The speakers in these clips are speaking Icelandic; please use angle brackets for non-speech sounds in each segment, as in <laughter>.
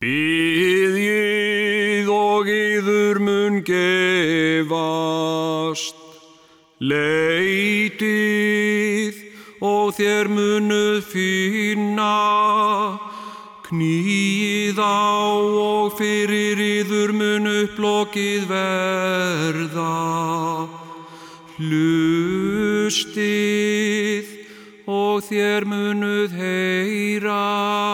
Býðið og yður mun gefast, leitið og þér munuð finna, knýð á og fyrir yður mun upplokið verða. Hlustið og þér munuð heyra.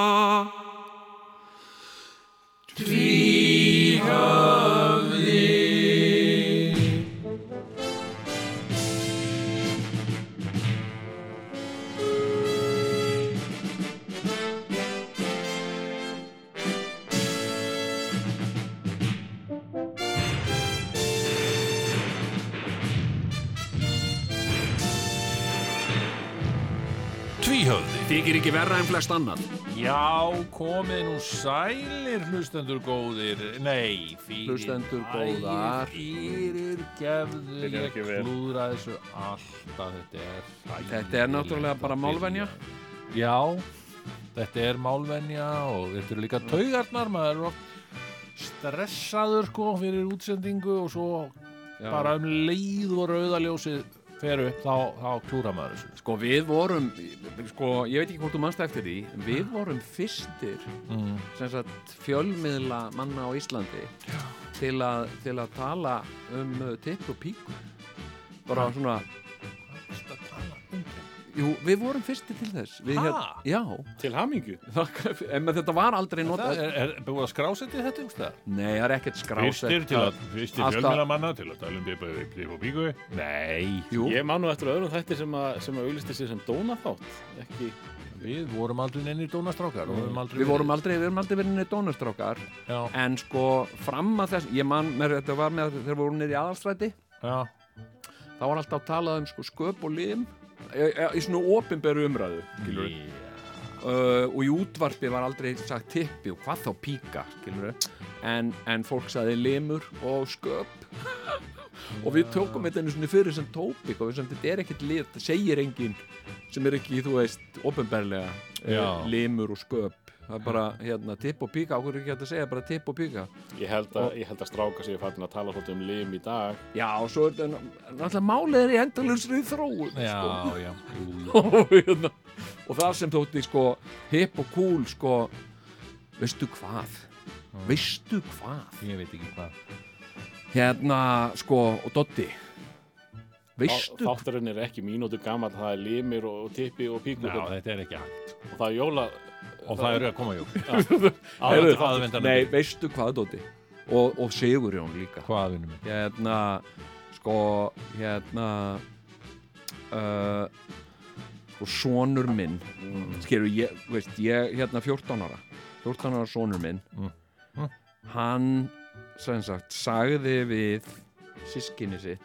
Ekki verra en flest annan. Já, komið nú sælir hlustendur góðir Nei, fyrir Hlustendur góðar. Fyrir gefðu ég klúðra þessu alltaf Þetta er hræðilegt Þetta er náttúrulega bara málvenja. Já, þetta er málvenja og þetta eru líka taugarnar maður er stressaður sko fyrir útsendingu og svo Já. bara um leið og rauðaljósið fer upp þá, þá klúra maður þessu Sko við vorum, sko ég veit ekki hvort þú mannst eftir því, við vorum fyrstir mm. sem sagt fjölmiðla manna á Íslandi til að, til að tala um uh, tipp og píku. Bara svona, Varstu að tala um þetta? Jú, við vorum fyrstir til þess. Við, Ha? já, Til hamingju. þakka, <laughs> en þetta var aldrei notað. er, er búið að skrásetja þetta um stað? Nei, það er ekkert skrásett. Fyrstir til að, fyrstir Alltaf- fjölmjölamanna til að tala um Bippa Bippa og Bíku? Nei, Jú, Ég man nú eftir öðrum þætti sem að, sem að auglisti sér sem dónaþátt. Ekki, við vorum aldrei neinir dónastrákar aldrei við vorum aldrei, við erum aldrei verið niður dónastrákar. Já, En sko, fram að þess, ég man, mér, þetta var með þegar við vorum niður í aðalstræti. já, þá var alltaf talað um sko, sköp og lim í, svona opinberu umræðu. Já. uh, og í útvarpi var aldrei sagt tippi og hvað þá píka en, en fólk sagði limur og sköp og við tókum þetta einu svona fyrir sem tópik og við sem þetta er ekkert lið, þetta segir enginn sem er ekki, þú veist, opinberlega Já. uh, limur og sköp það er bara, hérna, tipp og píka. Áhverju ekki hægt að segja bara tipp og píka? Ég held að, ég held að stráka sér fattin að tala svolítið um lim í dag. já, og svo er þetta náttúrulega málið er í endalusri þróun Já, sko. já, <laughs> og, hérna, og það sem þótti sko hip og cool sko veistu hvað? Veistu hvað? Ég veit ekki hvað. Hérna sko og Dotti veistu Þá- Þátturinn er ekki mínútu gammal, það er limir og tippi og píkur. Já, þetta er ekki hægt og það er jóla... Og það eru að koma jú <laughs> aðvendan nei veistu hvað Dotti og, og Sigurjón líka Hvað vinnum við? hérna sko hérna uh, sko sonur minn Mm. skilur ég, veist, ég hérna 14 ára 14 ára sonur minn Mm. Mm. hann sem sagt sagði við sískinni sitt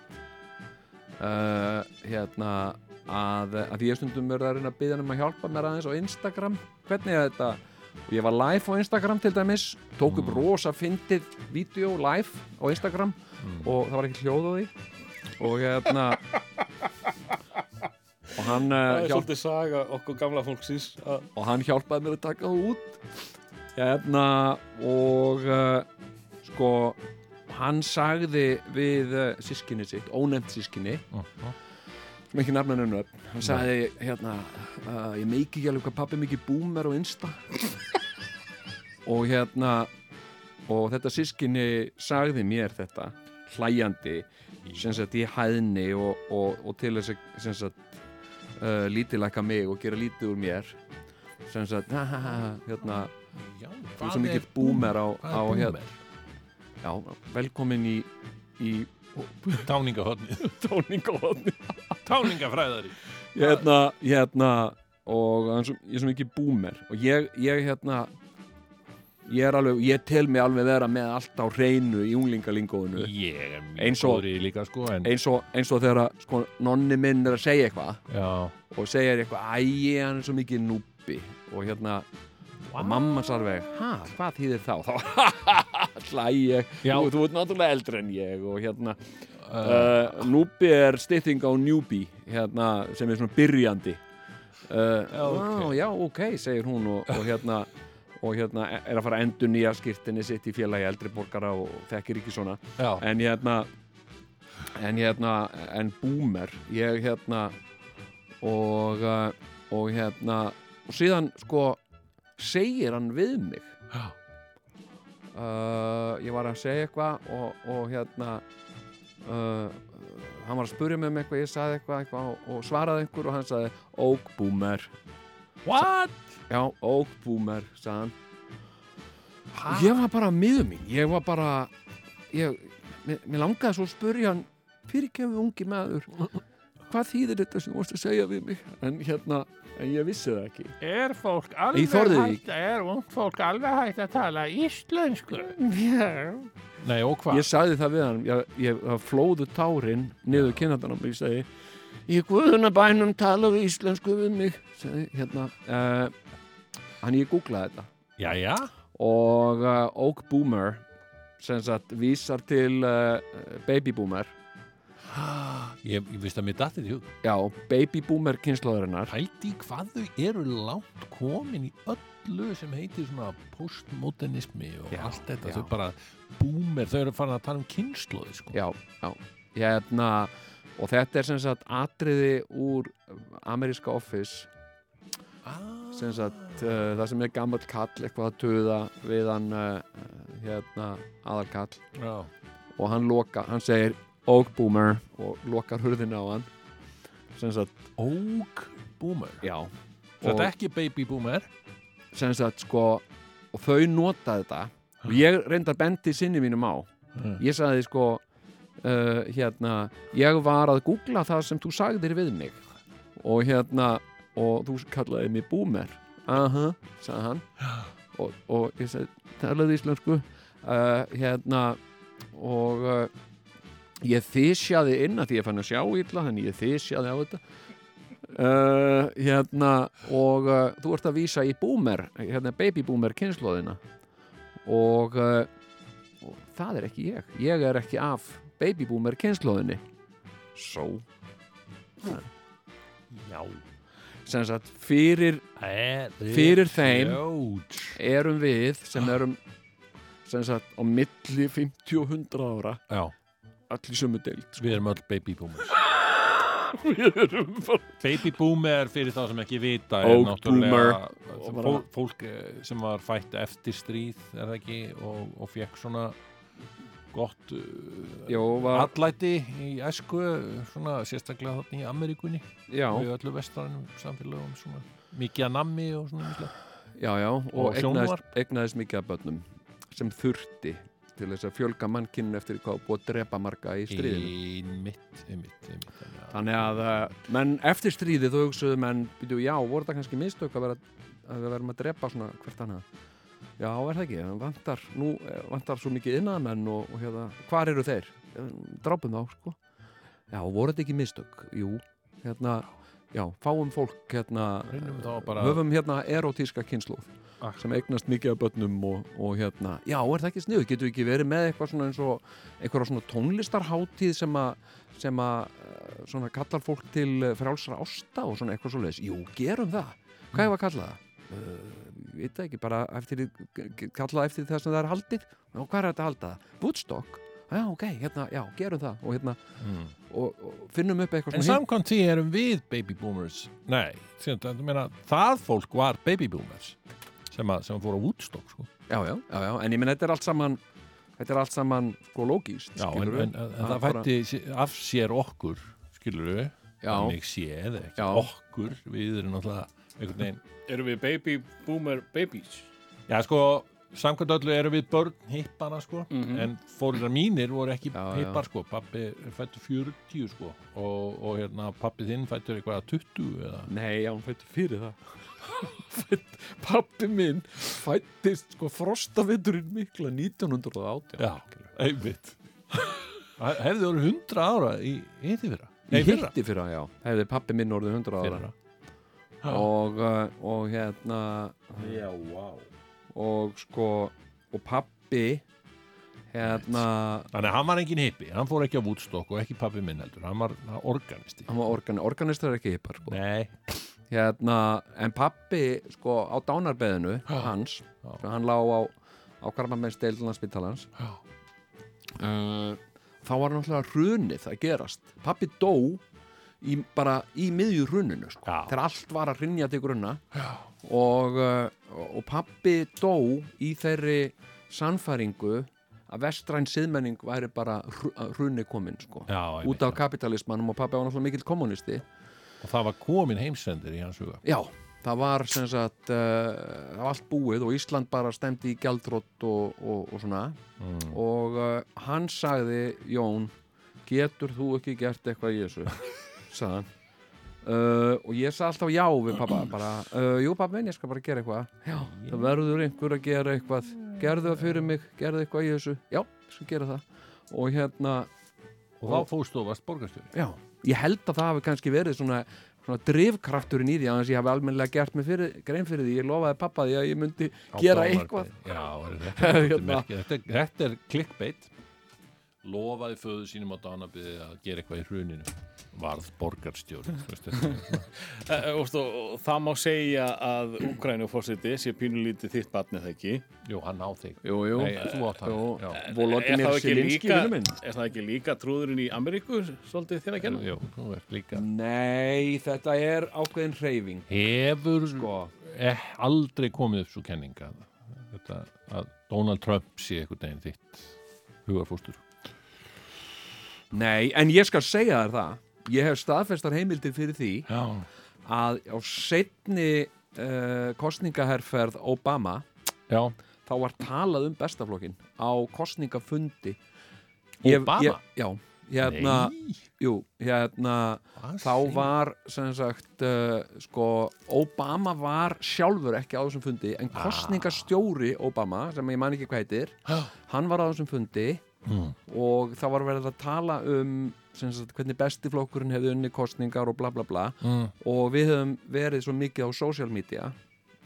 uh, hérna að, að ég stundum verið að reyna að byggja hann um að hjálpa mér aðeins á Instagram hvernig er þetta og ég var live á Instagram til dæmis tók upp Mm. rosa fyndið vídeo live á Instagram Mm. og það var ekki hljóð á því og hérna <laughs> og hann, uh, er hjálp, svolítið saga okkur gamla fólksins að og hann hjálpaði mér að taka það út hérna og uh, sko hann sagði við uh, sískinni sitt, ónefnt sískinni Mhm. Sem ekki nafna nefnur hann sagði hérna uh, ég meiki ekki alveg hvað pappi mikið boomer á Insta. <laughs> Og hérna og þetta sískinni sagði mér þetta hlæjandi sem sagt í hæðni og, og, og til þess að sem sagt uh, lítilæka mig og gera lítið úr mér. Sem sagt ha, ha, ha, hérna, Já, þú svo mikið boomer á, á er hérna, já, velkomin í, í Táningahotni <laughs> tóningahotni Táningafræðari. Hérna, hérna og hann svo, ég er svo mikið boomer og ég, ég hérna ég er alveg, ég tel mig alveg vera með allt á hreinu í unglingalingóinu. Ég er mjög og- í líka sko en, eins og, eins og þegar sko, nonni minn er að segja eitthvað og segir eitthvað, æ, hann er svo mikið núbi og hérna og mamma sarveg, ha, hvað þýðir þá? þá <laughs> hlæ ég. Þú, þú ert náttúrulega eldri en ég og hérna uh, núbi er stytting á newbie hérna, sem er svona byrjandi. Uh, Já, ok. "Á, já, ok, segir hún og, og hérna og hérna er að fara að endur nýja skýrtinni sitt í félagi eldri borgara og þekkir ekki svona. Já, en hérna en hérna, en boomer ég hérna og, uh, og hérna og síðan sko segir hann við mig. Já, uh, ég var að segja eitthvað og, og hérna uh, hann var að spurja mig um eitthvað ég sagði eitthvað, eitthvað og, og svaraði einhver og hann sagði Oak Boomer. What? já, Oak Boomer sagði hann. Ha? ég var bara miður mín ég var bara ég, mér, mér langaði svo að spurja hann fyrirgefu ungi maður <laughs> hvað þýðir þetta sem þú vorst að segja við mig? En hérna, en ég vissi það ekki. Er fólk alveg hægt, er ungt fólk alveg hægt að tala íslensku? Já. Nei, og hvað? ég sagði það við hann. Ég, ég flóðu tárin niður kynnatanum og ég segi í guðunabænum talaðu íslensku við mig. Sagði, hérna uh, hann ég googlaði þetta. Jæja, og uh, Oak Boomer sem sagt vísar til uh, Baby Boomer ég, ég veist að mér dattið í hug. Já, Baby Boomer kynnslóðurinnar Hældi hvað þau eru langt komin í öllu sem heitir svona postmodernismi og Já, allt þetta, já. þau bara boomer, þau eru farin að tala um kynnslóði sko. já, já, hérna og þetta er sem sagt atriði úr ameríska office. Ah, sem sagt uh, það sem er gammal kall eitthvað að tuða við hann uh, hérna aðalkall. Já. og hann loka, hann segir Oak Boomer og lokar hurðina á hann. Oak boomer? já. Þetta og er ekki baby boomer. Sem sagt sko og þau nota þetta. Og ég reyndar bendi sinni mínum á. Ég sagði sko uh, hérna, ég var að googla það sem þú sagðir við mig. Og hérna og þú kallaði mig boomer. Aha, sagði hann. Og, og ég sagði, talaði íslensku. Uh, hérna og uh, ég þysjaði inn að því ég fann að sjá illa þannig ég þysjaði á þetta. Uh, hérna og uh, þú ert að vísa í boomer hérna baby boomer kynnslóðina og, uh, og það er ekki ég. Ég er ekki af baby boomer kynnslóðinni svo Já. Sem sagt fyrir Fyrir þeim. Erum við sem erum sem sagt á milli 50 og 100 ára Já, allir sömu deild sko. við erum öll baby boomers. <laughs> Við erum bara Baby boomer fyrir þá sem ekki vita er Og bara- fólk, fólk eh, sem var fætt eftir stríð er það ekki? Og, og fekk svona gott uh, Jó, var, allæti í æsku svona sérstaklega þarna í Ameríkunni. Já, og öllu vestrænum samfélögum svona mikið að nammi og svona mislega. já, já og, Og egnaðist, egnaðist mikið af börnum sem þurfti til þess að fjölga mannkinn eftir hvað búið að drepa marga í stríðinu. Einmitt, einmitt, einmitt þannig að- uh, menn eftir stríðið þú hugsaðu menn, býtu, já, voru það kannski mistök að vera að við verum að drepa svona hvert annað? Já, er það ekki, vantar, nú eh, vantar svo mikið innan og, og hérna, hvar eru þeir? Eh, Drápum þá, sko. Já, voru þetta ekki mistök? Jú, hérna, já, fáum fólk hérna, höfum hérna erotíska kynnslóð Ah. sem eignast mikið af börnum og, og hérna, já, er það ekki sniðu getur við ekki verið með eitthvað svona eins og eitthvað svona tónlistarháttíð sem að sem að eh, svona kallar fólk til eh, frjálsra ásta og svona eitthvað svoleiðis jú, gerum það, hvað er að kalla það? Uh, veit það ekki, bara eftir kalla eftir það sem það er haldið og hvað er þetta að halda það? Woodstock já, ok, hérna, já, gerum það og hérna, mm. og, og finnum upp eitthvað En samkvæmt því erum við baby boomers Nei, það, það fólk var baby boomers sem, að, sem að fór á Woodstock sko. já, já, já, já, en ég minn þetta er allt saman þetta er allt saman sko lógíst Já, en, en, en, Það fætti af sér okkur skilur við, Já. þannig séð ekki Já. okkur, við erum náttúrulega einhvern veginn, Erum við baby boomer babies? já sko samkvæmt öllu erum við börn hippana sko Mhm. en fóruðar mínir voru ekki Já, hippar sko, pappi er fættur 40 sko og, og hérna pappi þinn fættur eitthvað 20 eða Nei, já, hann fætti fyrir það Pabbi minn fættist sko frostaveturinn mikla 1918 Já, einmitt. Hefði voru 100 ára í hitti fyrra? Í Nei, fyrra. hitti fyrir það, já. Hefði pabbi minn orðið 100 ára. Fyrra. og, uh, og hérna Já, wow og sko og pabbi hérna Þannig að hann var engin hippi, hann fór ekki á Woodstock og ekki pappi minn heldur, hann var organisti. Hann var organ, organistar er ekki hippar sko. Nei, hérna, en pappi sko á dánarbeðinu hans, sem hann lá á á Karmamennsdeil landsbyttalans Já. uh, þá var náttúrulega hrunið að gerast. Pappi dó í, bara í miðju hruninu sko. Þegar allt var að hrynja til grunna. Og, uh, og pappi dó í þeirri sannfæringu að vestræn siðmenning væri bara hruni komin sko. Já, út af kapitalismannum og pappi var náttúrulega mikill kommunisti og það var komin heimsendir í hans huga. Já, það var sem sagt uh, allt búið og Ísland bara stemdi í gjaldrótt og, og, og svona. Mm. og uh, hann sagði Jón, getur þú ekki gert eitthvað í þessu? <laughs> Sagði hann. Uh, og ég sagði alltaf já við pappa bara, uh, jú pappa minn, ég skal bara gera eitthvað. Já, það verður einhver að gera eitthvað. Gerðu það fyrir mig, gerðu eitthvað í þessu. Já, ég skal gera það. Og hérna, og þá og varst borgarstjóri. Já, ég held að það hafi kannski verið svona, svona drifkrafturinn í því að ég hafi almennilega gert mig fyrir, grein fyrir því, ég lofaði pappa því að ég myndi gera eitthvað. Já, <laughs> þetta, er er- þetta er clickbait lofaði föðu sínum á dánarbyði að gera eitthvað í hruninu. Varð er- Eh, <laughs> eh, og, og það má segja að Úgrænu fórseti sé pínulítið þitt barn eða ekki? Jú, hann á þig. Jú, jú, Nei, þú átt hann jú. Já. Er það ekki líka- Er það ekki líka trúðurinn í Ameríku svolítið þér að kenna? Jú, þú ert líka. Nei, þetta er ákveðin hreyfing. Hefur Sko. eh, aldrei komið upp svo kenning að, þetta, að Donald Trump sé einhvern veginn þitt hugarfóstur Nei, en ég skal segja þér það. Ég hef staðfestar heimildir fyrir því Já, að á setni uh, kostningaherferð Obama já, þá var talað um bestaflokkin á kostningafundi Obama? Ég, já, hérna Jú, hérna þá var sem sagt uh, sko, Obama var sjálfur ekki á þessum fundi en Ah. kostningastjóri Obama sem ég man ekki hvað heitir hann var á þessum fundi Mm. og það var verið að tala um sem sagt, hvernig bestiflokkurinn hefði unni kostningar og bla bla bla. Mm. og við höfum verið svo mikið á social media.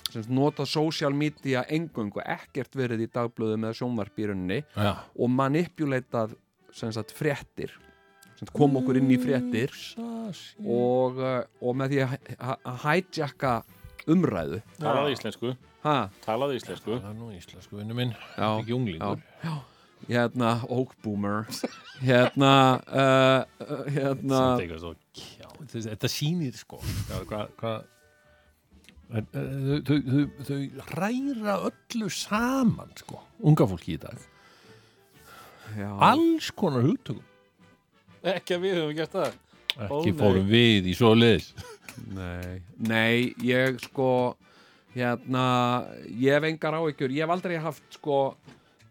Sem sagt, notað social media engöngu, ekkert verið í dagblöðum eða sjónvarp í rauninni. Já, og manipulatað sem sagt fréttir. Sagt, kom okkur inn í fréttir. Og, uh, og með því að hijacka umræðu. Talaðu íslensku, ha, talaðu íslensku. Nú íslensku vinnu minn. Já, ekki unglingur hérna, oak boomer. Hérna uh, hérna. Þetta, sýnir sko. Hvað hva, hva, þau, þau, þau, þau ræra öllu saman sko, unga fólki í dag. Já, alls konar hugtökum. Ekki að við höfum gert það. Ekki nei. fórum við í svo liðs nei, nei, ég sko hérna, ég hef engar áhyggjur. Ég hef aldrei haft sko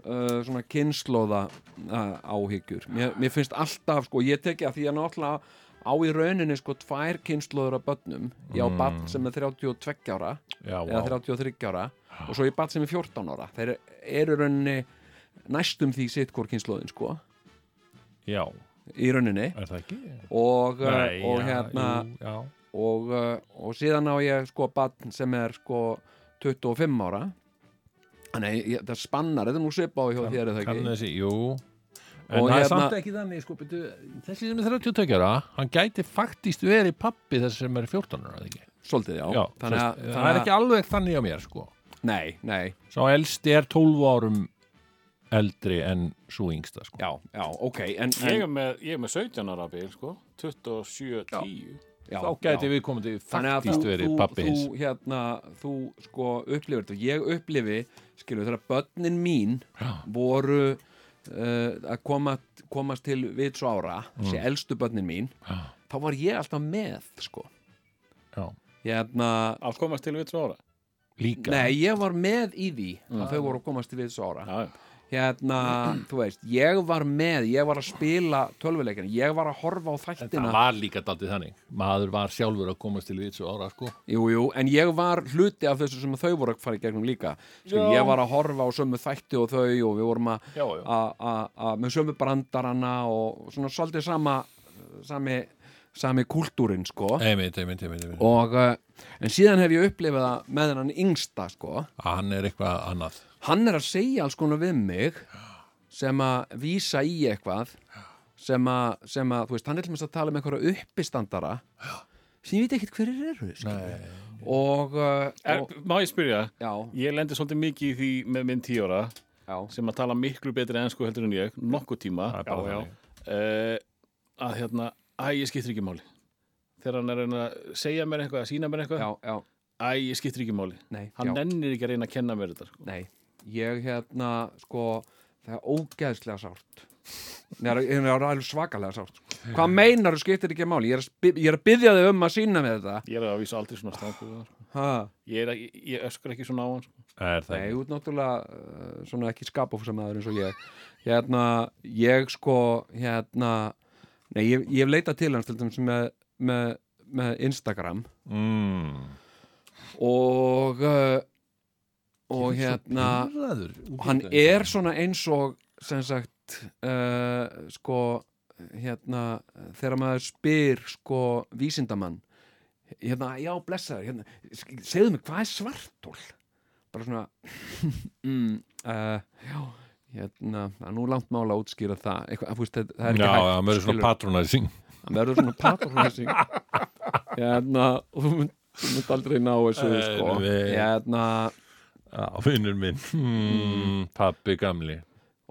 uh, svona kynnslóða uh, áhyggjur, mér, mér finnst alltaf sko, ég teki að því að náttúrulega á í rauninni sko tvær kynnslóður af börnum. Ég á Mm. barn sem er 32 ára já, eða vá. 33 ára og svo ég barn sem er 14 ára. Þeir eru rauninni næstum því sitt hvort kynnslóðin sko. Já, í rauninni. Og, uh, Nei, og já, hérna jú, og, og síðan á ég sko barn sem er sko 25 ára Þannig, ég, það spannar, þetta er nú svipa á hjá þér eða ekki? Þessi, jú. En Og það er hérna- samt ekki þannig sko, byrju, þessi sem er 32 ára hann gæti faktist verið pappi þess sem er 14 ára eða ekki? Svolítið, já, já þannig að, það þannig er ekki alveg þannig á mér sko. Nei, nei, Sá elsti er 12 árum eldri en svo yngsta sko. já, já, ok en, Ég en, er með, ég er með 17 ára bil, sko. 27, 10 já, Þá gæti já. við komandi faktist verið pappi hins þú, hérna, þú sko upplifir þetta Ég upplifi, skilur, þegar börnin mín Já. voru uh, að koma, komast til vits og ára, þessi elstu börnin mín Já. þá var ég alltaf með, sko Já. Hérna, Að komast til við tvö ára Líka Nei, ég var með í því að Já. þau voru að komast til við þessu ára Já, Hérna, þú veist, ég var með ég var að spila tölvuleikina ég var að horfa á Þetta þættina. var líka daldið þannig. Maður var sjálfur að komast til við svo ára sko. Jú, jú, en ég var hluti af þessu sem þau voru að fara í gegnum líka. Já. Ég var að horfa á sömu þætti og þau og við vorum að að- að- að- með sömu brandarana og svona svolítið sama sami, sami kúltúrin, sko. Einmitt, einmitt, einmitt, og uh, en síðan hef ég upplifað það með hennan yngsta, sko. Hann er eitthvað annað hann er að segja alls konar við mig sem að vísa í eitthvað sem að, sem að þú veist, hann er til að tala um einhverja uppistandara sem ég veit ekkert hverjir eru. Nei. og, uh, Er, og má ég spyrja, já, ég lendi svolítið mikið í því með minn já, sem að tala miklu betri ensku heldur en ég nokkuð tíma. Er Já, já. uh, að hérna, æ, ég skiptir ekki máli. Þegar hann er að reyna að segja mér eitthvað að sína mér eitthvað, já, já, æ, ég skiptir ekki máli. Nei, hann já, nennir ekki að reyna að kenna mér þetta sko. nei ég hérna, sko það er ógeðslega sárt Nei, það er- er alveg svakalega sárt sko. hvað meinar þú skiptir ekki máli ég er, að spi- ég er að byggja þig um að sína með þetta ég er að vísa aldrei svona það, sko. ha, ég, er að, ég, ég öskar ekki svona á hann sko. Er það nei, út náttúrulega uh, svona ekki skapofsamæður eins og ég hérna, ég sko hérna, nei, ég, ég hef leitað til hans til dæmis með, með, með Instagram Mm. og uh, og hérna út í hann er svona eins og sem sagt uh, sko hérna þegar maður spyr sko vísindamann hérna, já blessaður hérna, segðu mig, hvað er svartól bara svona <laughs> mm, uh, já hérna, það er nú langt mála að útskýra það. Eitthvað, veist, það það er ekki já, hann verður svona patronizing. Hann verður svona patronizing. <laughs> Hérna, og þú mynd, þú mynd aldrei ná þessu sko. Alveg. hérna vinnur minn mm, Pappi gamli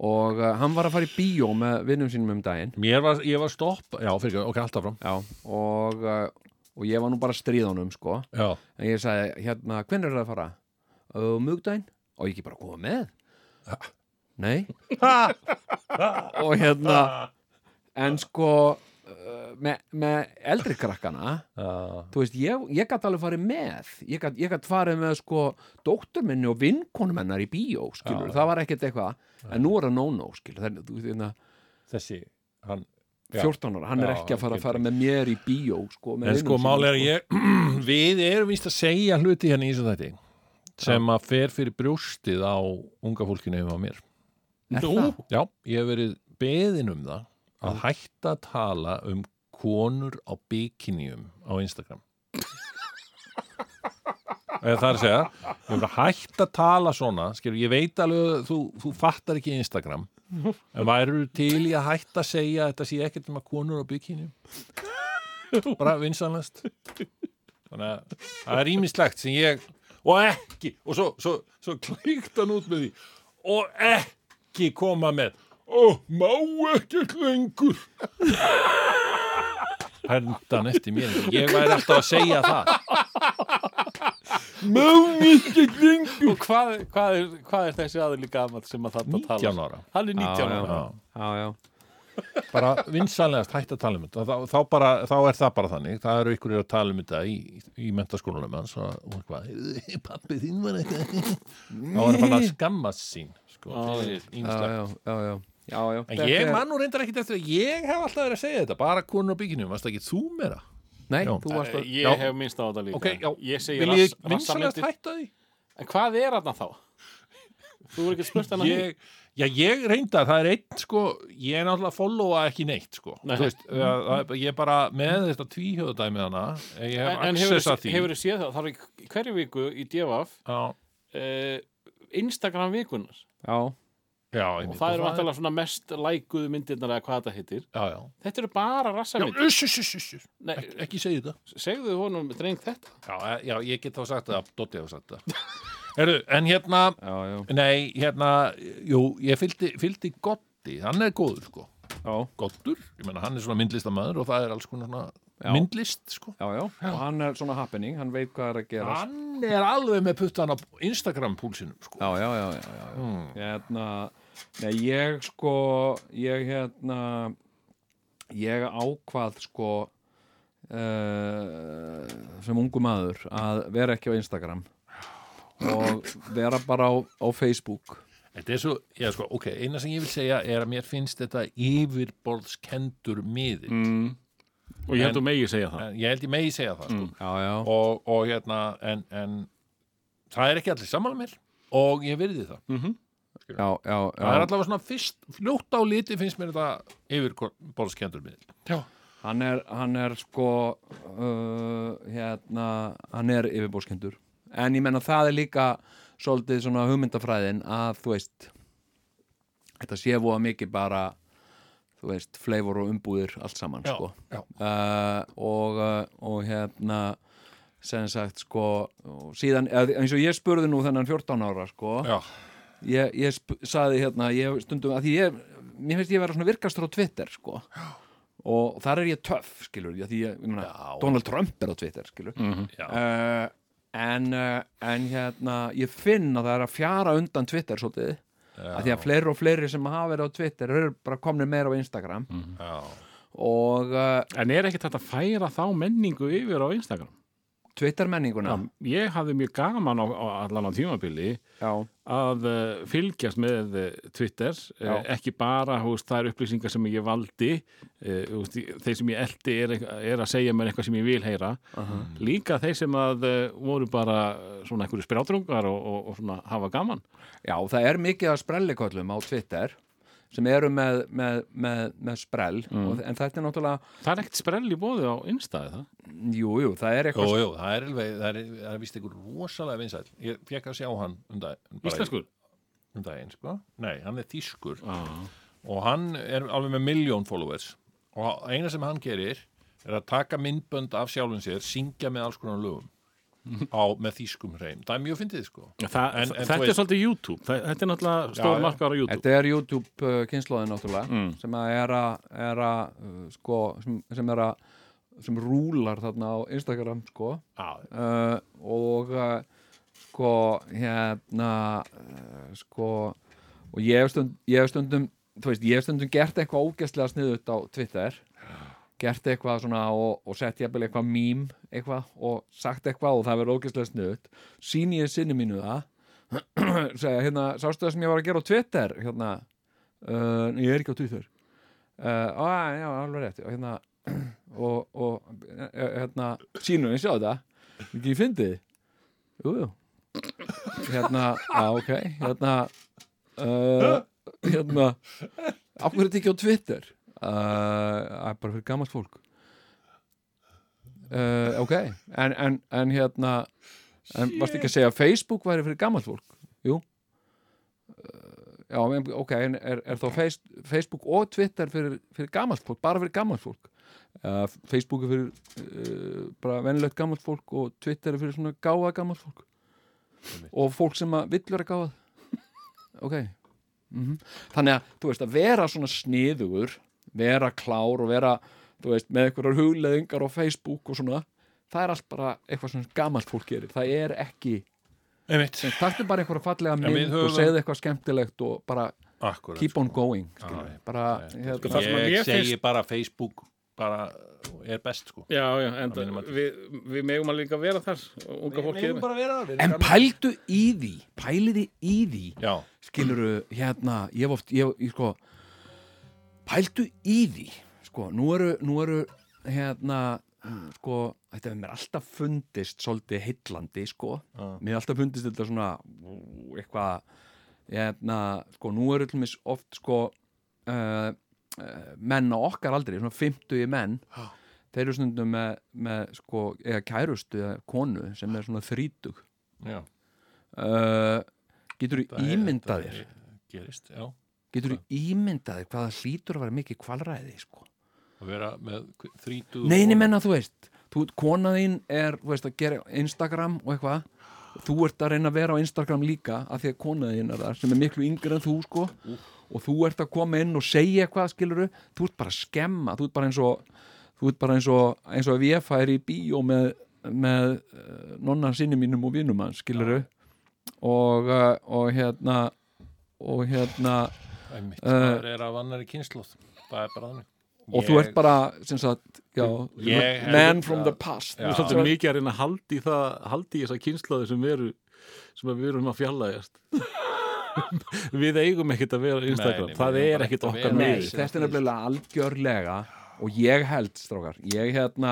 og uh, hann var að fara í bíó með vinnum sínum um daginn Mér var, ég var stopp Já, fyrir ekki, ok, alltaf fram já, og, uh, og ég var nú bara að stríða honum sko. Já, en ég sagði, hérna, hvernig er það að fara? Uh, mugdæn? Og ég ekki bara koma með? Nei og hérna en sko með, með eldri krakkana já, þú veist, ég, ég gæti alveg farið með. Ég gæti gat farið með sko dóttur minni og vinkonum hennar í bíó skilur, Já. það var ekkert eitthvað. En nú er það no-no, skilur það, þú veist, hérna, þessi hann, Já. 14 ára, hann er Já, ekki að fara að fara með mér í bíó sko, En sko, máli er að sko. ég <clears throat> Við erum víst að segja hluti hérna í þessu þætti sem að fer fyrir brjóstið á unga fólkinu hefur á mér. Er það? Já, ég hef verið beðin um það að hætta að tala um konur á bikinium á Instagram. Eða það er að segja ég hef verið hætt að tala svona skilur, ég veit alveg að þú, þú fattar ekki Instagram. En væru til í að hætta að segja að þetta sé ekkert um að konur á bikinium bara vinsanlast þannig að það er ímislegt sem ég og ekki, og svo, svo, svo klíkt hann út með því og ekki koma með ó, má ekkert lengur. Hendan eftir mér. Ég væri alltaf að segja það. Má ekkert lengur. Og hvað, hvað, er, hvað er þessi aðli gamall sem að þetta tala 19 ára. Hann er 19 Já, ára. Já. já, já, bara vinsanlegast hætt að tala um þetta. Þá, þá, bara, þá er það bara þannig. Það eru ykkur að tala um þetta í, í mentaskólanum hans og, hvað, pappi þín var eitthvað. Þá er hann að skammast sín sko, já, já, já, já, já. En Þetta ég er- man nú reyndar ekkit eftir að ég hef alltaf verið að segja þetta, bara konur á bygginum, varst ekki þú meira? Nei, Já. þú varst að ég Já. hef minnst á þetta líka Ok, já, ég segi rass, því? en hvað er þarna þá? þú er ekki spurt hann að Ég, já, ég reyndar, það er einn sko, ég er náttúrulega að followa ekki neitt sko, Nei. þú veist, að, ég er bara með þetta tvíhjóðdæmi hana, ég hef en, en hefur, access að því. hefur séð það, það er í hverju viku í DFF Já, uh, Instagram vikunar Já, já, og það eru vantilega svona mest lækuðu myndirnar eða hvað þetta heitir Já, já. þetta eru bara rassamyndir Nei, ekki, segja þetta. segðu honum dreng þetta Já, e- ég get þá sagt það, Dotti hafa sagt það. Herru, en hérna, <laughs> já, já, nei, hérna, jú, ég fylgdi, fylgdi Gotti, hann er góður, sko. já, Gottur, ég meina, hann er svona myndlistamæður og það er alls konar svona myndlist, sko. já, já. og hann er svona happening, hann veit hvað er að gera Hann er alveg með puttan á Instagram-púlsinum, sko. Já, já, já, já, já, já. Mm. Hérna, nei, ég sko, ég hérna, ég ákvað sko uh, sem ungu maður að vera ekki á Instagram og vera bara á, á Facebook Þetta er svo, já, sko, ok, eina sem ég vil segja er að mér finnst þetta yfirborðskendur miðil. mm. og ég held þú megi segja það En Ég held ég megi segja það, sko. Já, já, og, og hérna en, en það er ekki allir sammála mér og ég virði það mm já, já, það er allavega svona fyrst, fljótt á liti finnst mér þetta yfirborðskendur miðil Hann er, hann er sko uh, hérna, hann er yfirbórskendur en ég menna það er líka svolítið svona hugmyndafræðin að þú veist þetta sé voða mikið bara þú veist, flavor og umbúðir allt saman Já, sko. já. Uh, og, uh, og hérna sem sagt sko og síðan, eins og ég spurði nú þennan 14 ára sko Já, ég, ég saði hérna ég stundum að því ég, mér finnst ég vera svona virkastur á Twitter sko. Og þar er ég töff skilur því að ég, ég meina, Já. Donald Trump er á Twitter skilur já, uh, en, uh, en hérna ég finn að það er að fjara undan Twitter svolítið, já, að því að fleiri og fleiri sem hafa verið á Twitter eru bara komnir meira á Instagram. Já. og uh, En er ekkert þetta að færa þá menningu yfir á Instagram? Twitter menninguna Ég hafði mjög gaman á, á allan á tímabili já, að uh, fylgjast með uh, Twitter, uh, ekki bara húst, þær upplýsingar sem ég valdi húst, þeir sem ég eldi er, er að segja mér eitthvað sem ég vil heyra. Líka þeir sem að voru bara svona einhverju sprjátrungar og, og, og svona hafa gaman. Já, það er mikið að sprellikollum á Twitter sem eru með, með, með, með sprell og, en þetta er náttúrulega Það er ekkert sprell í bóði á innstæði það jú, jú, það er eitthvað jú, það er alveg, það er, það er vist einhver rosalega vinsæl. Ég fekk að sjá hann um dag, bara í- Íslenskur? Um daginn, sko. Nei, hann er þýskur Ah. og hann er alveg með miljón followers og eina sem hann gerir er að taka myndbönd af sjálfum sér, syngja með alls konar lögum á, með þýskum hreim. Það er mjög fyndið, sko. Það, En- en þetta er svolítið YouTube, það, þetta er náttúrulega stór já. markar á YouTube Þetta er YouTube uh, kynnslóðin náttúrulega Mm. sem að er að, er að uh, sko, sem, sem er að sem rúlar þarna á Instagram sko Já, uh, og uh, sko hérna uh, sko og ég hef, stund, ég hef stundum þú veist, ég hef stundum gert eitthvað ógæstlega sniðut á Twitter gert eitthvað svona og, og sett jafnvel eitthvað mím eitthvað og sagt eitthvað og það verður ógæstlega sniðut sín ég sinni mínu það. <clears throat> Segja, hérna, sástu það sem ég var að gera á Twitter? Hérna, uh, ég er ekki á Twitter. Uh, á, já, alveg rétt. Og hérna <clears throat> og, og eh, hérna, sínum við sjá þetta ekki fyndið? Jú, jú. Hérna, á, ok. Hérna uh, hérna af hverju er þetta ekki á Twitter uh, að bara fyrir gammalt fólk. Uh, ok en, en, en hérna en varst ekki að segja að Facebook væri fyrir gammalt fólk? Jú. Uh, já, ok, en er, er þá face, Facebook og Twitter fyrir, fyrir gammalt fólk, bara fyrir gammalt fólk? Uh, Facebook er fyrir uh, bara venilegt gammalt fólk og Twitter er fyrir svona gáða gammalt fólk. Og fólk sem að vill vera gáðað ok. Mm þannig að, þú veist, að vera svona sniðugur vera klár og vera þú veist, með einhverjar hugleðingar á Facebook og svona, það er allt bara eitthvað sem gammalt fólk gerir, það er ekki einmitt. taktu bara einhverja fallega mynd og segðu eitthvað skemmtilegt og bara Akkurat. keep on going skilur, Já, bara, Ég, hérna, það að mér segi bara Facebook bara er best, sko. Já, já, en Að mínum mati. við, við megum að líka vera þar unga fólki það. en pældu í því pæliði í því Já, skiluru, hérna, ég hef oft ég, ég sko pældu í því, sko, nú eru nú eru, hérna sko, þetta hefur mér alltaf fundist svolítið heillandi, sko Já. mér hefur alltaf fundist þetta svona eitthvað hérna, sko, nú eru oft, sko uh, uh, menn á okkar aldrei, svona 50 menn Já. þeir eru stundum með, með sko, eða kærustu eða konu sem er svona þrítug já. uh, getur þú Það ímyndað þér þetta er- Gerist, já. Getur þú ímyndað þér hvað það hlýtur að vera mikið kvalræði sko. Að vera með þrítu... Nei, nei, menna, þú veist þú, kona þín er, veist, að gera Instagram og eitthvað. Þú ert að reyna að vera á Instagram líka af því að kona þín er þar sem er miklu yngri en þú sko. Og þú ert að koma inn og segja eitthvað skiluru, þú ert bara að skemma þú ert bara eins og þú ert bara eins og, eins og ef ég færi í bíó með, með uh, nonna sinni mínum og vinum hans skiluru og, uh, og hérna og hérna Uh, það er af annari kynnslóð. Það er bara þannig. og þú ert bara sem sagt, já, Ég- man ég- from the past. Við erum svolítið mikið að reyna að haldi í það haldi í þessa kynslaði sem sem að við erum að fjallaðjast <laughs> Við eigum ekkert að vera Instagram, Nei, nei, það er bara ekkert okkar með þetta er nefnilega algjörlega og ég held, strákar, ég hérna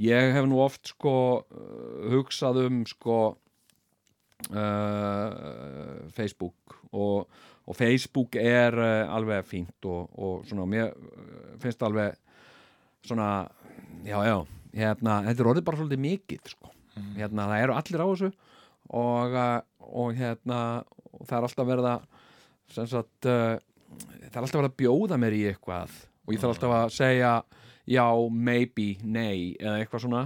ég hef nú oft sko hugsað um sko uh, Facebook og, og Facebook er uh, alveg fínt og, og svona mér uh, finnst alveg svona, já, já hérna, þetta er orðið bara svolítið mikið sko. hérna, það eru allir á þessu og, uh, og hérna og það er alltaf verið að sem sagt uh, það er alltaf verið að bjóða mér í eitthvað og ég þarf alltaf að segja já, maybe, nei eða eitthvað svona.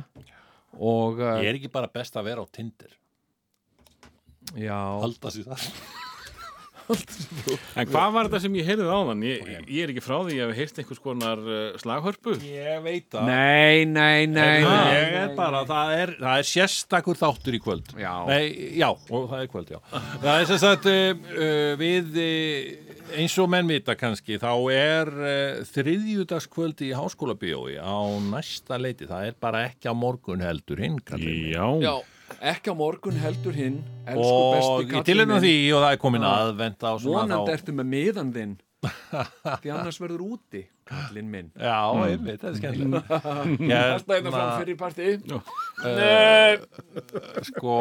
Og uh, Ég er ekki bara best að vera á Tinder. Já, Halda sér það En hvað var þetta sem ég heyrði áðan? Ég, ég er ekki frá því að við heyrst einhvers konar uh, slaghörpu. Ég veit það. Nei, nei, nei, Ég nei, er bara, það er, það er sérstakur þáttur í kvöld. Já. Nei, já, og það er kvöld, já. Það er sem sagt uh, uh, við uh, eins og menn vita kannski þá er uh, þriðjudagskvöldi í háskólabíói á næsta leiti, það er bara ekki á morgun heldur hinn. Já, já, ekki á morgun heldur hinn. Elsku og í minn. því og það er komin aðvenda vonandi þá ertu með miðan þinn <laughs> því annars verður úti kallinn minn. Já, einmitt, þetta er skemmtilegt. <laughs> Kasta þetta fram Hérna, fyrir partí. Sko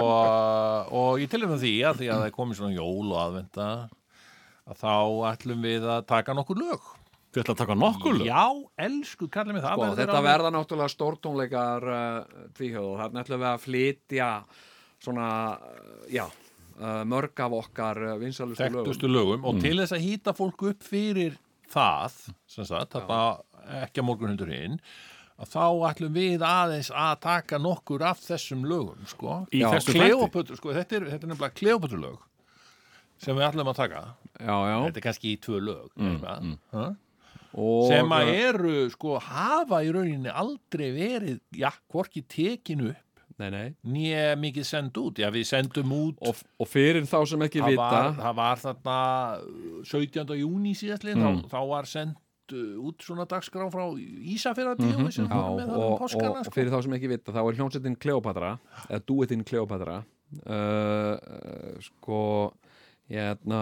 og í tilhörnum því að því að það er komin svona jól og aðvenda að þá ætlum við að taka nokkur lög þið ætla að taka nokkuð lög? Já, elsku kallið mig það Sko, þetta alveg- verða náttúrulega stórtónleikar uh, tvíhjóð og þarna ætlum við að flytja svona, uh, já uh, mörg af okkar uh, vinsalustu lögum. Þekktustu lögum og til þess að hýta fólk upp fyrir það sem sagt, þetta ekki að morgun hundur hinn að þá ætlum við aðeins að taka nokkur af þessum lögum sko. Í Já, þessu? Kleópötur, sko, þetta er, þetta er nefnilega Kleópöturlög sem við ætlum að taka. Já, já. Þetta er kannski í tvö lög mm, og, sem að uh, eru sko hafa í rauninni aldrei verið já, hvorki tekinu upp Nei, nei nýja mikið send út já, við sendum út og, og fyrir þá sem ekki það vita var, það var þarna 17. júni síðastlið Mm. þá, þá var sendt uh, út svona dagskrá frá með það um og, og, páskana og sko. fyrir þá sem ekki vita þá er hljónsettin Kleopatra eða duettinn Kleopatra uh, uh, sko hérna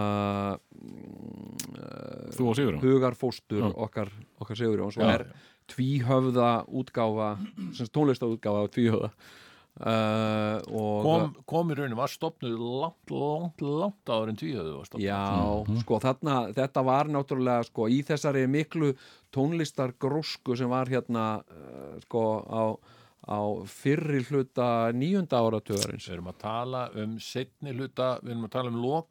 uh, Þú og Sigurjón? hugarfóstur okkar, okkar Sigurjón svo Já. er tvíhöfða útgáfa sem tónlista útgáfa af tvíhöfða. Uh, og kom, kom í rauninni, var stopnuð langt, langt, langt áður en tvíhöðu var stopnuð Já, sko þarna, þetta var náttúrulega sko í þessari miklu tónlistar grósku sem var hérna uh, sko á, á fyrri hluta nýjunda áratugarins. Við erum að tala um setni hluta við erum að tala um lok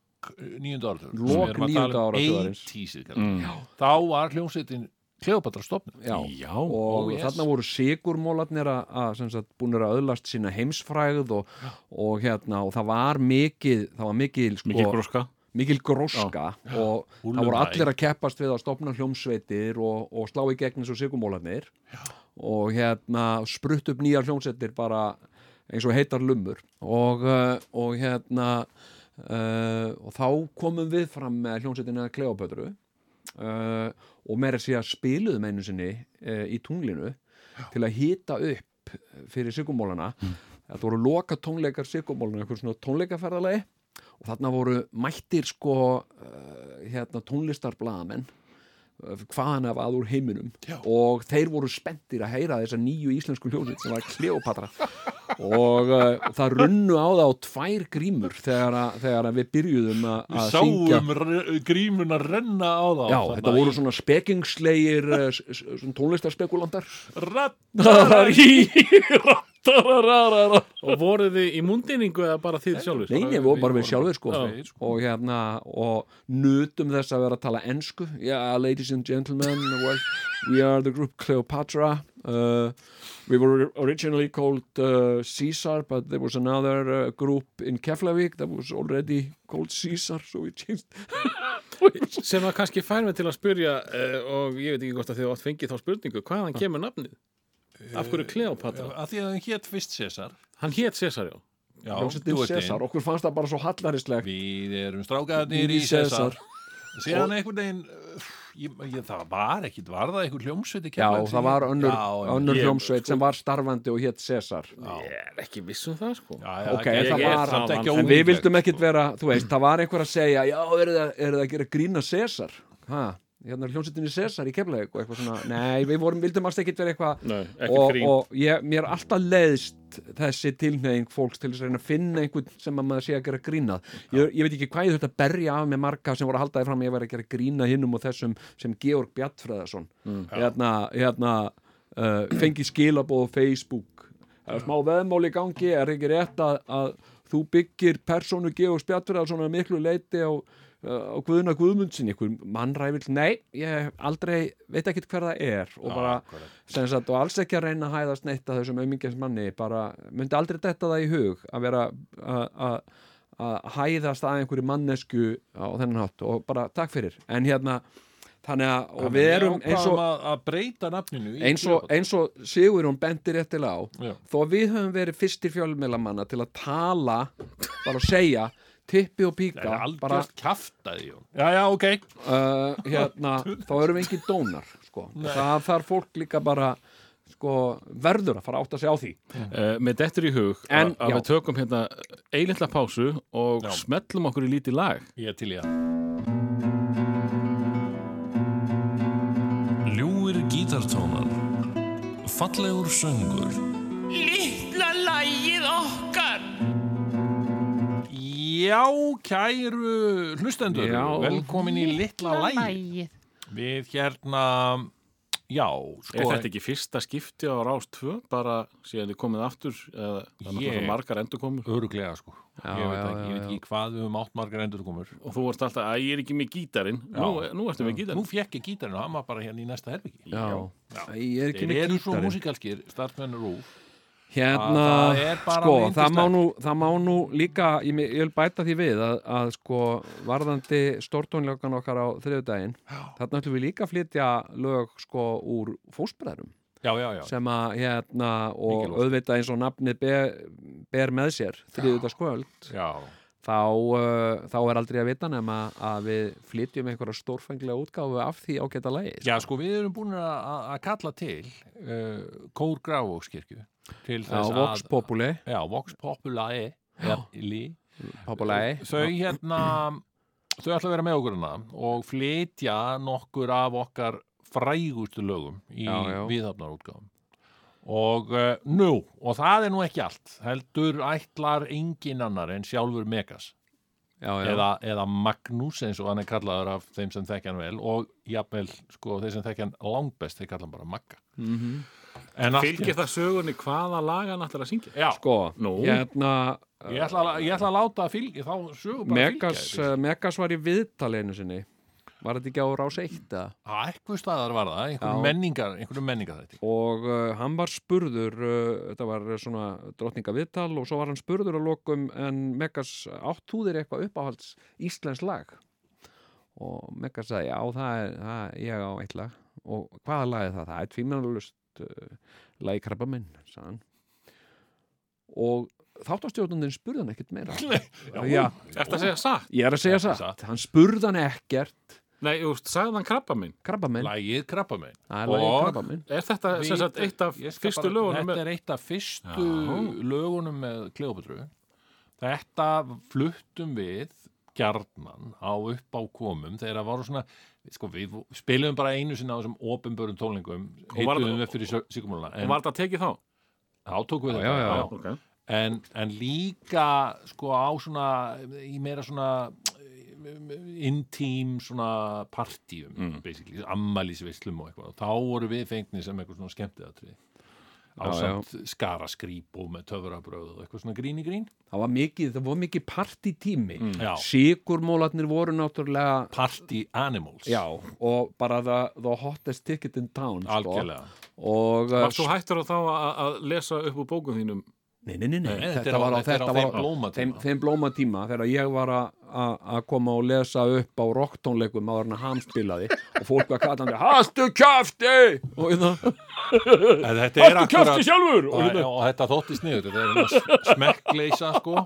nýjunda áratöður áratugarins. 80s, mm. þá var hljómsveitin Kleopatra stopnuð Já, Já, og oh, yes. þarna voru sigurmólarnir að, að sem sagt búinir að öðlast sína heimsfræð og, og hérna og það var mikið það var mikil sko mikið gróska. mikil gróska og það voru allir að keppast við að stopna hljómsveitir og, og slá í gegn eins og sigumólarnir og hérna sprutt upp nýjar hljómsveitir bara eins og heitar lumur og, uh, og hérna uh, og þá komum við fram með hljómsveitina Kleopötru uh, og meira að segja spiluðum einu sinni uh, í tunglinu til að hita upp fyrir sigumólana þetta voru loka tónleikar sigumólana eitthvað svona tónleikaferðalegi og þarna voru mættir sko hérna tónlistarblaðamenn. uh, hvaðan af að úr heiminum. Já. og þeir voru spenntir að heyra þessa nýju íslensku hljómsveit sem var Kleopatra og uh, það runnu á það á tvær grímur þegar, að, þegar að við byrjuðum að við að syngja. sáum r- grímuna renna á þá Já, þetta voru svona spekingslegir uh, s- s- svona tónlistarspekulantar. Ratt <laughs> Og voruð þið í múndinningu eða bara þið sjálfur? Nei, nei, við vorum bara við sjálfur sko Já. og hérna, og nutum þess að vera að tala ensku yeah, ladies and gentlemen well, we are the group Cleopatra uh, we were originally called uh, Caesar but there was another uh, group in Keflavík that was already called Caesar so we changed Sem að kannski fær mig til að spyrja uh, og ég veit ekki hvort að þið átt fengið þá spurningu hvaðan kemur nafnið? Af hverju Kleopatra? að því að hann hétt fyrst César Hann hét César, já. Já. Cesar, okkur fannst það bara svo hallaristlegt Við erum strákaðarnir í César César. Síðan einhvern veginn uh, ég, ég, Það var ekkit, var það einhver hljómsveit Já, það var önnur, Já, önnur ég- hljómsveit sko- sem var starfandi og hétt Cesar Ég er ekki viss um það, sko. Já, já, Ok, það það er var- En En við vildum ekkit sko. vera, þú veist, það var einhver að segja Já, eru það, eru það að gera grína Cesar? Ha, hérna er hljómsveitinni Cesar í Keflavík og eitthvað svona Nei, við vorum, vildum alltaf ekkit vera eitthvað Nei, ekki og, grín og ég, mér er alltaf leiðst þessi tilneying fólks til þess að reyna að finna einhvern sem að maður sé að gera grínað ég, ég veit ekki hvað ég þurft að berja af með marga sem voru að halda því fram að ég væri að gera grína hinnum og þessum sem Georg Bjartfreðarsson. Hérna, hérna uh, fengi skilabóð á Facebook. Það er smá veðmál í gangi er ekki rétt að, að þú byggir persónu Georg Bjartfreðarsson að miklu leiti á og Guðuna Guðmundsin einhver mannræfill, nei, ég aldrei veit ekki hver það er og bara sem sagt, og alls ekki að reyna að hæðast neitt að þessum aumingjans manni, bara myndi aldrei detta það í hug að vera að- hæðast að einhverju mannesku á þennan hátt og bara takk fyrir. En hérna, þannig að og við erum eins og að, breyta nafninu eins og, eins og Sigurjón bendir réttilega á Já. þó við höfum verið fyrstir fjölmiðlamanna til að tala bara að segja tippi og Það er píka bara, algjört kjaftaði Jón. Já, já, ok. Uh, hérna, <laughs> þá erum við ekki dónar sko. það þarf fólk líka bara sko, verður að fara átt að segja á því. Uh, með dettur í hug En, að, að já. við tökum hérna eilitla pásu og Já. smellum okkur í lítið lag. Ég er til í það. Ljúir gítartónar. Fallegur söngur. Lítla lægið okkar Já, kæru hlustendur Já. Velkomin í litla lægi Lægið Við hérna Já, Er sko þetta ekki fyrsta skipti á Rás 2 bara síðan þið komið aftur eða það er náttúrulega Ég- margar endur komur Öruglega sko. Já, Ég veit já, ekki, ég já, veit ekki hvað við höfum átt margar endur komur og þú vorst alltaf að ég er ekki með gítarinn. Nú, nú ertu með Nú gítarinn. Fekk ég gítarinn og hann var bara hérna í næsta herbyggi já, ég er ekki Þeir með eru svo músikalskir, starfsmenn Rúf hérna, Það sko, það má, nú, það má nú líka ég, ég vil bæta því við að, að sko, varðandi stórtónleikan okkar á þriðudaginn, þarna ætlum við líka að flytja lög sko úr já sem að hérna og Mikilvægt. auðvitað eins og nafnið ber, ber með sér þriðudagskvöld Já, þá, uh, þá er aldrei að vita nema að við flytjum einhverja stórfenglega útgáfu af því ágæta lagi Já, sko, við erum búin að, að- að kalla til uh, Kór Grafókskirkju til Já, þess Vox að Populi. Já, Vox Populi. Populi. Þau hérna þau ætla að vera með okkur hana og flytja nokkur af okkar frægustu lögum í Já, já. viðhafnarútgáfum. Og uh, nú, og það er nú ekki allt heldur ætlar engin annar en sjálfur Megas. Já, já. eða, eða Magnús eins og hann er kallaður af þeim sem þekkja hann vel og jafnvel, sko, þeir sem þekkja hann langbest þeir kalla hann bara Magga. En allt Fylgir það sögunni hvaða lag hann ætlar að syngja? Já, sko, Nú. hérna ég ætla, að- ég ætla að láta að fylgja þá sögum bara Megas, að fylgja uh, Megas var í viðtalinu sinni var þetta ekki á rás eitt eitthvað staðar var það, einhverjum Já. menningar menningar þetta og uh, hann var spurður uh, þetta var svona drottninga viðtal og svo var hann spurður að lokum en Megas átt þú þér eitthvað uppáhalds íslensk lag og Megas sagði já það er, það, er- ég á eitt lag og hvaða lag er það? Það er tvímennalust uh, lagi krabba minn og þáttastjórnundin spurði hann ekkert meira. <laughs> Já, Ertu að segja satt? ég er að segja er satt. hann spurði hann ekkert. Nei, þú veist, sagði hann krabba minn krabba minn, Lægið krabba megin það er lagi Og- krabba minn Er þetta sem sagt eitt af Ég skal fyrstu bara- lögunum? Þetta með- er eitt af fyrstu Já. lögunum með Kleopatru Þetta fluttum við gjarnan á uppákomum þegar það voru svona sko, við spilum bara einu sinna á þessum opinbörum tónlingum heituðum við fyrir sigumáluna Og en var þetta tekið þá? þá tókum við þetta já, já. já. Ok. En, en líka sko á svona í meira svona intím svona partíum Mm. basically, ammælisveislum og eitthvað og þá voru við fengnir sem eitthvað svona skemmtiðatrið á Já, samt skaraskríp og með töfrabröð og eitthvað svona grín í grín það var mikið, það var mikið partítími mm. Sigurmólarnir voru náttúrulega party animals Já, og bara the, the hottest ticket in town sko. algjörlega og uh, Varst þú hættur á þá að, að lesa upp úr bókum þínum? Nei, nei, nei, nei, Nei, þetta þetta á- var á þetta er á þeim var á blómatíma. þeim, þeim blómatíma þegar ég var að- koma og lesa upp á rocktónleikum áður en að ham spilaði og fólk var kallandi Hastu kjafti! Og <laughs> En þetta er Hastu kjafti sjálfur! Og og, hérna, og þetta þótti sniður þetta er smekkleisa sko.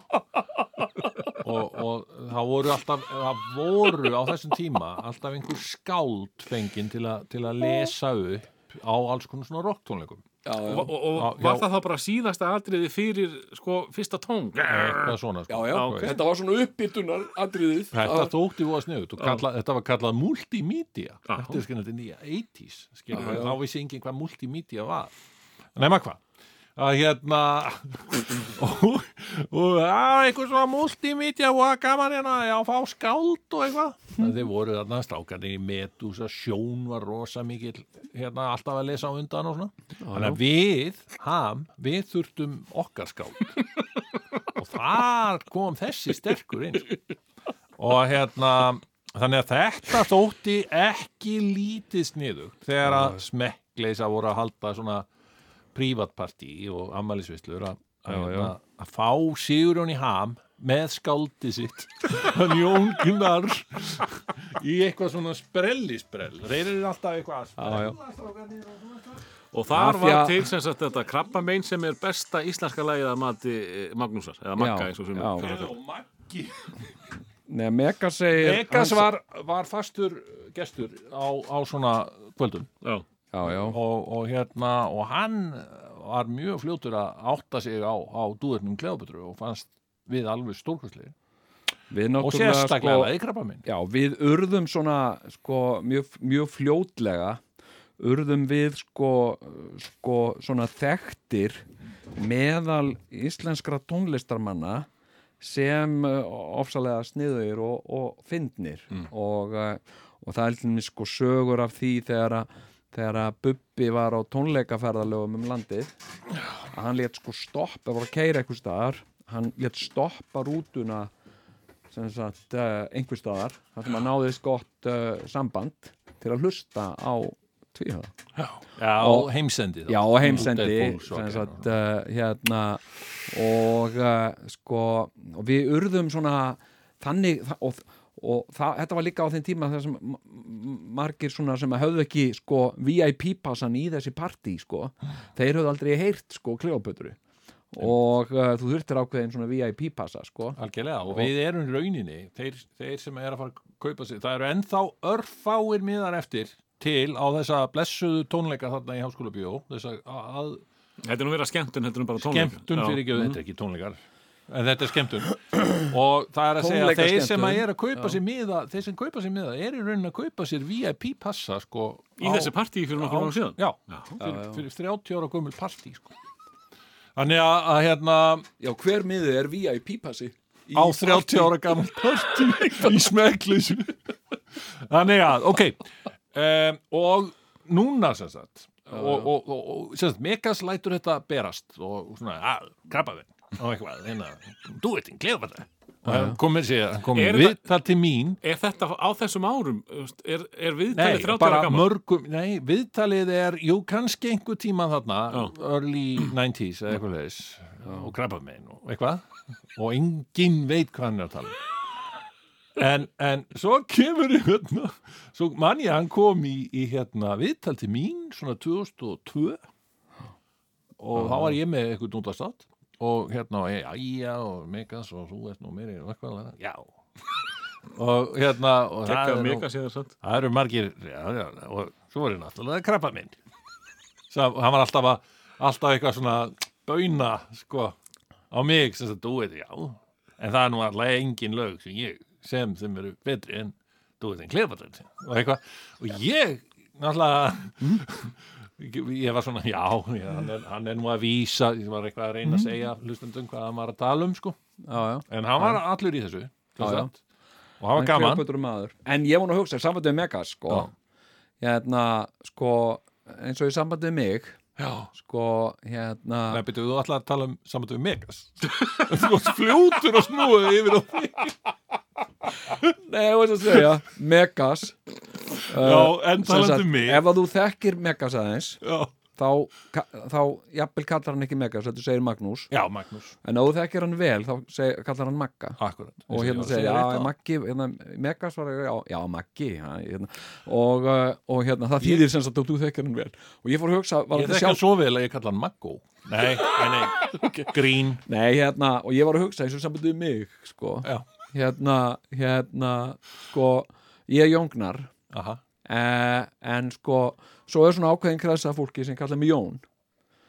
Og, og það voru alltaf það voru á þessum tíma alltaf einhver skáld fenginn til, a, til að lesa upp á alls konar svona rocktónleikum já, Og, já, og, og Já, var já. það þá bara síðasta atriði fyrir sko fyrsta tón? eitthvað svona sko. já, ok. þetta var svona uppbytunar atriðið Þetta þótti voða sniðut og kalla, þetta var kallað multimedia Já. Þetta er skilja þetta nýja 80s skilja, Já, já. þá vissi enginn hvað multimedia var Nefna hvað að hérna <laughs> og, og að eitthvað svona multimedia og að gaman hérna já, fá skáld og eitthvað. Það þeir voru þarna strákarnir í Medusa sjón var rosa mikil hérna alltaf að lesa á undan og svona. Þannig að við, ham, við þurftum okkar skáld. <laughs> Og þar kom þessi sterkur inn og hérna þannig að þetta þótti ekki lítið sniðu þegar að smekkleisa voru að halda svona prívatpartí og ammælisvislur að, hérna, að fá Sigurjón í ham með skáldi sitt <laughs> hann Jón Gunnar í eitthvað svona sprellisprell þeir eru alltaf eitthvað sprella Og þar var til sem sagt þetta krabbamein sem er besta íslenska lagið að mati eh, Magnúsar, eða Magga eins og Maggi. Nei, Megas var, var fastur gestur á, á svona kvöldum. Já. Já, já, og, og hérna og hann var mjög fljótur að átta sig á, á dúðurnum Kleopatru og fannst við alveg stórkustli við og sérstaklega sko, sko, krabba minn Já, við urðum svona sko, mjög, mjög fljótlega urðum við sko, sko svona þekktir meðal íslenskra tónlistarmanna sem uh, ofsalega sniðugir og, og fyndnir. Og, uh, og það er sko sögur af því þegar að þegar að Bubbi var á tónleikaferðalögum um landið að hann létt sko stoppa, var að keira eitthvað staðar hann létt stoppa rútuna sem sagt uh, einhver staðar þar sem að náðist gott uh, samband til að hlusta á tvíhöða. Já, Og- heimsendi þá. Já, og heimsendi sagt uh, hérna og uh, sko og við urðum svona þannig þa- og, og það, þetta var líka á þeim tíma þar sem margir svona sem höfðu ekki sko VIP-passan í þessi partí sko, þeir höfðu aldrei heyrt sko Kleopötru og uh, þú þurftir ákveðin svona VIP-passa sko. Algjörlega, og við erum í rauninni þeir, þeir sem er að fara að kaupa sig það eru ennþá örfáir miðar eftir til á þessa blessuðu tónleika þarna í Háskóla Bíó þessa að Þetta er nú verið skemmtun, þetta er nú bara tónleika. skemmtun fyrir ekki, þetta er ekki tónleikar en þetta er skemmtun. <clears throat> Og það er að segja að þeir sem að er að kaupa sér miða þeir sem kaupa sér miða er í rauninni að kaupa sér VIP passa sko Í þessi partíi fyrir nokkur á- ára síðan. já, Já. fyrir, fyrir 30 ára gömul partí sko. þannig að, að hérna Já, hver miður er VIP-passi? á 30 ára gammal partí. <laughs> Í smekkleysu. Þannig að, ok. Um, og núna sem sagt og, og, og, og sem sagt, Megas lætur þetta berast og svona, að, krabba þinn og eitthvað, hérna, du veit, Kleopatra og hann komir sér, hann komir við þetta- það til mín Er þetta á þessum árum, þú er, er Nei, viðtalið 30 bara ára gammal? mörgum, nei, viðtalið er, jú, kannski einhver tíma þarna, Já. early 90s eða eitthvað leis, og krabba megin og eitthvað, og enginn veit hvað hann er að tala um. En, en svo kemur í hérna, svo man ég að hann kom í, í hérna viðtal til mín, svona 2002, og þá var ég með eitthvað nútastátt, og hérna, og ég, æja, og megas, og þú ert nú meiri, og eitthvað, já, og hérna, og Tekka er nú-. Það eru margir, já, já, og svo ég náttúrulega krabba minn. Hann var alltaf að, alltaf eitthvað svona bauna, sko, á mig, sem það dúið, já. En það er nú alltaf engin lög sem ég sem sem eru betri en dúið en klefatrönd. Og eitthvað, og ég, náttúrulega, ég var svona, já, já hann, er, hann er nú að vísa, ég var eitthvað að reyna að segja hlustundum hvað hann var að tala um, sko. Já, já. En hann var allur í þessu, og hann var gaman. En ég var nú að hugsa, sambandið með Megas, sko, hérna, sko, eins og í sambandið við mig, Já. sko, hérna, Nei, betur, þú ætlar að tala um við Megas? <laughs> Þú varst fljótur og snúið yfir á því nei, ég veist að segja, Megas, Já, en talandi um mig. ef að þú þekkir Megas aðeins, Já, þá, þá, jafnvel kallar hann ekki Megas, þetta segir Magnús, Já Magnús, en ef þú þekkir hann vel, þá seg, kallar hann Magga. akkurat. Og hérna segja, já, Maggi hérna, Megas var, já, já Maggi hérna, og, uh, og hérna það þýðir sem sagt að þú þekkir hann vel. Og ég fór að hugsa, Ég þekki hann svo vel að ég kalla hann Maggo Nei, nei, nei, grín. Nei, hérna, og ég var að hugsa eins og sambandið við mig, sko. Já, hérna, hérna, sko ég er Jóngnar aha, eh, en sko svo er svona ákveðin kresa fólki sem kallar mig Jón.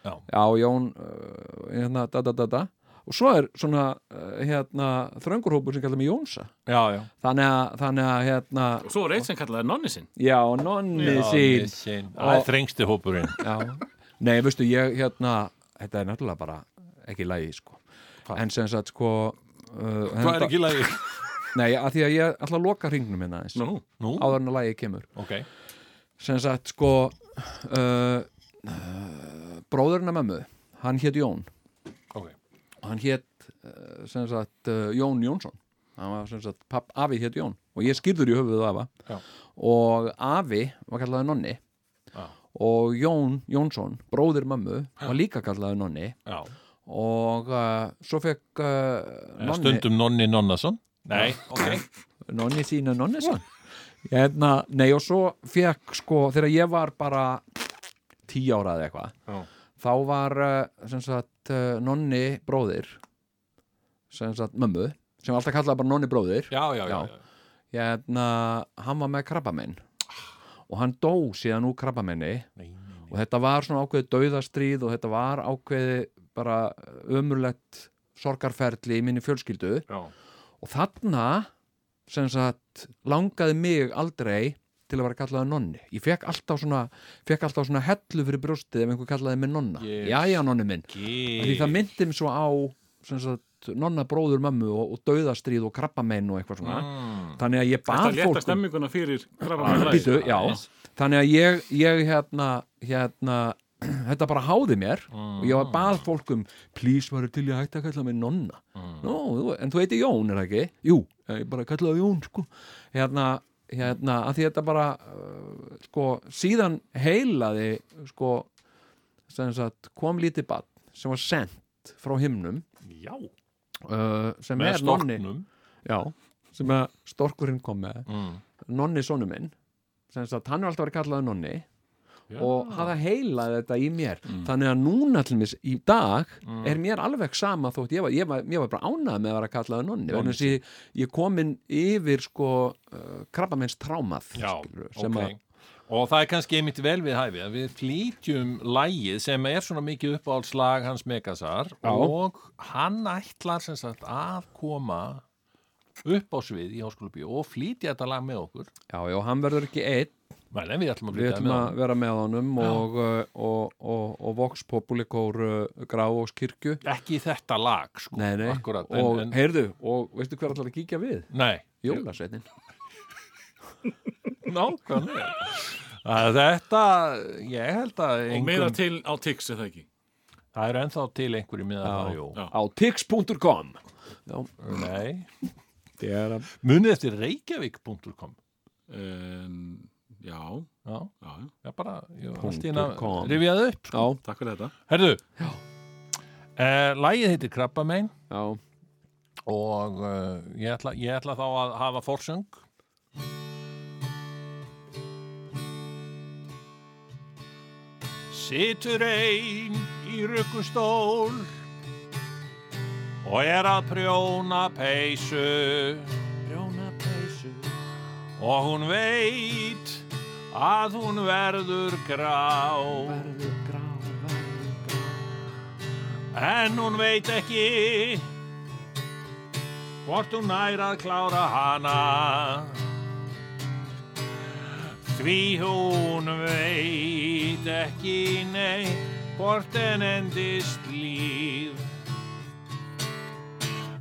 Já. Já, Jón uh, hérna, da, da, da, da. Og svo er svona, uh, hérna þröngurhópur sem kallar mig Jónsa. Já, já. Þannig að, þannig að, hérna Og svo er eitt sem kallaði nonni sinn. já, nonni sín. Það er þrengsti hópurinn. Já, nei, veistu, ég hérna þetta er náttúrulega bara ekki lægi, sko. En sem sagt, sko uh, Hvað er ekki lagi? Nei, að því að ég ætla að loka hringnum hérna aðeins. Nú, Nú, áður en að lægi kemur. Ok. Sem sagt, sko uh, uh, bróðurinn að mömmu hann hétt Jón. Ok, og hann hétt uh, sem sagt uh, Jón Jónsson. Hann var sem sagt, papp, afi hétt Jón. Og ég skýrður í höfuðu afa. Já. og afi var kallaði Nonni. Já. og Jón Jónsson, bróðir mömmu var líka kallaði Nonni. Já. og uh, svo fekk uh, Eða Nonni Stundum Nonni Nonnason Nei, ok. <laughs> Nonni sína Nonnesson hérna, nei og svo fekk sko, þegar ég var bara tíu ára eða eitthvað Já. þá var sem sagt uh, Nonni bróðir sem sagt mömmu sem alltaf kallaði bara Nonni bróðir. Já, já, já, Já. hérna, hann var með krabbamenn og hann dó síðan úr krabbamenni og þetta var svona ákveðið dauðastríð og þetta var ákveðið bara ömurlegt sorgarferli í minni fjölskyldu. Já. Og þarna sem sagt langaði mig aldrei til að vera kallaði nonni. Ég fekk alltaf svona, fekk alltaf svona hellu fyrir brjóstið ef einhver kallaði mig nonna. Yes. jæja nonni minn, því það myndi mig svo á sagt, nonna bróður mömmu og, og dauðastríð og krabbamein og eitthvað svona. Mm. þannig að ég Þetta bað létta fólk um- stemminguna fyrir Ah, krabba Býtu, já, þannig að ég, ég hérna, hérna <clears throat> þetta bara háði mér og ég var bað fólk um please varu til ég hætti að kalla mig nonna. Nó, þú- en þú heiti Jón, er það ekki? Jú, ég bara kallaði Jón, sko. Hérna, hérna, að því þetta bara uh, sko, síðan heilaði sko, sagt kom lítið bad sem var sendt frá himnum Já, uh, sem með er nonni. storknum. Já, sem að storkurinn kom með. Mm. nonni sonu minn sem sagt, hann er alltaf verið kallaði nonni Já. og hafa heilaði þetta í mér þannig að núna til mis í dag Mm. er mér alveg sama þótt ég var, ég var, ég var bara ánað með að vera kallaði nonni þess að ég, ég komin yfir sko uh, krabbamenns trámað sem ok að Og það er kannski einmitt vel við hæfi að við flýtjum lægið sem er svona mikið uppáhaldslag hans Megasar Já. og hann ætlar sem sagt að koma upp á svið í Háskóla Bíó og flýtja þetta lag með okkur já, já, hann verður ekki einn Men en við ætlum að við ætlum með að vera með honum og, uh, og, og, og Vox Populikór uh, Grávós kirkju Ekki þetta lag sko nei, nei, Akkurat, og en, en, heyrðu og veistu hver allar að kíkja við? Nei, Jólasveitin <laughs> nákvæmlega. Þetta, ég held að Og meira til á Tix, er það ekki? það er ennþá til einhverju miða Já. það, jú Já. á tix.com já, Nei, er munið eftir reykjavík.com Um, já, Já, já, já, bara, ég var Punktur allt í einu að com. rifjaði upp sko. já, takk fyrir þetta. Herðu, uh, lægið heitir Krabbamein. Já, og uh, ég, ætla, ég ætla þá að hafa forsöng. Situr ein í ruggustól og er að prjóna peysu. Og hún veit að hún verður grá. Verður grá, verður grá. En hún veit ekki hvort hún nær að klára hana. Því hún veit ekki nei hvort en endist líf.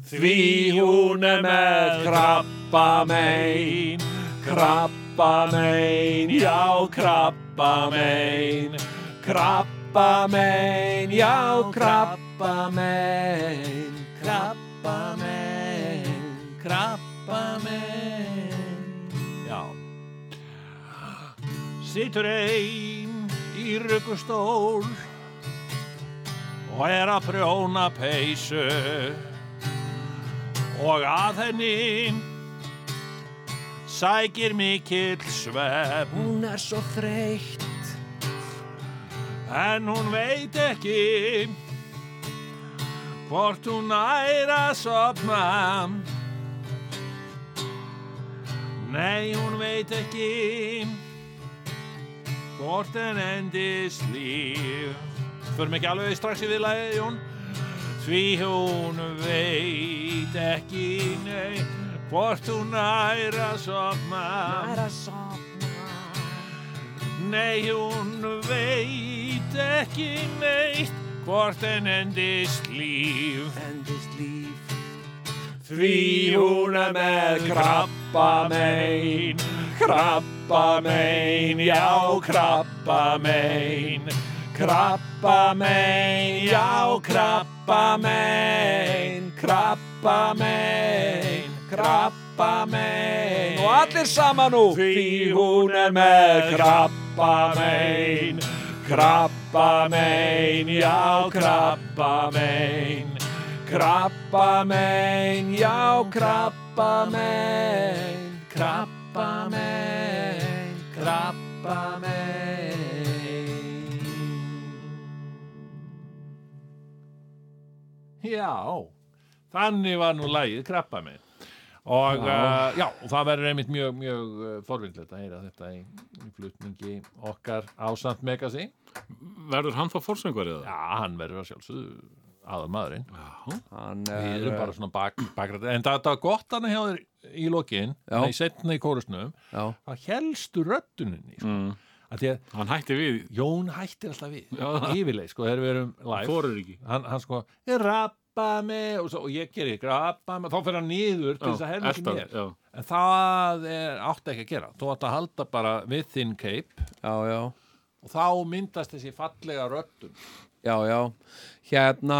Því hún er með krabba mein, krabba mein, já krabba mein, krabba mein, já krabba mein, krabba mein, krabba mein, já. Situr ein í ruggustól og er að prjóna peysu. Og að henni sækir mikill svepp. Hún er svo þreytt. En hún veit ekki hvort hún nær að sopna Nei, hún veit ekki hvort en endist líf. Förum ekki alveg strax í viðlagið, Jón? Því hún veit ekki, nei hvort hún nær að sopna að sopna Nei, hún veit ekki neitt. Hvort en endist líf. Endist líf. Því hún er með krabba mein, krabba mein, já krabba mein, krabba mein, já krabba mein, krabba mein, krabba mein. Og allir saman nú. Því hún er með krabba mein. Krabba mein, já krabba mein. Krabba mein, já krabba mein. Krabba mein, krabba mein. Já, þannig var nú lægið krabba mein og já, uh, já og það verður einmitt mjög, mjög uh, forvindlegt að heyra þetta í, í flutningi okkar ásamt Megasi Verður hann þá fórsöngvar eða? Já, hann verður að sjálfsögðu aðal maðurinn Hann Við er erum bara svona bak, bakrætt En það var gott hann hjá þér í lokin Já. Nei, setna í kórusnum Það helstu rödduninni sko. Mm. að Því að Hann hætti við, Jón hættir alltaf við Já. Yfirleið, sko, þegar við erum live fórur ekki hann, hann sko, ég rappa mig og, svo, og ég gerir rappa mig þá fyrir hann niður til þess að herma ekki mér. já. en það er átt ekki að gera. Þú átt að halda bara við þinn já og þá myndast þessi fallega röddun. Já, já, hérna,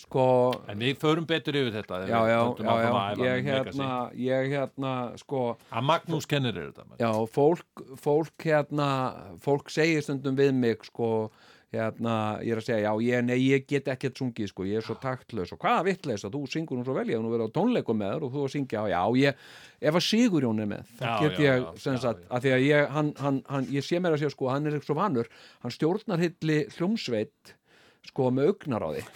sko, en við förum betur yfir þetta já, já, já, já, ég hérna, ég hérna, sko, að Magnús kennir þetta já, fólk, fólk hérna, fólk segir stundum við mig, sko, hérna, ég er að segja, já, ég, nei, ég get ekkert sungið, sko, ég er svo taktlaus og hvaða vittleis að þú syngur nú svo vel, ég hef nú verið á tónleikum með þér og þú að syngja, já, ég, ef að Sigurjón er með, þá get ég, sem sagt, að því að ég, hann, hann, hann, ég sé mér að segja, sko, hann er ekki svo vanur, hann stjórnar hilli hljómsveit, sko, með augnar á því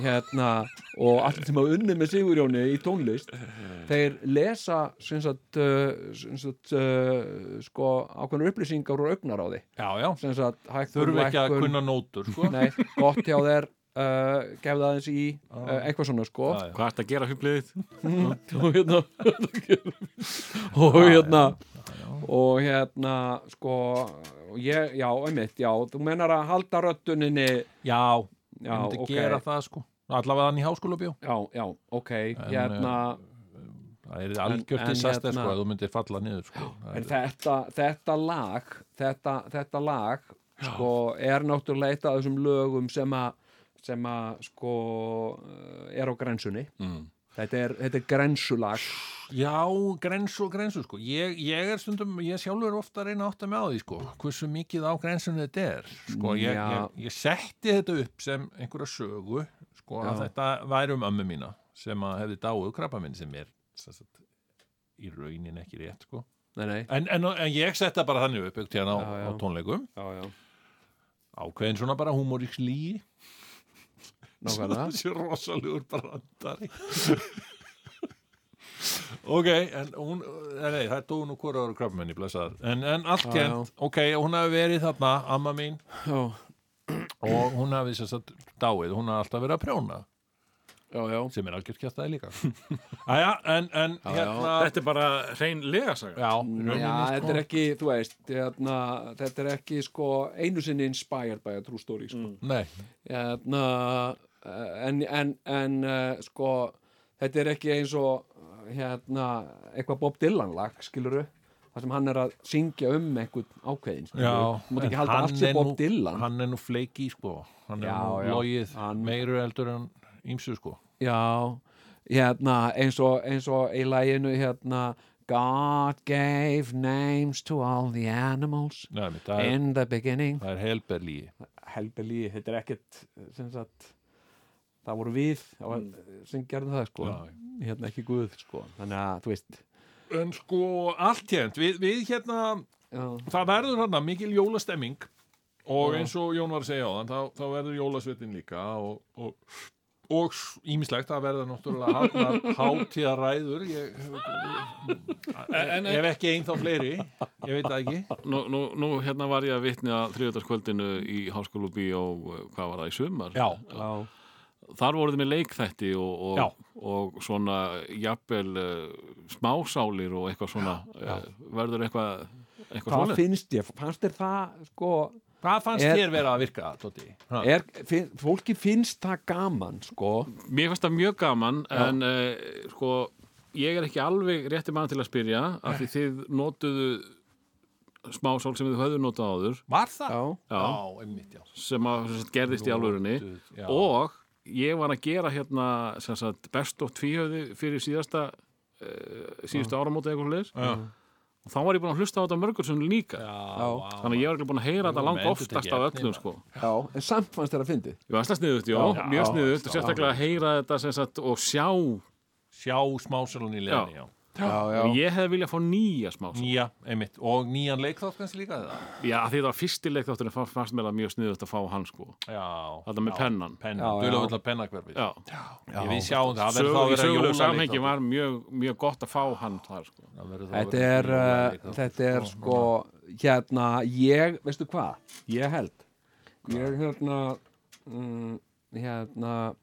hérna, og allir sem hafa unnið með Sigurjóni í tónlist þeir lesa sem sagt, uh, sem sagt uh, sko, ákveðnar upplýsingar úr augnar á því já, já, sem sagt, hækkun, þurfum ekki að kunna nótur sko. nei, gott hjá þér uh, gefða aðeins í uh, eitthvað svona sko. Já, já. Hvað ert að gera hubliðið? <laughs> og hérna og hérna og hérna sko ég, já, einmitt, já, þú menar að halda rödduninni já, já, ég myndi ok. gera það sko. Allavega hann í háskóla bjó já, já, ok, hérna það er algjört en disaster hérna- sko að þú myndir falla niður sko. En þetta, þetta lag þetta, þetta lag sko, er náttúrulega eitt af þessum lögum sem að sem að sko eh, er á grensunni Mm. þetta er, þetta er grensulag Já, grensu og grensu sko. Ég, ég er stundum, ég sjálfur ofta að reyna að átta mig á því sko, hversu mikið á grensunni þetta er sko, ég, ég, ég setti þetta upp sem einhverja sögu sko, að Já. þetta væri um ömmu mína sem að hefði dáið krabba minn sem er sagt, í raunin ekki rétt sko. Nei, nei, en, en, en ég setta bara þannig upp ekkert hérna á, á tónleikum. Ákveðin svona bara humoríks líi nákvæmlega. <laughs> Þessi rosalegur brandari ok, en hún eh, nei, það er dóu nú hvora ára krabmenni en, en allt Já, kent ok, hún hafi verið þarna, amma mín. Já, og hún hafi að dáið, hún hafi alltaf verið að prjóna. Já, já, sem er algjört kjæstaði líka. <laughs> Æja, en, en Já, já. hérna Þetta er bara hrein legasaga. já, þetta sko, er ekki þú veist, hérna, þetta er ekki sko einu sinni inspired by a true story sko. nei, hérna, eh, en, en, en uh, sko, þetta er ekki eins og hérna, eitthvað Bob Dylan lag, skiluru þar sem hann er að syngja um einhvern ákveðin hann er nú- hann er nú fleiki sko. Hann er Já, nú já. logið Hann- meiru eldur en ímsu sko. Já, hérna eins og, eins og í læginu hérna God gave names to all the animals Nei, er, in the beginning. það er helberlí helbeli, þetta er ekkert sem sagt það voru við það var, sem gerðum það sko. Já. hérna ekki Guð sko. Þannig að þú veist. En sko allt hérnt, við, við hérna já, það verður hérna mikil jólastemming og Já. eins og Jón var að segja á þann þá, þá verður jólasveitin líka og, og, og ímislegt það verður náttúrulega <laughs> hátíðaræður ef ekki einn þá fleiri ég veit það ekki. Nú, nú, nú hérna var ég að vitni að þriðardagskvöldinu í Háskólu Bíó, hvað var það í sumar? já, já, Þar voruð með leikþætti og, Já. og, og svona jafnvel uh, smásálir og eitthvað svona Já. uh, verður eitthvað eitthvað hvað svona finnst ég, fannst þér það sko, hvað fannst Er- þér vera að virka, Tóti? Er, finn, fólki finnst það gaman sko, Mér finnst það mjög gaman Já. en uh, sko ég er ekki alveg rétti mann til að spyrja af því þið notuðu smásál sem þið höfðu notað áður var það? já, Já. já einmitt, já sem að gerðist í já. og ég var að gera hérna sem sagt, best of tvíhöði fyrir síðasta uh, síðustu áramóti eitthvað Já. og þá var ég búin að hlusta á þetta mörgur sem líka. Já, þannig að ég var ekki búin að heyra þetta Jú, lang með oftast af öllum sko. Já, en samt fannst þér að fyndi Ég var alltaf sniðut, já, Já, mjög já, sniðut já, og sérstaklega að heyra þetta sem sagt, og sjá. Sjá smásalun í leðinni, já. Já, já, ég hefði viljað fá nýja smá. Nýja, einmitt. Og nýjan leikþátt kannski líka það? Já, af því það var fyrsti leikþátturinn fa- fannst mér það mjög sniðut að fá hann sko. Já. Þetta með já, pennan. Penna, Já, já. dulafullar pennakverfið. Já, Ég við sjáum það. Það verður þá að vera jólaleikþáttur. samhengi var mjög, mjög gott að fá hann þar sko. Það verður þá að Þetta er, þetta er sko, hérna, ég, veistu hvað, ég held, ég hérna, mm, hérna,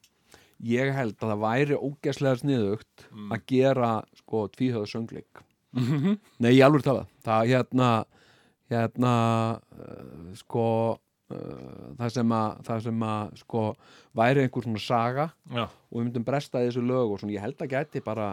ég held að það væri ógæslega sniðugt að gera, sko, tvíhöðu söngleik. Nei, ég alveg tala. Það, hérna, hérna, uh, sko, uh, það sem að, það sem að, sko, væri einhver svona saga Já. og við myndum bresta í þessu lög og svona, ég held að gæti bara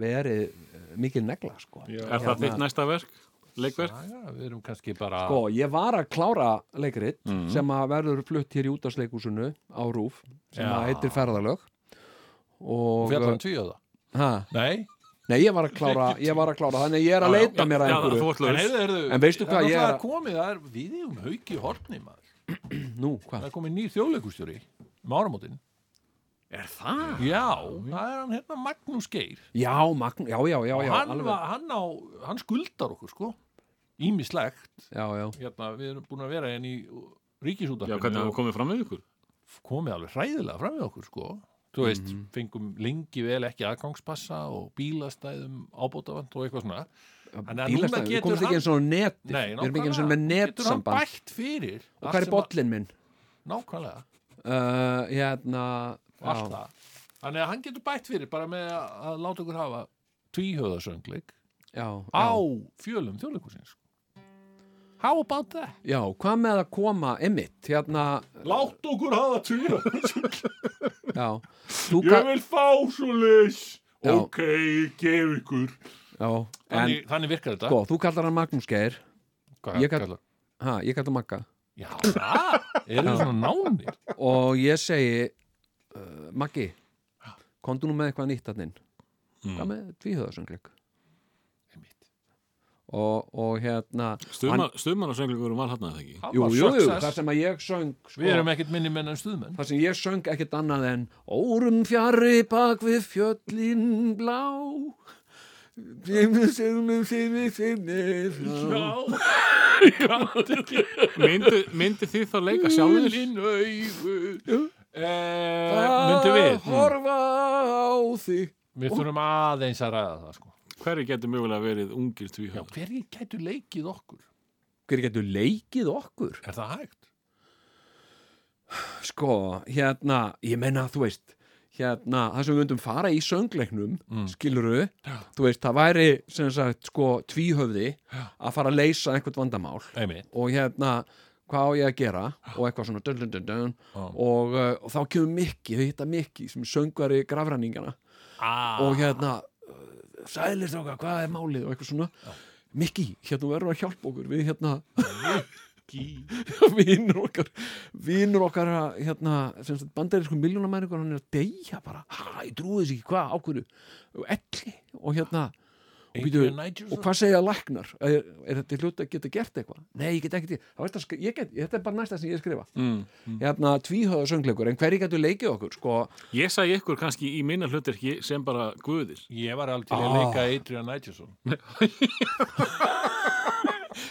verið uh, mikil negla, sko. Er það þitt næsta verk? Leikverk? Já, við erum kannski bara... Sko, ég var að klára leikrit sem að verður flutt hér í útastleikusinu á Rúf sem Já. að heitir ferðalög og Fjallar um tvíhöða? ha, Nei. Nei, ég var að klára, ég var að klára þannig að ég er að leita mér að já, einhverju En, heyrðu, En veistu hvað, ég Það er er komið, það er við um hauki hortni, maður. Nú, Það hvað? er komið nýr þjóðleikustjóri um áramótin. Er það? Já, það er hann hérna Magnús Geir. Já, Magn, já, já, já, já, hann, var, hann, á, hann skuldar okkur, sko. Ímislegt. Já, já, Hérna, við erum búin að vera henni í Já, ríkisútarfinu hvernig það komið fram við ykkur? komið alveg hræðilega fram við okkur, sko. Þú veist, fengum lengi vel ekki aðgangspassa og bílastæðum ábótavand og eitthvað svona. Bílastæði, við getur komumst ekki eins og neti Nei, Við erum ekki eins og með nákvæmlega. Getur hann netsamband bætt fyrir Og hvað er bollin minn? Nákvæmlega, Uh, hérna allt já, það Þannig að hann getur bætt fyrir bara með að, láta okkur hafa tvíhöðasöngleik já, á já, fjölum þjóðleikusins How about that? já, hvað með að koma emitt, hérna Látt okkur hafa tvíhöðasöngleik Já, þú ka- vil fá svo leys. Ok, ég gef ykkur. Já, en Þannig, þannig virkar þetta. Sko, þú kallar hann Magnús Geir. Hvað ég kall- kallar? ha, ég kallar Magga. Já, það, erum við svona nánir? Og ég segi uh, Maggi komdu nú með eitthvað nýtt að inn. Hvað með tvíhöðasöngleik Einmitt. Og, og hérna Stuðmann og söngleikur var hann að það ekki? Jú, jú, jú, það sem að ég söng sko, Við erum ekkert minni menn en stuðmenn. Það sem ég söng ekkert annað en Órum fjarri bak við fjöllin blá Simmi, simmi, simmi, simmi frá Myndi, þið þá leika sjálfur? Eh, Myndi við? horfa á þig. Við þurfum aðeins að ræða það sko Hverju getur mögulega verið ungir Já, tvíhöð? hverju gætu leikið okkur? Hver getur leikið okkur? Er það hægt? Sko, hérna, ég menna, þú veist hérna, það sem við myndum fara í söngleiknum mm. skiluru, þú veist, það væri sem sagt, sko, tvíhöfði að fara að leysa einhvert vandamál Einmitt og hérna, hvað á ég að gera og eitthvað svona dun, dun, dun, dun, Já. og, uh, og þá kemur Mikki, þau hitta Mikki sem söngvari grafræningana ah. og hérna sælir þóka, hvað er málið? Og eitthvað svona. Mikki, hérna verður að hjálpa okkur. Við hérna <laughs> vinnur okkar vinnur okkar hérna, bandarísku miljónamæringur hann er að deyja bara, hæ, ég trúi þess ekki, hvað, ákvöru elli og hérna og, býtu, og hvað segja læknar? Er, er þetta hlut að geta gert eitthvað? Nei, ég get ekki, að get, þetta er bara næsta sem ég skrifa. Mm. hérna tvíhöða söngleikur, en hverju getur leikið okkur sko, Ég sagði ykkur kannski í minna hlutverki sem bara guðir. Ég var alveg til að Ah. leika Adrian Nigerson <laughs>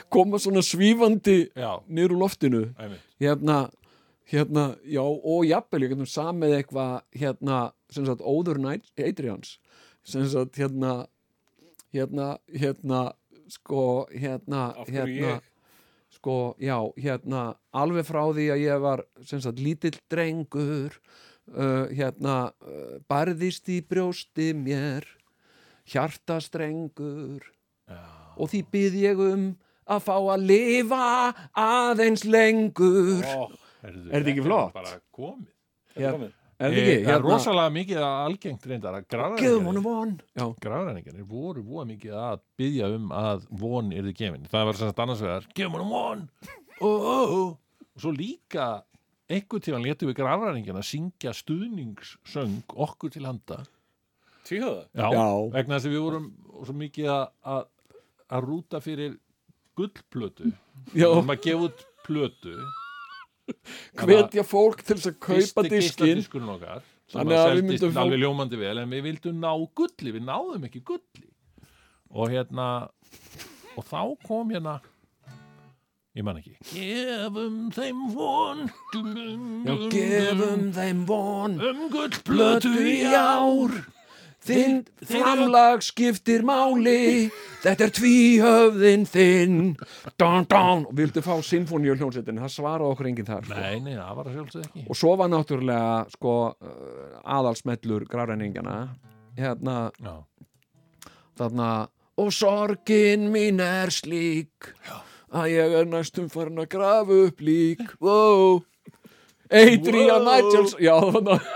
koma svona svífandi úr loftinu. Einmitt. Hérna, hérna, já, og jafnvel ég getum samið eitthvað hérna, sem sagt, óður Adrians. Sem sagt, hérna hérna, hérna sko, hérna, hérna sko, já, hérna alveg frá því að ég var sem sagt, lítill drengur uh, hérna uh, barðist í brjósti mér hjartastrengur. Og því byð ég um að fá að lifa aðeins lengur. Ó, Er þetta ekki þetta flott? Bara komið. Er þetta Eh, ekki? Það er rosalega mikið að algengt reyndar að grafræningarnir voru voða mikið að byggja um að von yrði gefin. Það var sagt annars vegar gefum honum von! Oh, oh, oh. og svo líka einhvern tíðan letum við grafræningina syngja stuðningssöng okkur til handa. Tvíhöða? Já, Já. vegna þess að við vorum svo mikið að- að að rúta fyrir gullplötu. Við vorum að gefa út plötu hvetja fólk til þess að kaupa diskin Þannig að við myndum fá- alveg ljómandi vel en við vildum ná gulli, við náðum ekki gulli. Og hérna og þá kom hérna ég man ekki gefum þeim von Já, gefum þeim von. um gullplötu plötu í ár Þinn framlag skiptir máli. Þetta er tvíhöfðin þinn. Dán, dán Og vildu fá sinfóníu hljónsettin Það svaraði okkur enginn þar sko. Nei, nei, það var að sjálfsög ekki. Og svo var náttúrulega sko, uh, aðalsmellur grafræningana hérna Já, þarna Og sorgin mín er slík að ég er næstum farin að grafa upp lík. Wow. Adrian. Nigels Já, þannig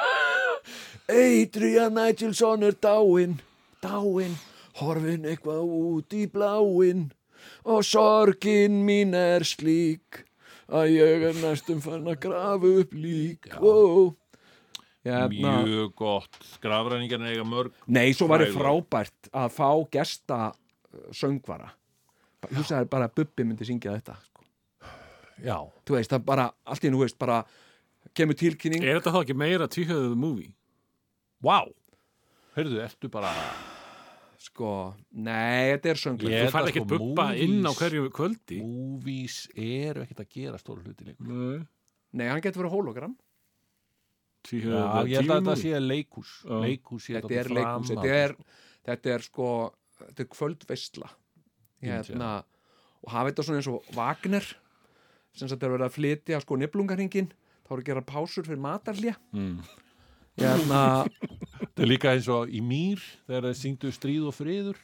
Adrian Nigelson er dáinn dáinn, horfin eitthvað út í bláinn og sorgin mín er slík að ég er næstum farin að grafa upp lík wow. Hérna, mjög gott grafræningarna eiga mörg Nei, svo var Frægur. frábært að fá gesta uh, söngvara Húsaði bara að Bubbi myndi syngja þetta sko. Já, Þú veist, það bara, allt í nú veist, bara kemur tilkynning Er þetta þá ekki meira tvíhöðuð movie? Vá. Hörðu, ertu bara Sko, nei, þetta er Ég- Þú færð þetta ekki sko, bubba movies- inn á hverju kvöldi. Movies eru ekkert að gera stóra hluti lengur. Nei. Nei, hann getur verið hologram. Já, ég held að þetta sé leikhús. Já. Leikhús sé Þetta dálítið er leikhús, fram þetta á- er Þetta er sko, þetta er kvöldveisla. Hérna Og hafa þetta svona eins og Wagner sem sagt er verið að flytja sko niflungarhingin þá eru að gera pásur fyrir matarlja Mm. Hérna, Þetta er líka eins og í mýr þegar þeir syngdu stríð og friður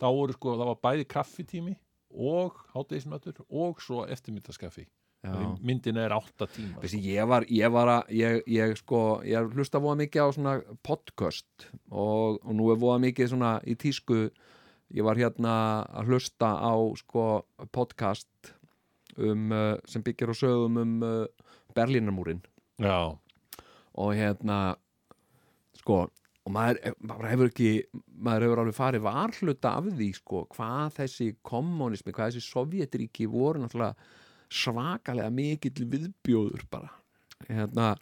þá voru sko, það var bæði kaffitími og hátegismötur og svo eftirmyndaskaffi. Myndin er átta tíma Veistu, ég var, ég var að, ég, ég sko, ég hlusta voða mikið á svona podcast og, og nú er voða mikið svona í tísku, ég var hérna að hlusta á sko podcast um, uh, sem byggir á sögum um uh, Berlínarmúrin Já, og hérna, sko, og maður, maður hefur ekki, maður hefur alveg farið varhluta af því, sko, hvað þessi kommunismi, hvað þessi sovjetríki voru náttúrulega svakalega mikill viðbjóður bara. Hérna,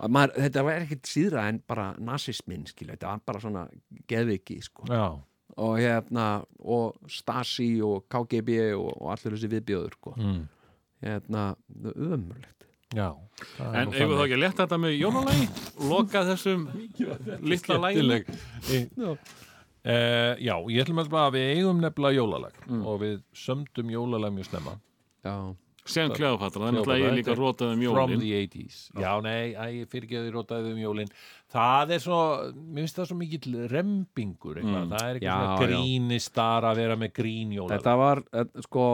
að maður, þetta var ekkert síðra en bara nasismin, skilja, þetta var bara svona geðviki, sko, og hérna og Stasi og KGB og, og allir þessi viðbjóður, sko. Mm. hérna, ömurlegt já En eigum við þá ekki að leta þetta með jólalagi? Loka þessum <laughs> litla. Já. Uh, já, ég ætlum að bara að við eigum nefnilega jólalag Mm. og við sömdum jólalag mjög snemma. Já, Sem Kleopatra, þannig að ég líka rotað um From jólin the 80s Já, nei, æ, fyrirgeði rótaði um jólin. Það er svo, mér finnst það svo mikill rembingur eitthvað, Mm. það er ekki Já, svona grínistar að vera með grínjóla þetta var, eh, sko,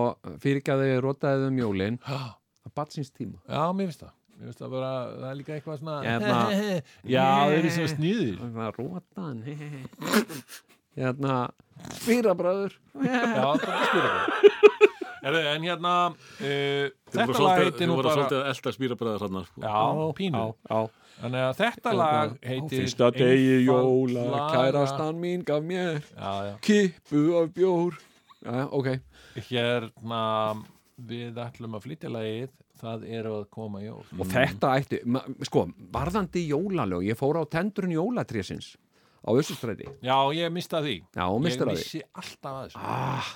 fyrirgæði rotaðið um jólin. Já, að batsins tíma. Mér finnst það. Mér finnst það bara, það er líka eitthvað svona Hérna. Já, það eru svo sniður rótaðan hérna spýrabræður Já, það er <laughs> spyrja bara <laughs> Heru, En hérna uh, Þetta lag heitir Þú nú voru bara svolítið að elda spýrabræður hann Já, pínu. já. Þannig að þetta lag heitir fyrsta degi jóla kærastan mín gaf mér Já, já. kippu af bjór. Já, ok. Hérna Við ætlum að flytja lagið Það er að koma jól. Og þetta ætti, sko, varðandi jólalög ég fór á tendurinn jólatrésins á Össustræti Já, ég mista því. Já, Ég að því. missi alltaf að þessu. Ah,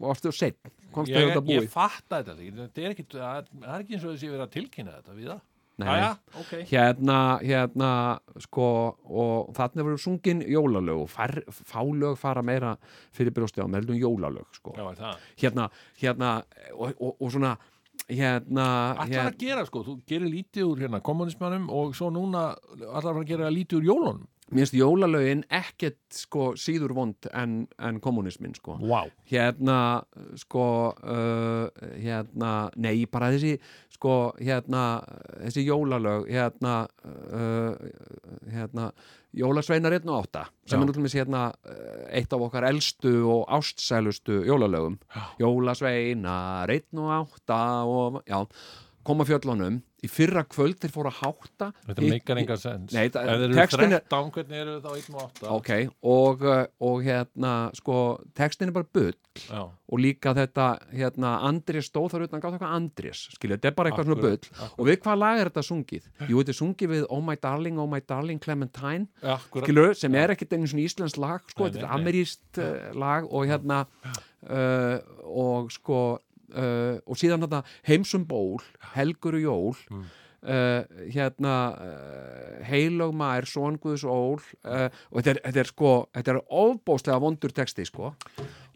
varstu komstu Ég, ég fatta þetta Þetta er ekki, það það er ekki eins og þessi verið að tilkynna þetta við það Nei. Jæja, ok hérna, hérna sko, og þarna verður sungin jólalög og far, fálög fara meira fyrir brjósti á meðlum jólalög sko. Já, hérna, hérna og, og, og svona hérna, Allar að gera sko, þú gerir lítið úr hérna kommunismannum og svo núna allar að gera lítið úr jólunum mér finnst jólalögin ekkert sko síður vond en, en kommunismin sko Vá hérna sko uh, hérna, nei bara þessi sko hérna þessi jólalög hérna uh, hérna jólasveinar 1 og 8 sem Já. er náttúrulega hérna uh, eitt af okkar elstu og ástsælustu jólalögum Já. jólasveinar 1 og 8 og já koma fjöllunum. Í fyrra kvöld þeir fóru að hátta Þetta meikar enga sens. Nei, það- eru textin er- 13, hvernig eru það á 1 og 8 ok, og, uh, og hérna sko, textin er bara bull. Já, og líka þetta, hérna Andrés stóð þar utan, gátt eitthvað Andrés skilja, þetta er bara eitthvað svona Akkurat, bull. Og við hvað lag er þetta sungið? Jú, þetta er sungið við Oh My Darling, Oh My Darling Clementine skilur, sem er ekkert einu svona íslensk lag sko, Nei, þetta nei, er nei. ameríst uh, lag og hérna uh, og sko uh, og síðan þetta heimsum ból helgur og jól. Mm. uh, hérna uh, heilög maður, songuðs ól. Uh, og þetta er, þetta er sko þetta er ofbóðslega vondur texti sko.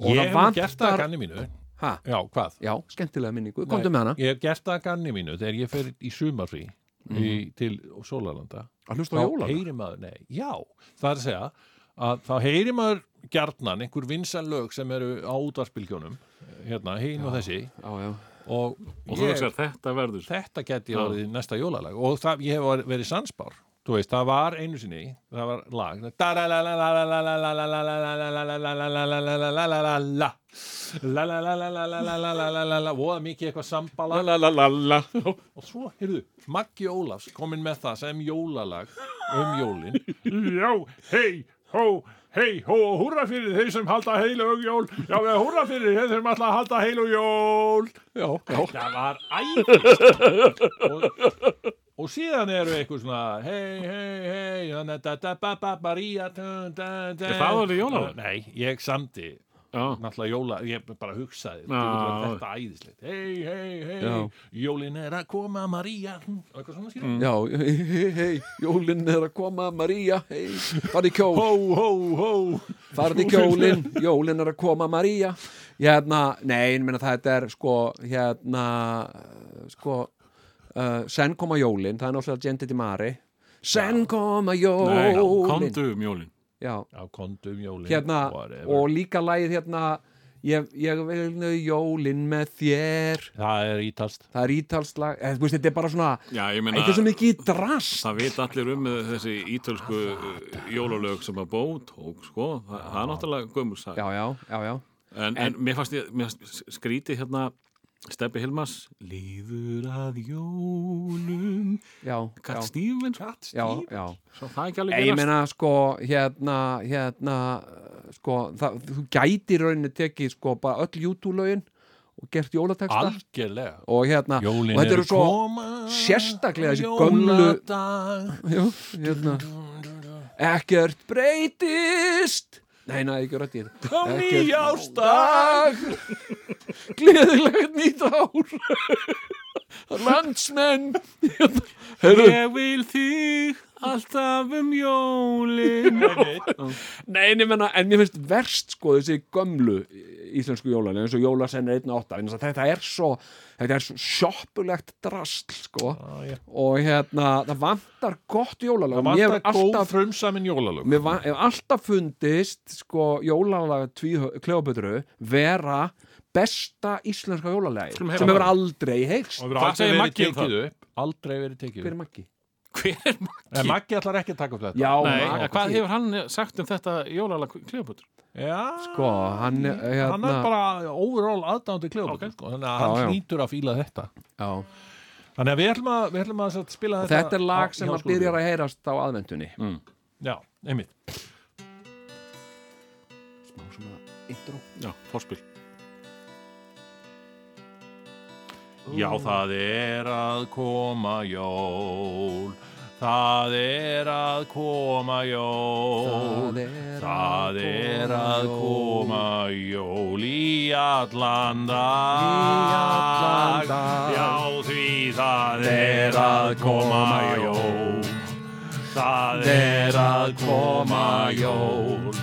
Og Ég hef gert það að vantar ganni mínu. Ha, Já, hvað? já, skemmtilega minningu, komdu með hana. Ég hef gert það að ganni mínu þegar ég fer í sumarfrí í, til Sólalanda að hlusta á jóla heyri maður, nei, já það er að segja að þá heyri maður gjarnan einhver vinsan lög sem eru á útvarspilgjónum hérna, hinn og þessi já, já. og, Og þú veist þetta verður þetta geti Já. orðið næsta jólalag og það, ég hef verið sannspár þú veist, það var einu sinni það var lag voða mikið eitthvað sambala og svo, heyrðu, Maggi Ólafs kominn með það sem jólalag um jólin Já, hei, hó, hei, hó, og húrra fyrir þeir sem halda heilug jól. Já, við húrra fyrir þeir sem alltaf halda heilug jól. já, já. það var æfist og, og síðan eru eitthvað svona hei, hei, hei það orðið jólalag? Nei, ég samdi Já, náttúrulega jóla, ég bara hugsaði Já. þetta æðislegt. Hei, hei, hei, jólin er að koma Maria og eitthvað svona skilur Já, hei, hei, hei, jólinn er að koma, María, hei, farði kjól, hó, hó, hó farði kjólinn, jólinn er að koma, María. Hérna, nei, ég meina þetta er sko, hérna, sko, uh, senn koma jólinn, það er náttúrulega Gente di Mare. Senn koma nei, jólinn. komdu um jólin á kondum jólin hérna, og líka lagið hérna, ég, ég vil nau jólinn með þér. það er ítalst Það er ítalslag, eða, þú veist, þetta er bara svona, er svo mikið drast. Það veit allir um með þessi ítölsku uh, jólalög sem að bó tók, sko, það, það er náttúrulega gömulsag. Já, já, já, já. En, en mér fannst fannst skrítið hérna Steppi Hilmas Líður að jólum. Já, Kat já, Stevens já, já. Svo það ekki alveg Ég meina sko hérna, hérna sko, það, þú gæti rauninni tekið sko bara öll YouTube-lögin og gert jólateksta algjörlega. Og hérna, jólin og þetta eru svo koma sérstaklega þessi gömlu jóladag. Jú, hérna, ekkert breytist Nei, næ, ekki rættið Á nýjársdag. <laughs> Gleðilegt nýtt ár. Landsmenn. Ég vil þig alltaf um jólin. Nei, en ég menna, en mér finnst verst sko þessi gömlu íslensku jólan eins og jólasenn er 1.8 vegna þess að þetta er svo, þetta er svo sjoppulegt drasl sko. Já. og hérna, það vantar gott jólalag það vantar góð alltaf, frumsamin jólalög. Mér va- hef alltaf fundist sko jólalag Kleopötru vera besta íslenska heyra sem hefur aldrei Hvað aldrei segir verið Maggi tekið upp. Aldrei verið tekið Hver er upp Maggi? Hver er maður? en Maggi ætlar ekki að taka upp þetta. Já, Nei, Maggi. hvað hefur hann sagt um þetta jólalag Kleopatra? Já, Sko, hann, hérna, hann er bara overall aðdándi kljóð sko. þannig að Já, hann hlýtur að fíla þetta. Já. þannig að við ætlum að, við ætlum að spila þetta þetta er lag sem að byrjar að heyrast á aðvendunni já, einmitt. Smá svona intro. Já, fórspil Já, það er að koma jól Það er að koma jól. Það er að koma jól. í allan dag. allan dag. Já, því það er að koma jól. Það er að koma jól.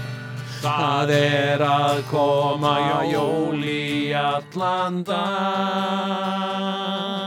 Það er að koma jól í allan dag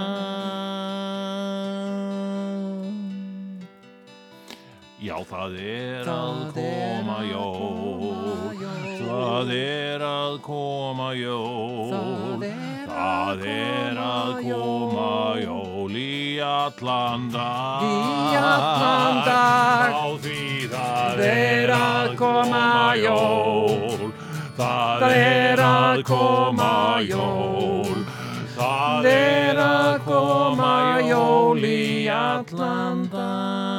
Já, það er að koma jól. Það er að koma jól. Það er að koma jól. í allan dag. Í allan dag. Já, því það er að koma jól. Það er að koma jól. Það er að koma allan dag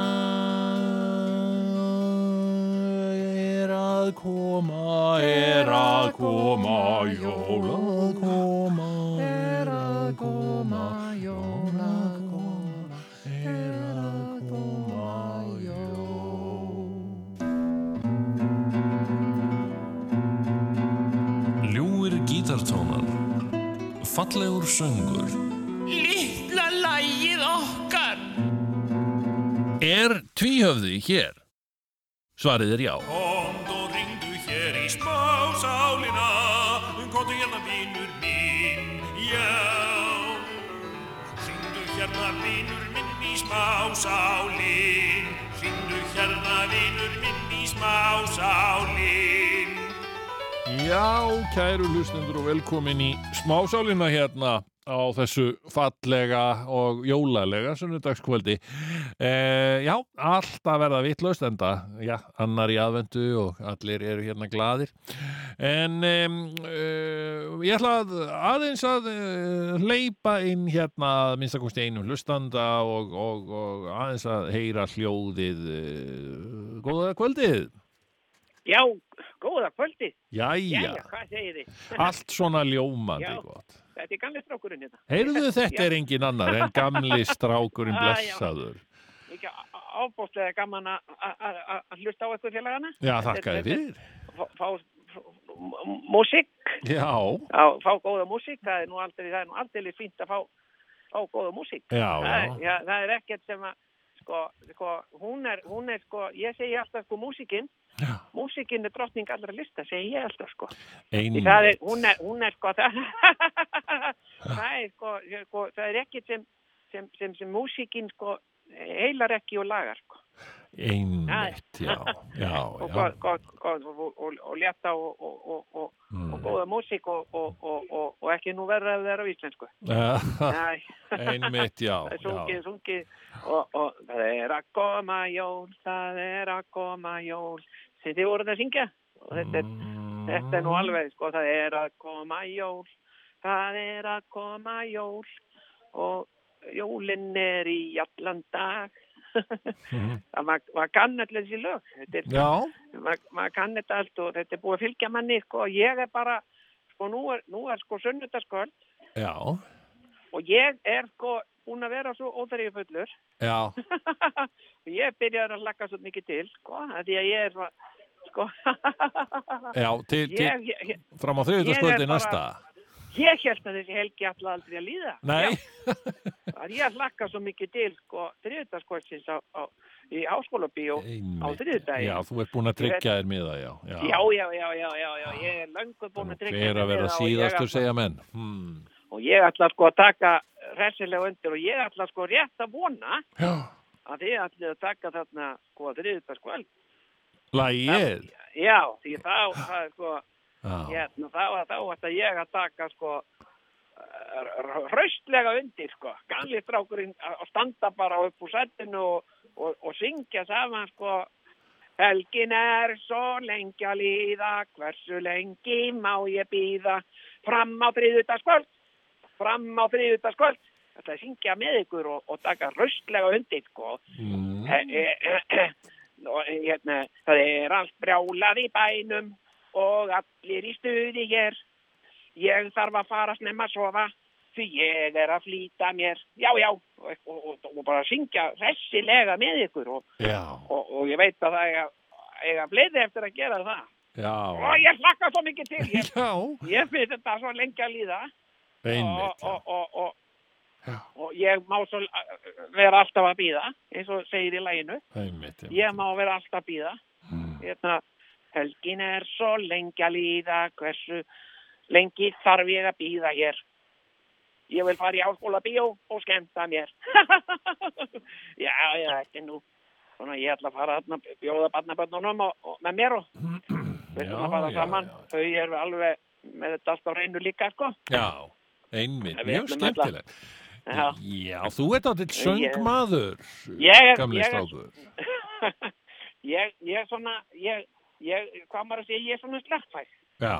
söngur Lítla lægið okkar Er tvíhöfði hér? Svarið er já. Komd og ringdu hér í smásálina Komdu hérna vinur minn, já Ringdu hérna vinur minn í smásálin Ringdu hérna vinur minn í smásálin Já, kæru hlustendur og velkomin í smásálina hérna á þessu fallega og jólalega sunnudagskvöldi. Eh, já, allt að verða vitlaust enda, já, annar í aðvendu og allir eru hérna gladir. En um, uh, ég ætla að aðeins að uh, hleypa inn hérna að minnstakosti einum hlustanda og, og, og aðeins að heyra hljóðið. Uh, góða kvöldið. Já, góða kvöldi. Jæja. Jæja, hvað segir þið? Allt svona ljómandi Já. gott. Þetta er gamli strákurinn hérna. Heyrðu <laughs> þetta er engin annar en gamli strákurinn <laughs> blessaður. Ekki ábústlega gaman að- hlusta á eitthvað félagana. Já, Þetta þakka þér þetta fyrir. Fá, músík, Já, fá góða músík. Það er nú aldrei, fínt að fá, góða músík. já, já. það er ekkert sem að, sko, sko, hún er, hún er, sko, ég segi alltaf, sko, músíkinn, Já. músíkinn er drottning allra lista, segi ég alltaf, sko. Er, hún er, hún er sko, það, <laughs> það er sko, sko, það er ekkert sem, sem, sem, sem músíkin sko, heilar ekki og lagar sko. einmitt, já, já, <laughs> Og, gott, gott, gott, og, og, og létta og, og, og, og, Mm. góða músík og, og, og, og, og ekki nú verða að vera á íslensku. <laughs> Einmitt, já, sungið og, og það er að koma jól, það er að koma jól. Sem þið voruð að syngja. Og þetta er Þetta er nú alveg, sko, það er að koma jól, það er að koma jól og jólinn er í allan dag. <laughs> Það maður mað kann allir þessi lög, maður mað kann þetta allt og þetta er búið að fylgja manni, sko, og ég er bara, sko, nú er, nú er sko sunnudagskvöld já, og ég er, sko, búin að vera svo óþrýju fullur og <laughs> ég byrjar að laka svo mikið til, sko, að því að ég er, svo- sko, <laughs> já, til, til ég, ég, ég, fram á er þriðutaskvöldi næsta. ég held að þessi helgi alltaf aldrei að líða. Nei, Það er ég að hlakka svo mikið til sko þriðutaskvöldsins á, á, í háskólabíó á þriðudaginn. Já, þú ert búin að tryggja þér miða, já. Já, já, já, já, já, já, ég er löngu búin að tryggja Hver að mér vera miða og ég síðastur, segja menn. Hmm. Og ég ætla sko að taka hressilega undir og ég ætla sko rétt að vona Já, að þið ætla að taka þarna sko þriðutaskvöld. lægið. Já, því þá, það er sko, hérna, þá, ætla ég að taka sko hraustlega undir sko, ganli strákurinn að að standa bara upp úr sættinu og, og, og syngja saman sko. Helgin er svo lengi að líða, hversu lengi má ég býða, fram á þriðutaskvöld, fram á þriðutaskvöld. Er að syngja með ykkur og, og taka raustlega undir, sko. Mm. Eh, eh, eh, og, eh, hérna, það er allt brjálað í bænum og allir í stuði hér. Ég þarf að fara snemma að sofa því ég er að flýta mér. Já, já, og, og, og, bara syngja hressilega með ykkur og, Já, og, og ég veit að það eiga, eiga fleiri eftir að gera það. já, Og ég hlakka svo mikið til. Ég, <laughs> ég finnst þetta svo lengi að líða einmitt, og, já. og, og, Já. og, ég má svo uh, vera alltaf að býða, eins og segir í læginu. Einmitt, já. Ég má vera alltaf að býða. Mm. Hérna, helgin er svo lengi að líða, hversu lengi þarf ég að býða hér. Ég vil fara í háskóla bíó og skemmta mér. <laughs> já, já, er nú. Svona, ég ætla að fara þarna, bjóða barnaböndunum með mér og <clears throat> við ætlum að fara já, saman. já. Þau eru alveg með þetta allt á reynu líka, sko. Já, einmitt, mjög skemmtilegt. Já. Já, þú ert áttið söngmaður, Ég er- gamli ég er- strákur. <laughs> ég, ég svona, ég, ég, hvað maður að segja, ég er svona sleppfæk. Já,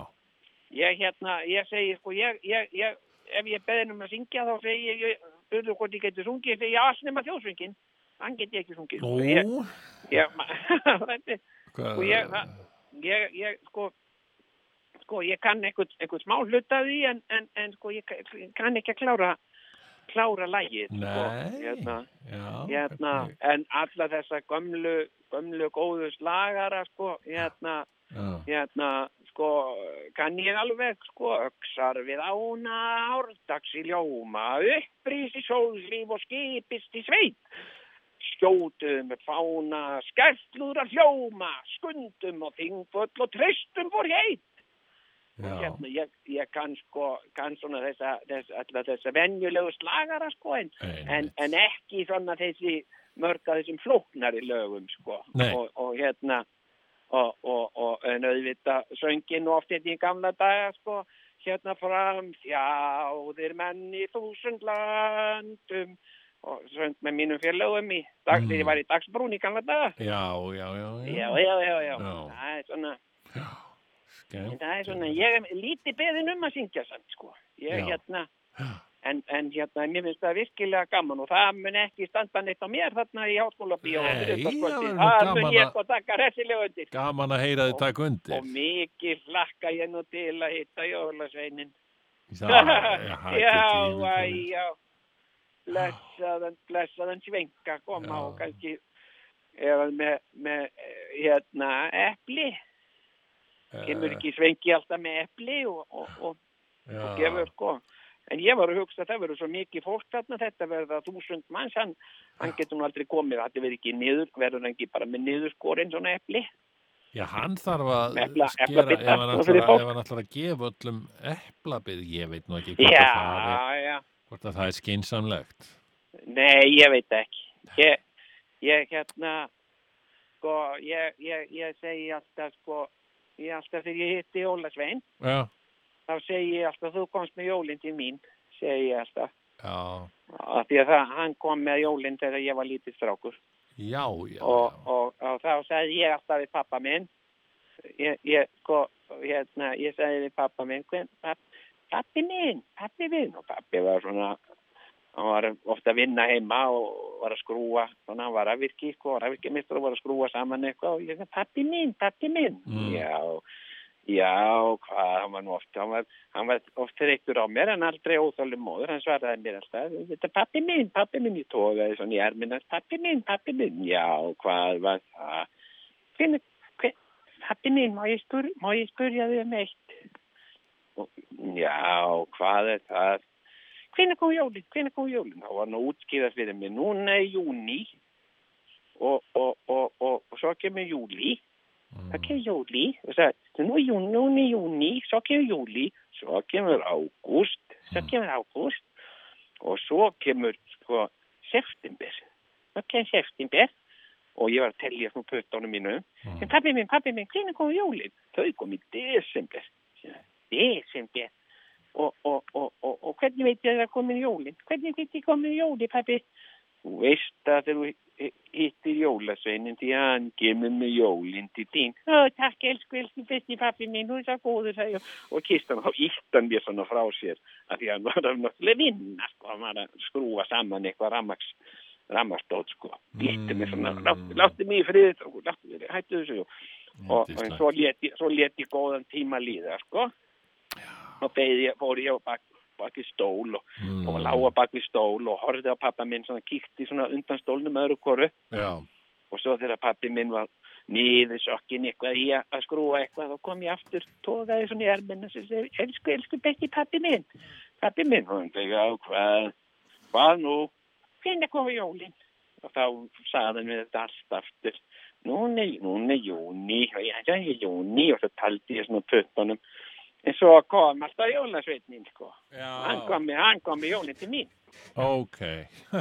Ég hérna, ég segi, sko, ég, ég, ég, ef ég beðin um að syngja þá segi ég, ég, byrðu hvort ég getur sungið, ég segi, já, allt nema þjóðsvingin. hann get ég ekki sungið. sko. Ég, Nú, ég, <laughs> er- hvað, sko, ég, ég, ég, sko, sko, ég kann eitthvað, smá hluta því en, en, en sko, ég kann- ekki að klára, klára lægið, sko, hérna, hérna, en alla þessa gömlu, gömlu góðu slagara, sko, hérna, hérna, sko, kann ég alveg, sko, öksar við ána, árdags í ljóma, upprís í sólslíf og skipist í sveit. Skjótuðum með fána, skerflúðra hljóma, skundum og þingfull og tristum fór heit. Já, Hérna, ég, ég kann sko, kann svona þessa, þessa, alla þessa venjulegu slagara, sko, en, en, en ekki svona þessi mörg að þessum flóknari lögum sko. Og, og hérna og, og, og en auðvitað söngin og oft þetta í gamla daga sko hérna fram þjáðir menn í þúsund landum og söng með mínum félögum í dag, Mm. þegar ég var í dagsbrún í gamla daga. Já, já, já, já, já, já, já, Já. það er skemmt. það er svona, ég er lítið beðin um að syngja samt sko ég Já. hérna En, en hérna, mér finnst það virkilega gaman og það mun ekki standa neitt á mér þarna í háskóla bíó. Það mun ég sko taka resilega undir. Gaman að heyra þið taka undir. Og mikið hlakka ég nú til að hitta jólasveinin. Já, já. <laughs> Blessaðan, blessaðan svenka koma og kannski hann með, með eh, hérna, epli. Kemur ekki svenki alltaf með epli og, og, og og gefur sko. En ég var að hugsa að það verður svo mikið fólk þarna þetta verða þúsund manns hann, hann getur nú aldrei komið þetta verður ekki niður, verður hann ekki bara með niður skorin svona epli? Já, hann þarf að Epla- skera, eplabita ef hann ætlar að, að gefa öllum eplabið, ég veit nú ekki hvort, já, að það, er, hvort að það er skinsamlegt. nei ég veit ekki. Ég, ég hérna sko, ég, ég, ég segi alltaf sko, ég alltaf þegar ég hitti Ólasvein, Já, þá segi ég alltaf þú komst með jólinn til mín segi ég alltaf, af því að það, hann kom með jólinn þegar ég var lítið strákur. Já, já, og, og, og þá sagði ég alltaf við pappa minn ég, ég, sko, hérna, ég sagði við pappa minn hvern, papp, pappi minn, pappi minn. Og pappi var svona hann var ofta að vinna heima og var að skrúa svona, hann var að virki, sko, og var að skrúa saman eitthvað. Og ég sagði pappi minn, pappi minn. Mm. já, já, hvað hann var nú oft, hann var, hann var oft reyktur á mér en aldrei óþálum móður hann svaraði mér alltaf, þetta er pappi minn, pappi minn. Ég tókaði svona í erminna, pappi minn, pappi minn. Já, hvað var það? Hvernig, hver, pappi minn má ég, spur, má ég spurja þig um eitt? Og, já, hvað er það hvernig kom jólinn, hvernig kom jólinn þá var nú útskýðast fyrir mig, núna er júni og, og, og, og, svo kemur júli það kemur júli og það nú er júni, núna er júni, svo kemur júli svo kemur ágúst svo kemur ágúst og svo kemur sko september. Svo kemur september og ég var að tellja svona puttunum mínu. En pappi minn, pappi minn, hvernig kom jólinn þau kom í desember. Desember og, og, og, og, og hvernig veit ég að það komin jólinn hvernig veit ég komin jólinn pappi þú veist að þegar þú hi- hittir jólasveinin því að hann kemur með jólinn til þín. Ó, takk elsku, elsku besti pappi minn þú er svo góður sagði ég. Og kist hann þá ítt hann mér svona frá sér að því að hann var að náttúrulega vinna sko, hann var að skrúa saman eitthvað rammaks rammarstótt sko, ítti mér svona láttu, láttu mig í frið, láttu mig hættu þessu og, og svo leti, svo leti góðan tíma líða sko og beði ég, fór ég á bak, bak við stól og, Mm. og lága bak við stól og horfði á pappa minn svona kíkti svona undan stólnum öðru koru Já, og svo þegar pappi minn var niður sokkin eitthvað í að að skrúa eitthvað þá kom ég aftur, tókaði svona í erminn og segi, elsku, elsku besti pappi minn. Pappi minn, og hann segi, já, hvað hvað nú? Hvernig komu jólinn og þá sagði hann við þetta allt aftur núna, er- núna er júni og ég sagði júni og svo taldi ég svona puttunum en svo kom alltaf jólasveitnin sko hann kom með, hann kom með jólinn til mín ok. <laughs>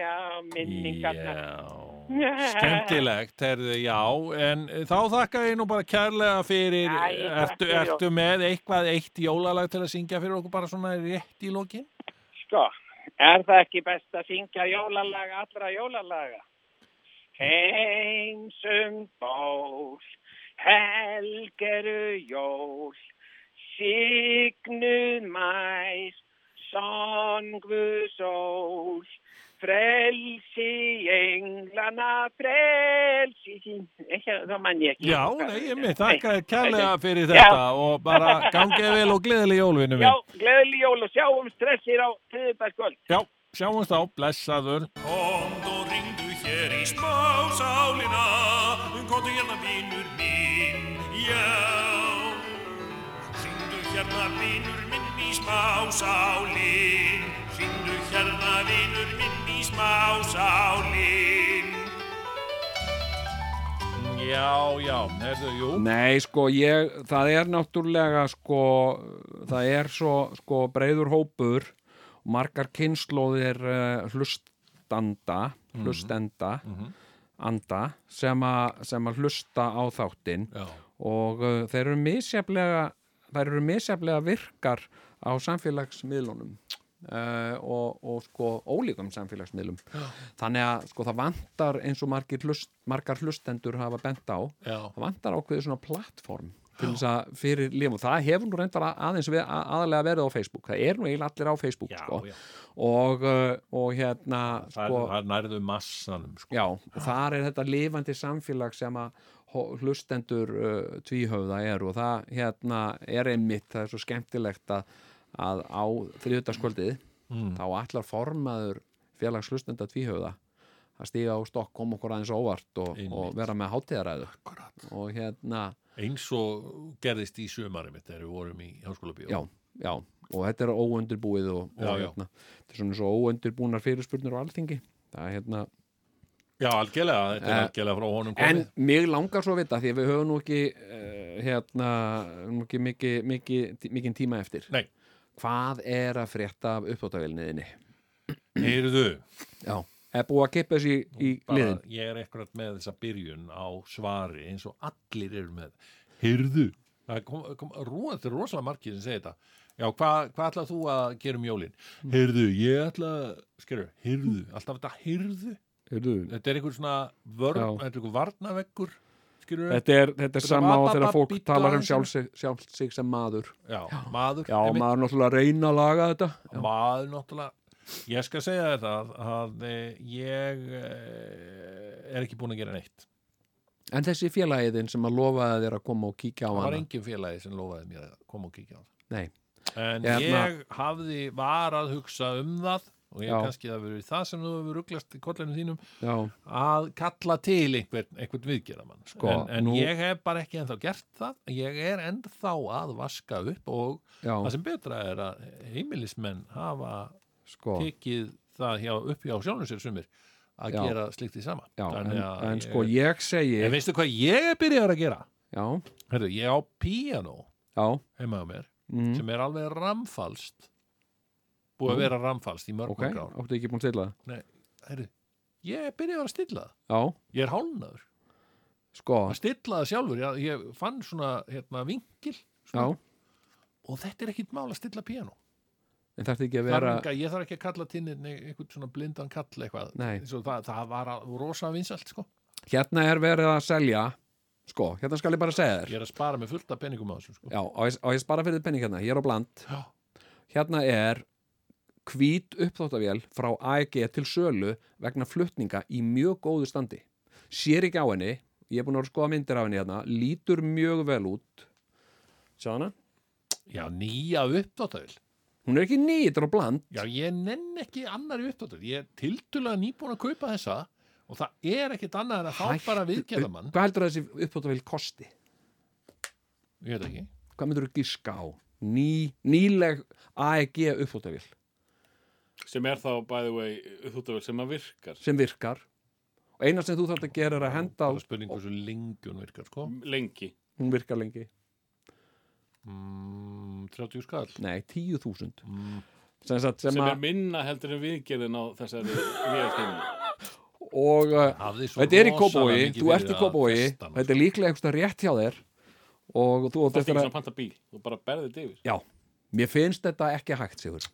já, minningarnar Já, skemmtilegt, herðu, já, en þá þakka ég nú bara kærlega fyrir, Já, ertu, ertu með eitthvað eitt jólalag til að syngja fyrir okkur bara svona rétt í lokin? Sko, er það ekki best að syngja jólalaga allra jólalaga? Heimsum ból, helgeru jól, signuð mær, songvu sól, frelsi englana, frelsi sín. Það mann ég ekki. Já, nei, ég mitt, þakka kærlega fyrir Já. þetta og bara <laughs> gangið vel og gleðileg jólvinu Já, gleðileg jól og sjáum stressir á þriðbæðskvöld. Já, sjáumst á, blessaður. Komd og ringdu hér í smásálina Komdu hérna vinur minn, já Ringdu hérna vinur minn í smásálin Ringdu hérna vinur minn í smásálin Já, já, herðu, jú. Nei, sko, ég, það er náttúrulega, sko, það er svo, sko, breiður hópur margar kynnslóðir uh, hlustanda, hlustenda, anda, sem, a, sem að hlusta á þáttinn. Já, og uh, þeir eru misjaflega, þær eru misjaflega virkar á samfélagsmiðlunum. Uh, og, og sko ólíkum samfélagsmiðlum. Þannig að sko það vantar eins og hlust, margar hlustendur hafa bent á já, það vantar ákveðið svona plattform til þess að fyrir lífum, það hefur nú reyndar að- aðeins við, að, aðalega verið á Facebook það er nú eiginlega allir á Facebook já, sko. já. Og, uh, og hérna Það sko, er, það er nærðu massanum, sko. já, og þar er þetta lifandi samfélag sem að hlustendur uh, tvíhöfða eru og það hérna er einmitt, það er svo skemmtilegt að, að á þriðutaskvöldið Mm. þá allar formaður félags hlustenda tvíhöfða að stíga á stokk, koma okkur aðeins óvart og, og vera með hátíðaræðu. Og hérna Eins og gerðist í sumari mitt þegar við vorum í háskóla bíó. já, já, og þetta er óundirbúið og, og Já, hérna, þetta er svona svo óundirbúnar fyrirspurnir á alþingi. Það er hérna, Já, algjörlega, þetta er Eh, algjörlega frá honum en komið. mig langar svo að vita því að við höfum nú ekki uh, hérna, nú ekki mikið mikið mikið tíma eftir. Nei. hvað er að frétta af uppáttavelniðinni Heyrðu, já, er búið að kippa þessi í, í liðin ég er ekkert með þessa byrjun á svari eins og allir eru með. Rú, þetta er rosalega margir sem segir þetta. Já, hvað hva ætlað þú að gera um jólin? Heyrðu, ég ætla, skerðu, heyrðu, alltaf þetta. Heyrðu, Þetta er einhver svona vörn, Já. þetta er einhver varnaveggur, þetta er, þetta er sama var þegar fólk talar um sjálf sig, sjálf sig sem maður Já, maður. já, maður náttúrulega reyna að laga þetta já, maður náttúrulega ég skal segja þetta að, að eh, ég eh, er ekki búin að gera neitt. En þessi félagiðin sem að lofaði þér að koma og kíkja á það var hana? engin félagi sem lofaði mér að koma og kíkja á það nei, en Hérna- ég hafði var að hugsa um það og ég Já. kannski það verið það sem þú hefur rugglast í kollinu þínum já, að kalla til einhvern, einhvern viðgerðamann Sko, en, en nú- ég hef bara ekki ennþá gert það. Ég er ennþá að vaska upp og já, það sem betra er að heimilismenn hafa sko. Tekið það hjá, upp hjá sjálfum sér sumir að Já. gera slikt í sama já, en, að en sko ég segi En veistu hvað ég byrjaður að gera? já, Herru, ég á píanó já. heima á mér mm, sem er alveg ramfalst búið að Nú. vera ramfalst í mörg ok, mörg ár. áttu ekki búin að stilla það? Ég byrjaður að stilla það. Ég er hálnaður sko, að stilla það sjálfur, ég, ég fann svona hérna, vinkil já. Svona, og þetta er ekkit mál að stilla píanó en þarf ekki að vera... vera ég þarf ekki að kalla til einhvern svona blindan kall eitthvað. Það, það var rosa vinsalt sko. hérna er verið að selja sko, hérna skal ég bara segja þér. Ég er að spara með fullt af penningum á þessu sko. já, á ég, á ég spara fyrir penning hérna, ég er á bland. Já. hérna er hvít uppþóttavél frá AEG til sölu vegna flutninga í mjög góðu standi. Sér ekki á henni ég er búin að skoða myndir af henni hérna lítur mjög vel út. Sjá hana? Já, nýja uppdóttavil hún er ekki ný, þetta er á bland Já, ég nenn ekki annari uppdóttur. Ég er tildulega nýbúin að kaupa þessa og það er ekkit annað en að Hættu- bara viðgerðamann. hvað heldur að þessi uppþóttavél kosti? Ég veit ekki. hvað myndur þú giska á? Ný, nýleg AEG uppþóttavél sem er þá by the way uppþóttavél sem að virkar sem virkar og eina sem þú þarft að gera er að henda á Það er spurning hversu lengi hún virkar, sko. lengi hún virkar lengi, Mm, 30 skall. nei, 10.000 Mm, sem, sem, sem er minna heldur en viðgerðin á þessari nýjastinni og uh, þetta er í Kópói, þú ert í Kópói þetta er líklega eitthvað rétt hjá þér og þú það er ekki svona panta bíl þú bara berðið yfir. Já, mér finnst þetta ekki hægt sigur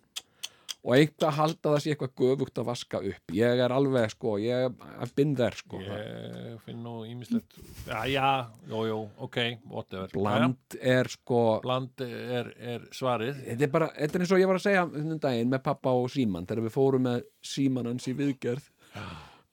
og einhvað halda það sé eitthvað göfugt að vaska upp. Ég er alveg sko, ég er there sko. Ég finn nú ímislegt Já, já, jú, jú, ok, whatever. Bland er sko Bland er, er svarið. Þetta er bara, þetta er eins og ég var að segja þennum daginn með pappa og síman þegar við fórum með síman hans í viðgerð.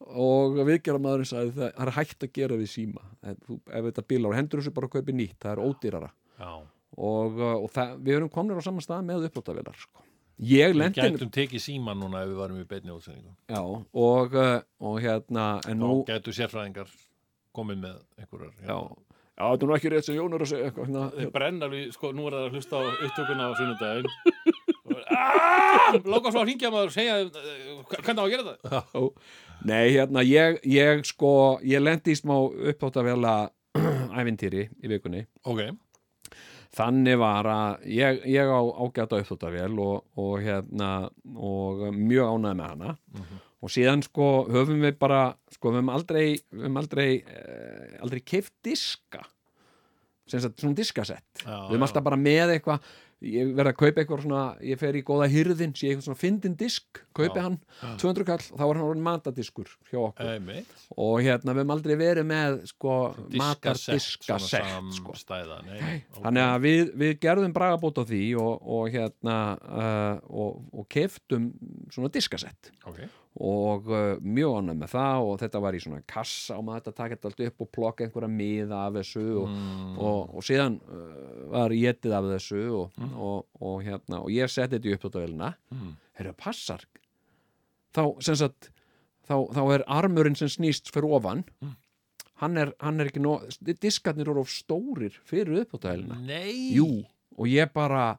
Og viðgerðamaðurinn sagði það er hægt að gera við síma. Ef, þetta bílar, hendur þessu bara að kaupi nýtt það er ódýrara. Já, og, og það, við erum komnir á saman stað með uppláttavélar sko. Ég við lendi gætum tekið síman núna ef við varum í beinni útsendingu. Já, og, uh, og hérna en nú, Þá gætu sérfræðingar komið með einhverjar já, hérna. já, þetta er nú ekki rétt sem Jón er að segja eitthvað, hérna, Þeir brenna sko, nú er það að hlusta á upptökuna á sunnudaginn. <laughs> Lóka svo að hringja maður og segja eh, hvernig á að gera það? Nei, hérna, ég, ég sko, ég lendi í smá uppþóttavela ævintýri í vikunni. Ok, Þannig var að ég, ég á ágæta uppþóttavél og, og hérna, og mjög ánæði með hana. Og síðan sko höfum við bara, sko við höfum aldrei, við höfum aldrei, eh, aldrei keift diska. Sem sagt, svona diskasett. Já, við höfum alltaf bara með eitthvað, ég verð að kaupa eitthvað svona, ég fer í góða hyrðin, sé eitthvað svona fyndin disk, kaupi hann, 200 kall, þá var hann orðin matadiskur hjá okkur. Einmitt. Og hérna við höfum aldrei verið með sko Diskasett, matardiskasett svona sko. samstæða Nei, nei, ok. þannig að við, við gerðum bragabót á því og, og hérna uh, og, og keftum svona diskasett. Ok, og uh, mjög ánægð með það og þetta var í svona kassa og maður þetta þetta allt upp og plokka einhverja miða af þessu og, Mm. og, og síðan uh, var getið af þessu og, og, og hérna og ég setti þetta í upptöðavélina Mm. heyrðu, passar? Þá, sagt þá, þá er armurinn sem snýst fyrir ofan. Hann, er, hann er ekki nó diskarnir eru of stórir fyrir jú, og ég bara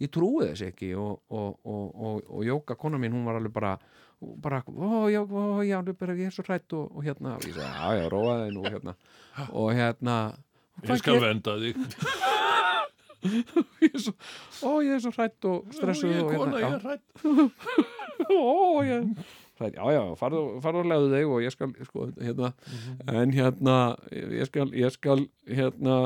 ég trúi þess ekki og, og, og, og, og Jóka, kona mín, hún var alveg bara bara, ó, já, ó, já, bara, ég er svo hrætt og, og hérna, og ég segi, já, já, róaði nú hérna, <laughs> og hérna Ég skal venda þig. <laughs> Ég er svo, ó, ég er svo hrætt og stressuð er og kona, ég hérna, er hrætt <laughs> ó, ég já, já, farðu, og leiðu þig og ég skal, sko, hérna. En hérna, ég skal ég skal, hérna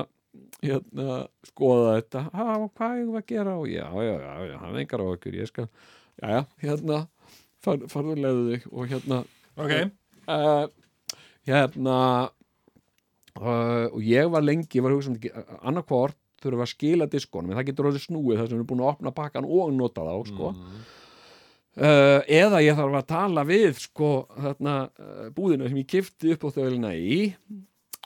hérna, skoða þetta. Ha, hvað ég að gera? Og já, já, já, hann engar á okkur ég skal, já, já, hérna far, farðu og leiðu þig og hérna Ok, uh, hérna uh, og ég var lengi ég var að hugsa um annarkvort þurfum við að skila diskonum en það getur orðið snúið þar sem við erum búin að opna pakkan og nota þá sko. uh, eða ég þarf að tala við sko þarna uh, búðina sem ég kifti upp á þauðlina í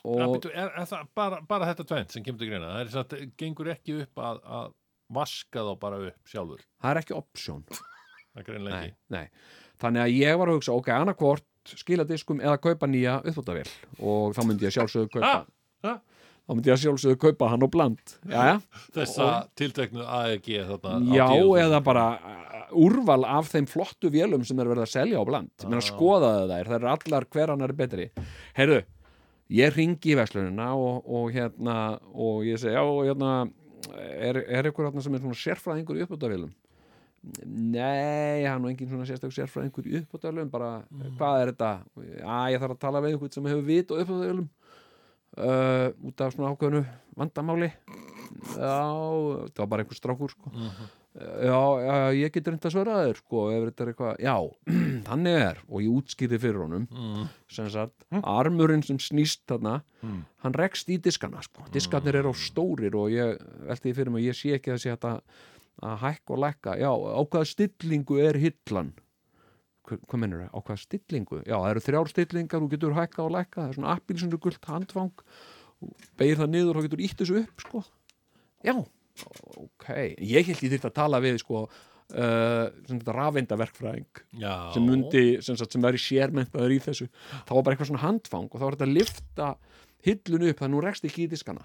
og... og byrju, er, er það bara, bara þetta tvent sem kemur til greina? Það er satt, gengur ekki upp að, að vaska þá bara upp sjálfur? Það er ekki option nei, nei. þannig að ég var að hugsa ok, annarkvort skila diskum eða kaupa nýja uppþóttavél og þá myndi ég sjálfsögðu kaupa Ha? Ha? þá myndi ég sjálfsögðu kaupa hann og bland Jæja, Þessa tilteknu AEG Já, 10.000. eða bara uh, úrval af þeim flottu vélum sem er verið að selja á bland Ah. Ég meina skoðaðu þær, þær eru allar hver annar er betri Heyrðu, ég ringi í verslunina og, og hérna og ég segi, já, hérna er, er ykkur hérna sem er svona sérfræðingur í uppbútavélum Nei, hann er nú engin svona sérstök sérfræðingur í uppbútavélum bara, hvað er þetta? Já, ég þarf að tala við einhvern sem hefur vit á uppbútavélum uh, út af svona ákveðnu vandamáli. Já, það var bara einhver strákur sko. Já, já, ég get reynda að svara þér sko, ef þetta er eitthvað, já, <clears throat> þannig er og ég útskýrði fyrir honum Mm. sem sagt, armurinn sem snýst þarna, Mm. hann rekst í diskana sko, diskarnir eru á stórir og ég velti því fyrir mig, ég sé ekki að sé þetta að hækka og lækka. Já, á hvaða stillingu er hillan? Hva- hvað mennur það, á hvaða stillingu? Já, það eru þrjár stillingar, þú getur hækka og lækka það er svona appilsinu gult handfang. Beigir það niður og getur ítt þessu upp sko, já. Ok, ég held ég þyrfti að tala við sko uh, Já. sem mundi, sem, sagt, sem væri sérmentaður í þessu. Þá var bara eitthvað svona handfang og þá var þetta að lifta hillun upp þannig að nú rekst ekki í diskana.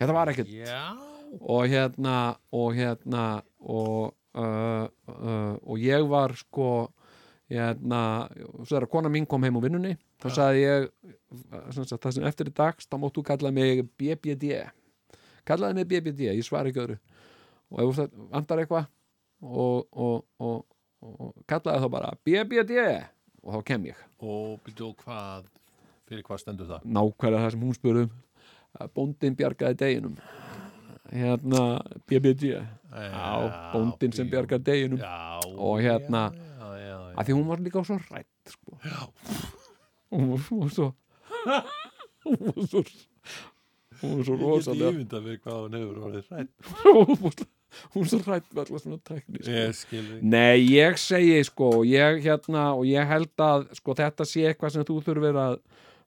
Þetta var ekkert Já og hérna og hérna og, uh, uh, og ég var sko hérna, svo þegar kona mín kom heim úr vinnunni þá sagði ég sagt, það sem eftir í dags, þá máttu kalla mig BBD kallaði mig BBD, ég svar ekki öðru. Og ef þú vantar eitthvað og, og, og, og kallaði þá bara BBD og þá kem ég. Og byrju hvað Fyrir hvað stendur það? nákvæmlega það sem hún spurði um. Að bóndin bjargaði deginum hérna BBG Já, bóndin sem bjargar deginum. Já, Og hérna- já, að því hún var líka svo rætt sko. hún var, svo hún var svo hún var svo Ég get rosalega ímynda mig hvað hún hefur orðið hrætt hún var svo rætt með allar svona tekni sko. Ég Nei, ég segi sko ég hérna og ég held að sko þetta sé eitthvað sem þú þurfir að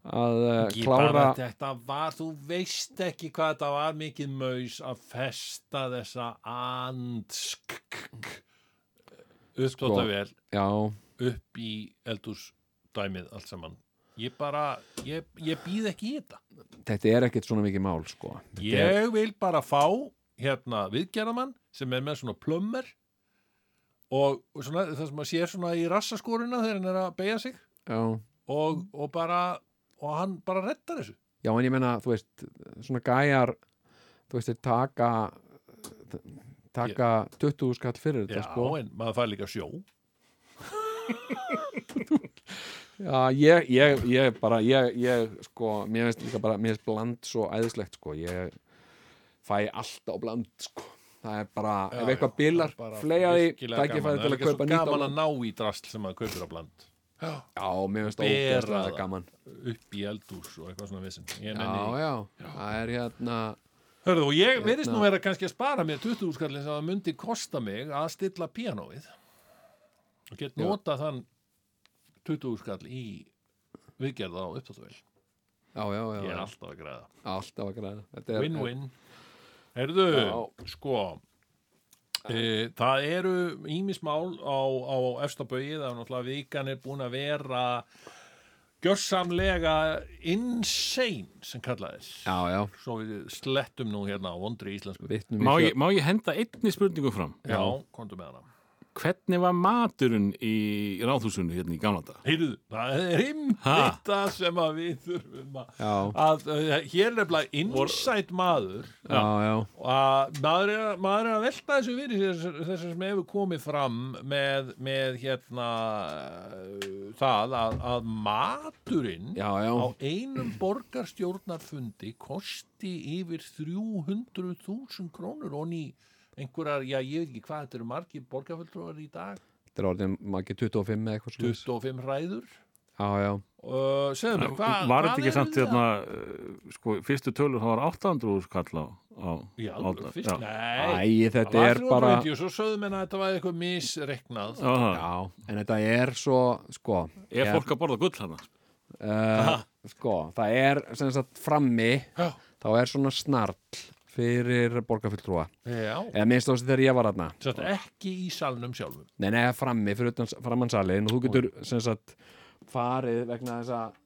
að uh, Ekki klára þetta var, þú veist ekki hvað þetta var mikið maus að festa þessa andsk upptóta vel. já, upp í eldúsdæmið allt saman. Ég bara, ég, ég býð ekki í þetta. Þetta er ekkert svona mikið mál sko. Þetta er, ég vil bara fá hérna viðgerðamann sem er með svona plömmar og, og svona, það sem að sér svona í rassaskoruna þegar hann er að beigja sig. Já, og, og bara og hann bara reddar þessu. Já, en ég menna, þú veist svona gæjar þú veist, þeir taka taka 20 skall fyrir þetta Já, sko. en maður fær líka sjó. <laughs> Já, ég, ég, ég bara, ég, ég, sko, mér finnst líka bara, mér finnst bland svo æðislegt, sko, ég fæ alltaf bland, sko, það er bara, ef eitthvað bilar, því, tækifæði til að kaupa nýtt á gaman að bland. ná í drasl sem maður kaupir á bland Já, mér finnst ógeðslega gaman. upp í eldús og eitthvað svona vissin Já, nenni já, það er hérna, Hörðu, og ég verðist Hérna. nú vera kannski að spara mér 20 skallin sem það myndi kosta mig að stilla píanóið og get Já. nota þann 20 skall í viðgerða á upptáttavel já, já, já, ég er já, alltaf að græða alltaf að græða. Win-win Herðu, Já. sko e, það eru ímismál á, á efstabögi það er náttúrulega vikan er búin að vera gjörsamlega insane sem kallaðis Já, já, svo við slettum nú hérna á vondri íslensku. Má ég, má ég henda einni spurningu fram? Já, komdu með hana Hvernig var maturinn í ráðhúsinu hérna í gamla dag? Heyrðu, það er Ha? einmitt það sem að við þurfum að, Já, að uh, hér er nefnilega insight maður já, já, að maður er, að- maður er að velta þessu sér þessu sem hefur komið fram með, með hérna uh, það að, að maturinn já, já, á einum borgarstjórnarfundi kosti yfir 300.000 krónur og ný einhverjar, já ég veit ekki hvað þetta eru margir borgarfulltrúar í dag þetta er orðin, ekki 25 eða eitthvað svona. 25 ræður Já, já, uh, segðu mér, hvað var þetta ekki samt það? hérna, uh, sko, fyrstu tölur það var 800 skall á, Já, á fyrst, já. nei Æ, þetta er bara 320 og svo sögðu menna að þetta var eitthvað misreiknað Já, en þetta er svo, sko Er ég- fólk að borða gull hana? uh, Sko, það er sem sagt frammi Já. þá er svona snarl fyrir borgarfulltrúa. Eða minnst á þessi þegar ég var aðna ekki í salnum sjálfum. Nei, nei, frammi fyrir utan framansalin og þú getur sem sagt farið vegna þess að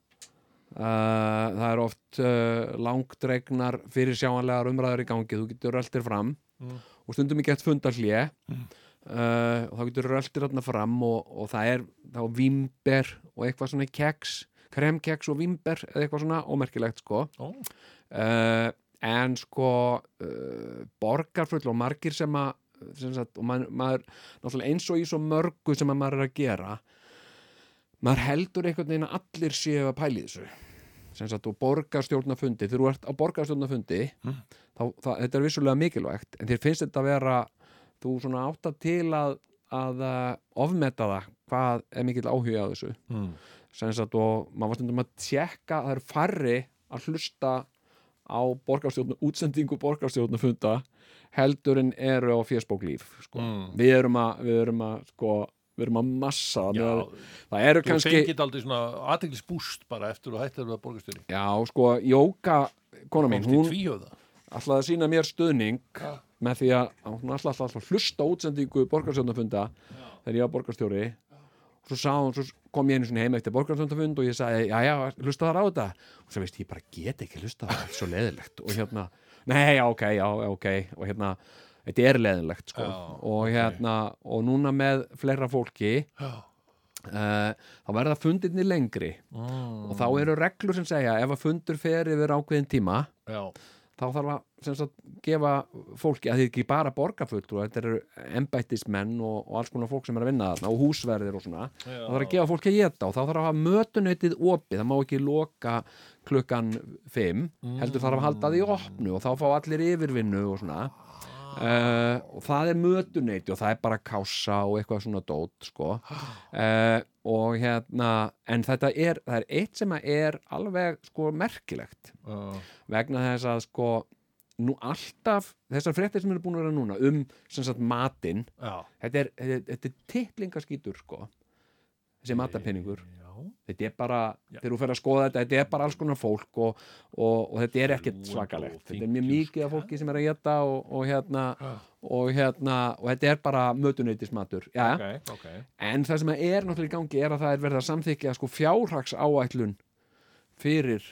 uh, það er oft uh, langdregnar fyrir sjáanlegar umræður í gangi. Þú getur röltir fram Mm. og stundum ekki eftir fundar hlje uh, og þá getur röltir þarna fram og, og það er þá vimber og eitthvað svona keks kremkeks og vimber eða eitthvað svona ómerkilegt sko. Ó. uh, en sko uh, borgarfull og margir sem að og maður, maður eins og í svo mörgu sem að maður er að gera maður heldur einhvern veginn að allir séu að pæli þessu. Sem sagt, og borgarstjórnafundi þegar þú ert á borgarstjórnafundi þá, það, þetta er vissulega mikilvægt en þér finnst þetta að vera þú svona átt að til að, að uh, ofmeta það hvað er mikill áhuga á þessu. Mm. sem sagt og maður var stundum að tjekka að það eru færri að hlusta á borgarstjórnu, útsendingu borgarstjórnufunda heldur en eru á fésbóklíf sko. Mm. við erum að við erum að sko við erum að massa Já, það, eru þú kannski fengið aldrei svona aðteglisbúst bara eftir og hættir að vera borgarstjóri já sko Jóka kona mín, hún ætlaði að sína mér stuðning Já. með því að að hún ætlaði alltaf að hlusta útsendingu borgarstjórnufunda þegar ég var borgarstjóri svo, sá, hún- svo kom ég einu sinni heim eftir borgarstjórnufund og ég sagði, já já, hlusta þar á þetta og svo veist, ég bara get ekki hlusta er svo leðilegt og hérna, nei, já, ok, já, ok og hérna, þetta er leðilegt sko. Já, og hérna, og núna með fleira fólki uh, þá verða fundirni lengri Mm. og þá eru reglur sem segja ef að fundur fer yfir ákveðin tíma Já. Þá þarf að sem sagt, gefa fólki að þið ekki bara borgarfulltrú þetta eru embættismenn og, og alls konar fólk sem er að vinna þarna og húsverðir og svona þá þarf að gefa fólki að geta og þá þarf að hafa mötuneytið opið, það má ekki loka klukkan 5 heldur þarf að halda því opnu og þá fá allir yfirvinnu og svona. Uh, og það er mötuneyti og það er bara kása og eitthvað svona dót sko. Uh, og hérna en þetta er, það er eitt sem er alveg sko merkilegt. Vegna þess að sko nú alltaf, þessar fréttir sem eru búin að vera núna um sem sagt matinn Já, þetta er, er- þetta titlingaskítur sko þessi matapenningur þetta er bara, þegar þú fer að skoða þetta þetta er bara alls konar fólk og, og, og þetta er ekkert svakalegt. þetta er mjög mikið af fólki sem er að geta og, og hérna og hérna, og þetta er bara mötuneytismatur, já, ok, ok. En það sem er náttúrulega í gangi er að það er verið að samþykja sko fjárhagsáætlun fyrir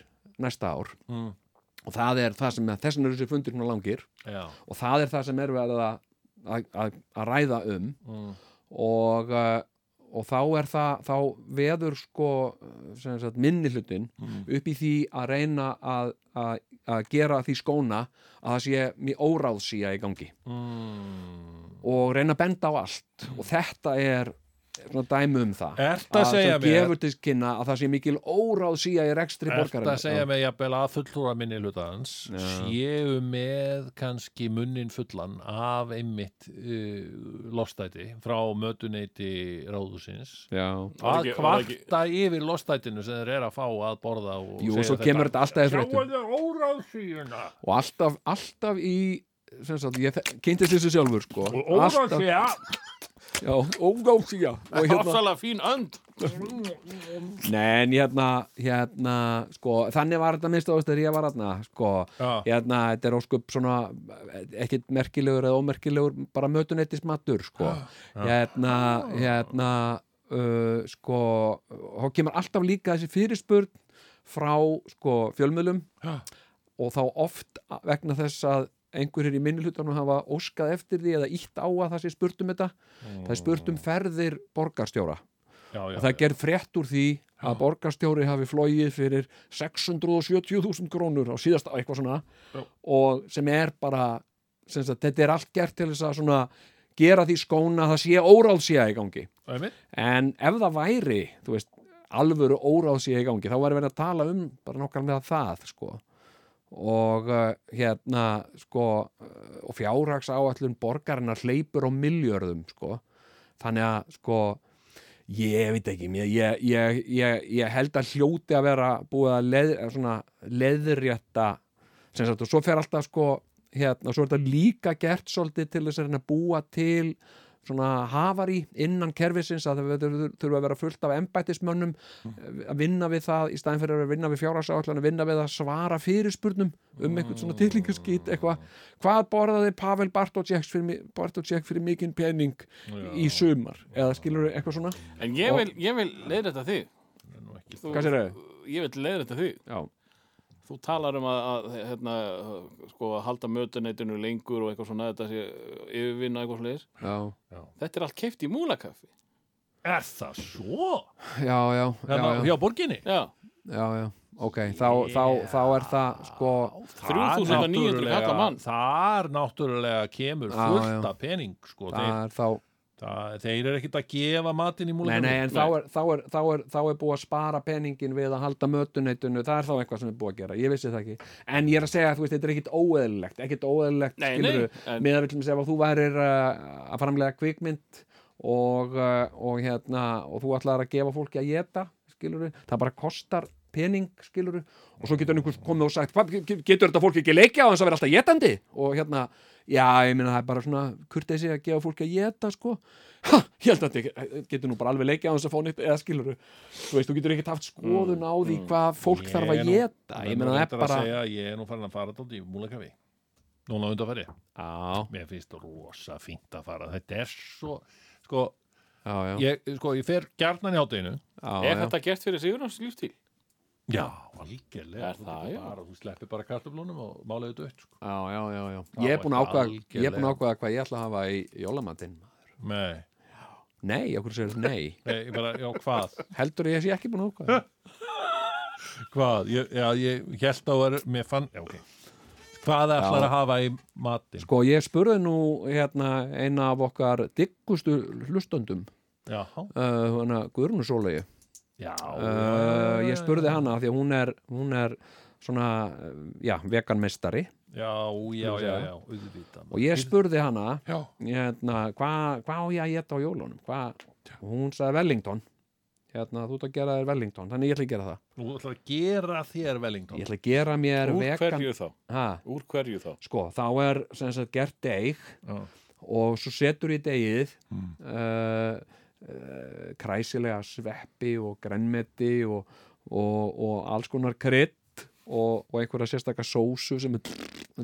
næsta ár. Mm. og það er það sem, þess vegna eru þessi fundir svona langir. Já, og það er það sem er verið að, að, að, að ræða um. Mm. og, uh, og þá er það þá veður sko minni hlutin upp í því að reyna að, að, að gera því skóna að það sé mjög óráðsía í gangi. Mm. og reyna að benda á allt. Og þetta er svona dæmi um það. Ertu að segja það mér- gefur til kynna að það sé mikil óráðsía í rekstri Ertu borgarinn að segja mig jafnvel að fulltrúra minni hlutans séu með kannski munnin fullan af einmitt uh, lostæti frá mötuneyti ráðusins að kvarta yfir lostætinu sem þeir eru að fá að borða og Jú, og segja svo kemur þetta alltaf í óráðsíuna. Og alltaf, alltaf í sagt, ég kynntist þessu sjálfur sko. Og óráðsía. Já, óráðsía. Og <laughs> hérna, fín önd. Nei, en hérna, hérna, sko, þannig var þetta minnst ást þegar ég var hérna, sko, hérna, þetta er óskup svona, ekkit merkilegur eða ómerkilegur, bara mötunettis matur, sko, hérna, hérna, uh, sko, þá kemur alltaf líka þessi fyrirspurn frá, sko, fjölmjölum og þá oft vegna þess að einhverjir í minnihlutunum hafa óskað eftir því eða ítt á að það sé spurt um þetta. Það er spurt um ferðir borgarstjóra. Já, já, og það er gerð frétt úr því að borgarstjóri hafi flóið fyrir 670.000 krónur á síðasta eitthvað svona og sem er bara sem sagt, þetta er allt gert til þess að svona gera því skóna að það sé óráðsía í gangi. En ef það væri þú veist, alvöru óráðsía í gangi þá væri verið að tala um bara nokkar með það sko og uh, hérna sko uh, og fjárhags áallun borgarinnar hleypur á miljörðum sko. Þannig að sko ég veit ekki, ég, ég, ég, ég, held að hljóti að vera búið að leð, að svona leðrétta sem sagt og svo fer alltaf sko hérna, og svo er þetta líka gert svolítið til þess að búa til svona hafari innan kerfisins að það þurfa- þurfa að vera fullt af embættismönnum að vinna við það í staðin fyrir að vinna við fjárhagsáallan að vinna við að svara fyrirspurnum um eitthvað svona tillingaskýt eitthvað, hvað borðaði Pavel Bartótsek fyrir, Bartótsek fyrir mikinn pening í sumar? Eða skilur eitthvað svona? En ég vil, ég vil leiða þetta þig Þú- Hvað segirðu? Ég vil leiða þetta þig. Já, Þú talar um að, að hérna, sko, að halda mötuneytinu lengur og eitthvað svona, þetta sé yfirvinna eitthvað sliðis. já, Þetta er allt keift í múlakaffi. Er það svo? já, já, já, Hérna, já, hjá borginni? Já, já, já. ok, þá, þá, þá er það sko, 3900 náttúrulega- kalla mann. Þar náttúrulega kemur Já, fullt já. af pening sko. það er þá það, þeir eru ekkit að gefa matinn í Nei, múlunum. nei, en þá er, þá, er, þá, er, þá er búið að spara peningin við að halda mötuneytinu, það er þá eitthvað sem er búið að gera, ég vissi það ekki. En ég er að segja að þú þetta er ekkit óeðlilegt, ekkit óeðlilegt, Nei, skilurðu, nei, en- með að við ef að þú værir uh, að framlega kvikmynd og, uh, og hérna, og þú ætlar að gefa fólki að geta, skilurðu, það bara kostar pening, skilurðu, og svo getur einhvers komið og sagt, getur þetta fólki ekki leikja á þess að vera alltaf getandi? Og hérna, já, ég meina það er bara svona kurteisi að gefa fólki að geta, sko. Ha, ég held að þetta getur nú bara alveg leikja á þess að fá neitt, eða skilurðu, þú veist, þú getur ekkert haft skoðun á því hvað fólk þarf að geta, ég meina það er bara, segja, Ég er nú farin að fara tótt í múlakafi Núna undanfæri já, Mér finnst rosa fínt að fara. Þetta er svo Sko, já, já, ég, sko, ég fer gjarnan í hátteginu já, er já. þetta gert fyrir lífstíl? Já, algjörlega Er það, já? bara, Þú sleppir bara kartöflunum og málaðu dött sko. Já, já, já, já. Ég er búin að ákvaða, ég er að hvað ég ætla að hafa í jólamatinn. Nei, Nei, okkur segir nei. <laughs> nei, ég bara, já, hvað Heldur ég sé ekki búin að ákvaða? Hvað, ég, já, ég held að vera Mér fann, já, ok Hvað ætlar að hafa í matinn? Sko, ég spurði nú hérna eina af okkar diggustu hlustundum Já, uh, hana Guðrunu Sólegi já, uh, ég spurði hana af því að hún er, hún er svona, uh, já, veganmeistari. Já, já, já, já, auðvitað. Og ég spurði hana hérna, hvað hva á ég að geta á jólunum? Hvað, og hún sagði Wellington. Hérna, þú ert að gera þér Wellington þannig ég ætla að gera það, Nú ætlar að gera þér Wellington. Ég ætla að gera mér Úr vegan, hverju Úr hverju þá? sko, þá er sem sagt gert deig Já. og svo setur í deigið Mm. uh, uh, kræsilega sveppi og grænmeti og, og, og alls konar krydd og, og einhverja sérstakka sósu sem er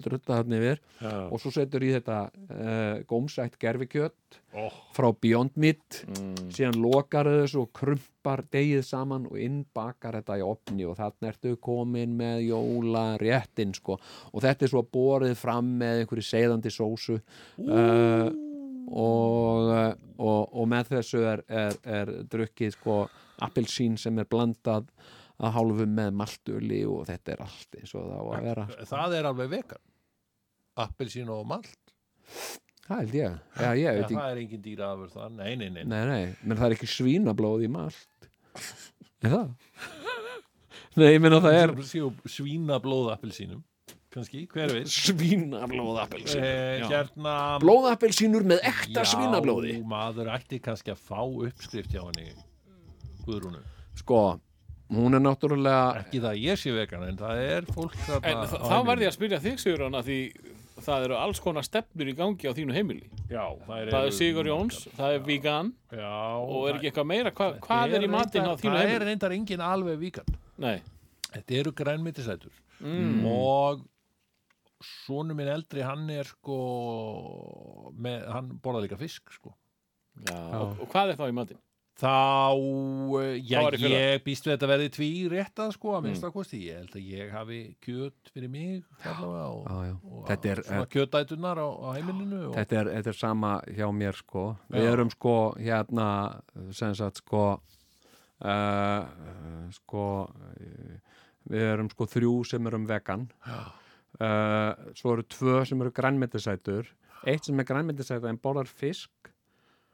drutta þarna yfir Já. og svo setur í þetta uh, gómsætt gerfikjöt Ó. frá Beyond Meat Mm. síðan lokar þessu og krumpar degið saman og innbakar þetta í opni og þarna ertu komin með jóla réttin sko og þetta er svo borið fram með einhverju seiðandi sósu uh, og, uh, og, og með þessu er, er, er drukkið sko appelsín sem er blandað að hálfu með maltöli og þetta er allt eins og það á að vera Það er alveg vegan. Appelsín og malt. Það held ég, já ég ekki. það er engin dýra afur það, nei, nei, nei, Nei, nei, menn það er ekki svínablóð í malt. <laughs> Er það? Nei, ég menna það er svínablóð appelsínum kannski, hver veit. Svínablóð appelsín. Eh, Hérna Blóðappelsínur með ekta svínablóði Já, maður ætti kannski að fá uppskrift hjá henni Guðrúnu. Sko, hún er náttúrulega Ekki það að ég sé vegan, en það er fólk En þá verði ég að spyrja þig Sigurðan að því það eru alls konar stefnur í gangi á þínu heimili. Já, það það er Sigur Jóns, það er vegan. Já, og er ekki eitthvað meira, hva, hvað er í matinn á þínu Það er heimili? reyndar engin alveg víkan Nei, Þetta eru grænmyndisætur mm. og sonu minn eldri hann er sko með, hann borða líka fisk sko. Já, og, og hvað er þá í matinn? þá, eh, já, ég býst við þetta verði tví réttað sko að minnst að kosti, ég held að ég hafi kjöt fyrir mig allavega og, Já, já. og Þetta er- svona kjötætunar á, á heimilinu og, þetta er, þetta er sama hjá mér sko. Við Já. erum sko hérna sem sagt sko uh, sko við erum sko þrjú sem erum vegan. Já. Uh, svo eru tvö sem eru grænmetisætur. Eitt sem er grænmetisætur en borðar fisk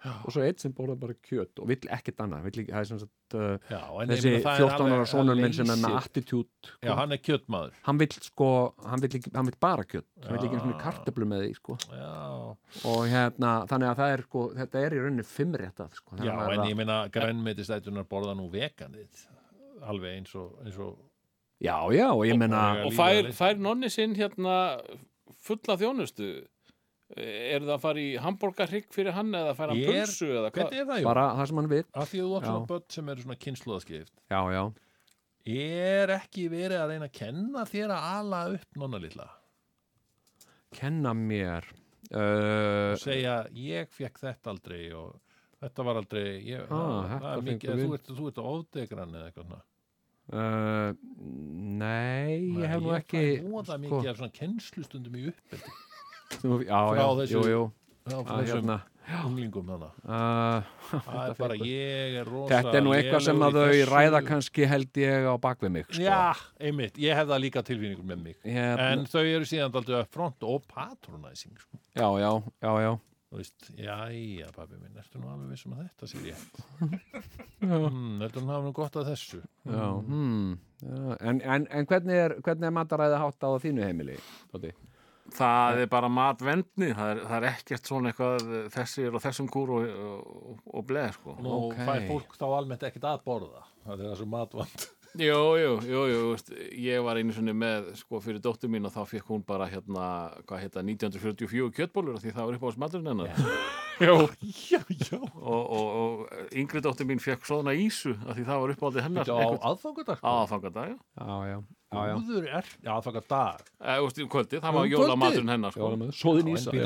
og svo eitt sem borðar bara kjöt og vill ekkert annað. Vill ekki, sagt uh, já, þessi meina, það er 14 ára það minn sem er með attitút já, hann er kjötmaður. Hann vill sko, hann vill, ekki, hann vill bara kjöt. Hann vill ekki einu svona Já. kartöflu með því sko. Já, og hérna, þannig að er sko, þetta er í rauninni fimmréttað sko, já en ég meina grænmyndisætunar borða nú veganið alveg eins og, eins og já, já, og ég meina og- Og fær, fær nonni sinn hérna fulla þjónustu? Er það að fara í hambúrgarhrygg fyrir hann eða hann Ég er- pulsu eða hvað? hvernig er það, Jón? bara það sem hann vill af því að þú átt svona börn sem eru svona kynnslóðaskipt já, já, er ekki verið að reyna að kenna þér að ala upp nonna lilla kenna mér uh, segja ég fekk þetta aldrei og þetta var aldrei ég, Ah, það, þetta það er mikið, þú ert, þú ert ofdegran eða eitthvað svona. Uh, nei, ég hef nú ekki ég fæ voða sko, mikið af svona kennslustundum í nú, já, já, jú, jú. frá að, þessum hérna, unglingum þannig uh, það er bara ég er rosa þetta er nú eitthvað sem að þau ræða kannski held ég á bakvið mig sko. já, einmitt, ég hef það líka tilfinningur með mig. Hérna, en þau eru síðan upp front og patronizing sko. já, já, já, já þú veist, jæja pabbi minn, ertu nú alveg vissum að þetta sér ég <laughs> hmm, ertu nú nú gott að þessu Já, hmm, já. En, en, en hvernig er, hvernig er mataræði hátt á þínu heimili? Tóti? Það er bara matvendni, það er, það er ekkert svona eitthvað þessir og þessum kúr og, og, og bleð, sko. Nú Ok. fær fólk þá almennt ekkert að borða það er þessu matvand Jú, jú, jú, jú, veist, ég var einu svona með, sko, fyrir dóttur mín og þá fekk hún bara hérna, hvað heita, 1944 kjötbólur af því það var upp á smaturinn hennar. Já. <laughs> já, já Og, og, og yngri dóttur mín fekk svona ísu af því það var upp á því hennar. Þetta á aðfangadag sko. Aðfangadag, já. Já, já, já, já. Úður er, já, aðfangadag Eh, Þú veist, í kvöldi, það var jólamaturinn hennar, sko. Svoðin En ísa.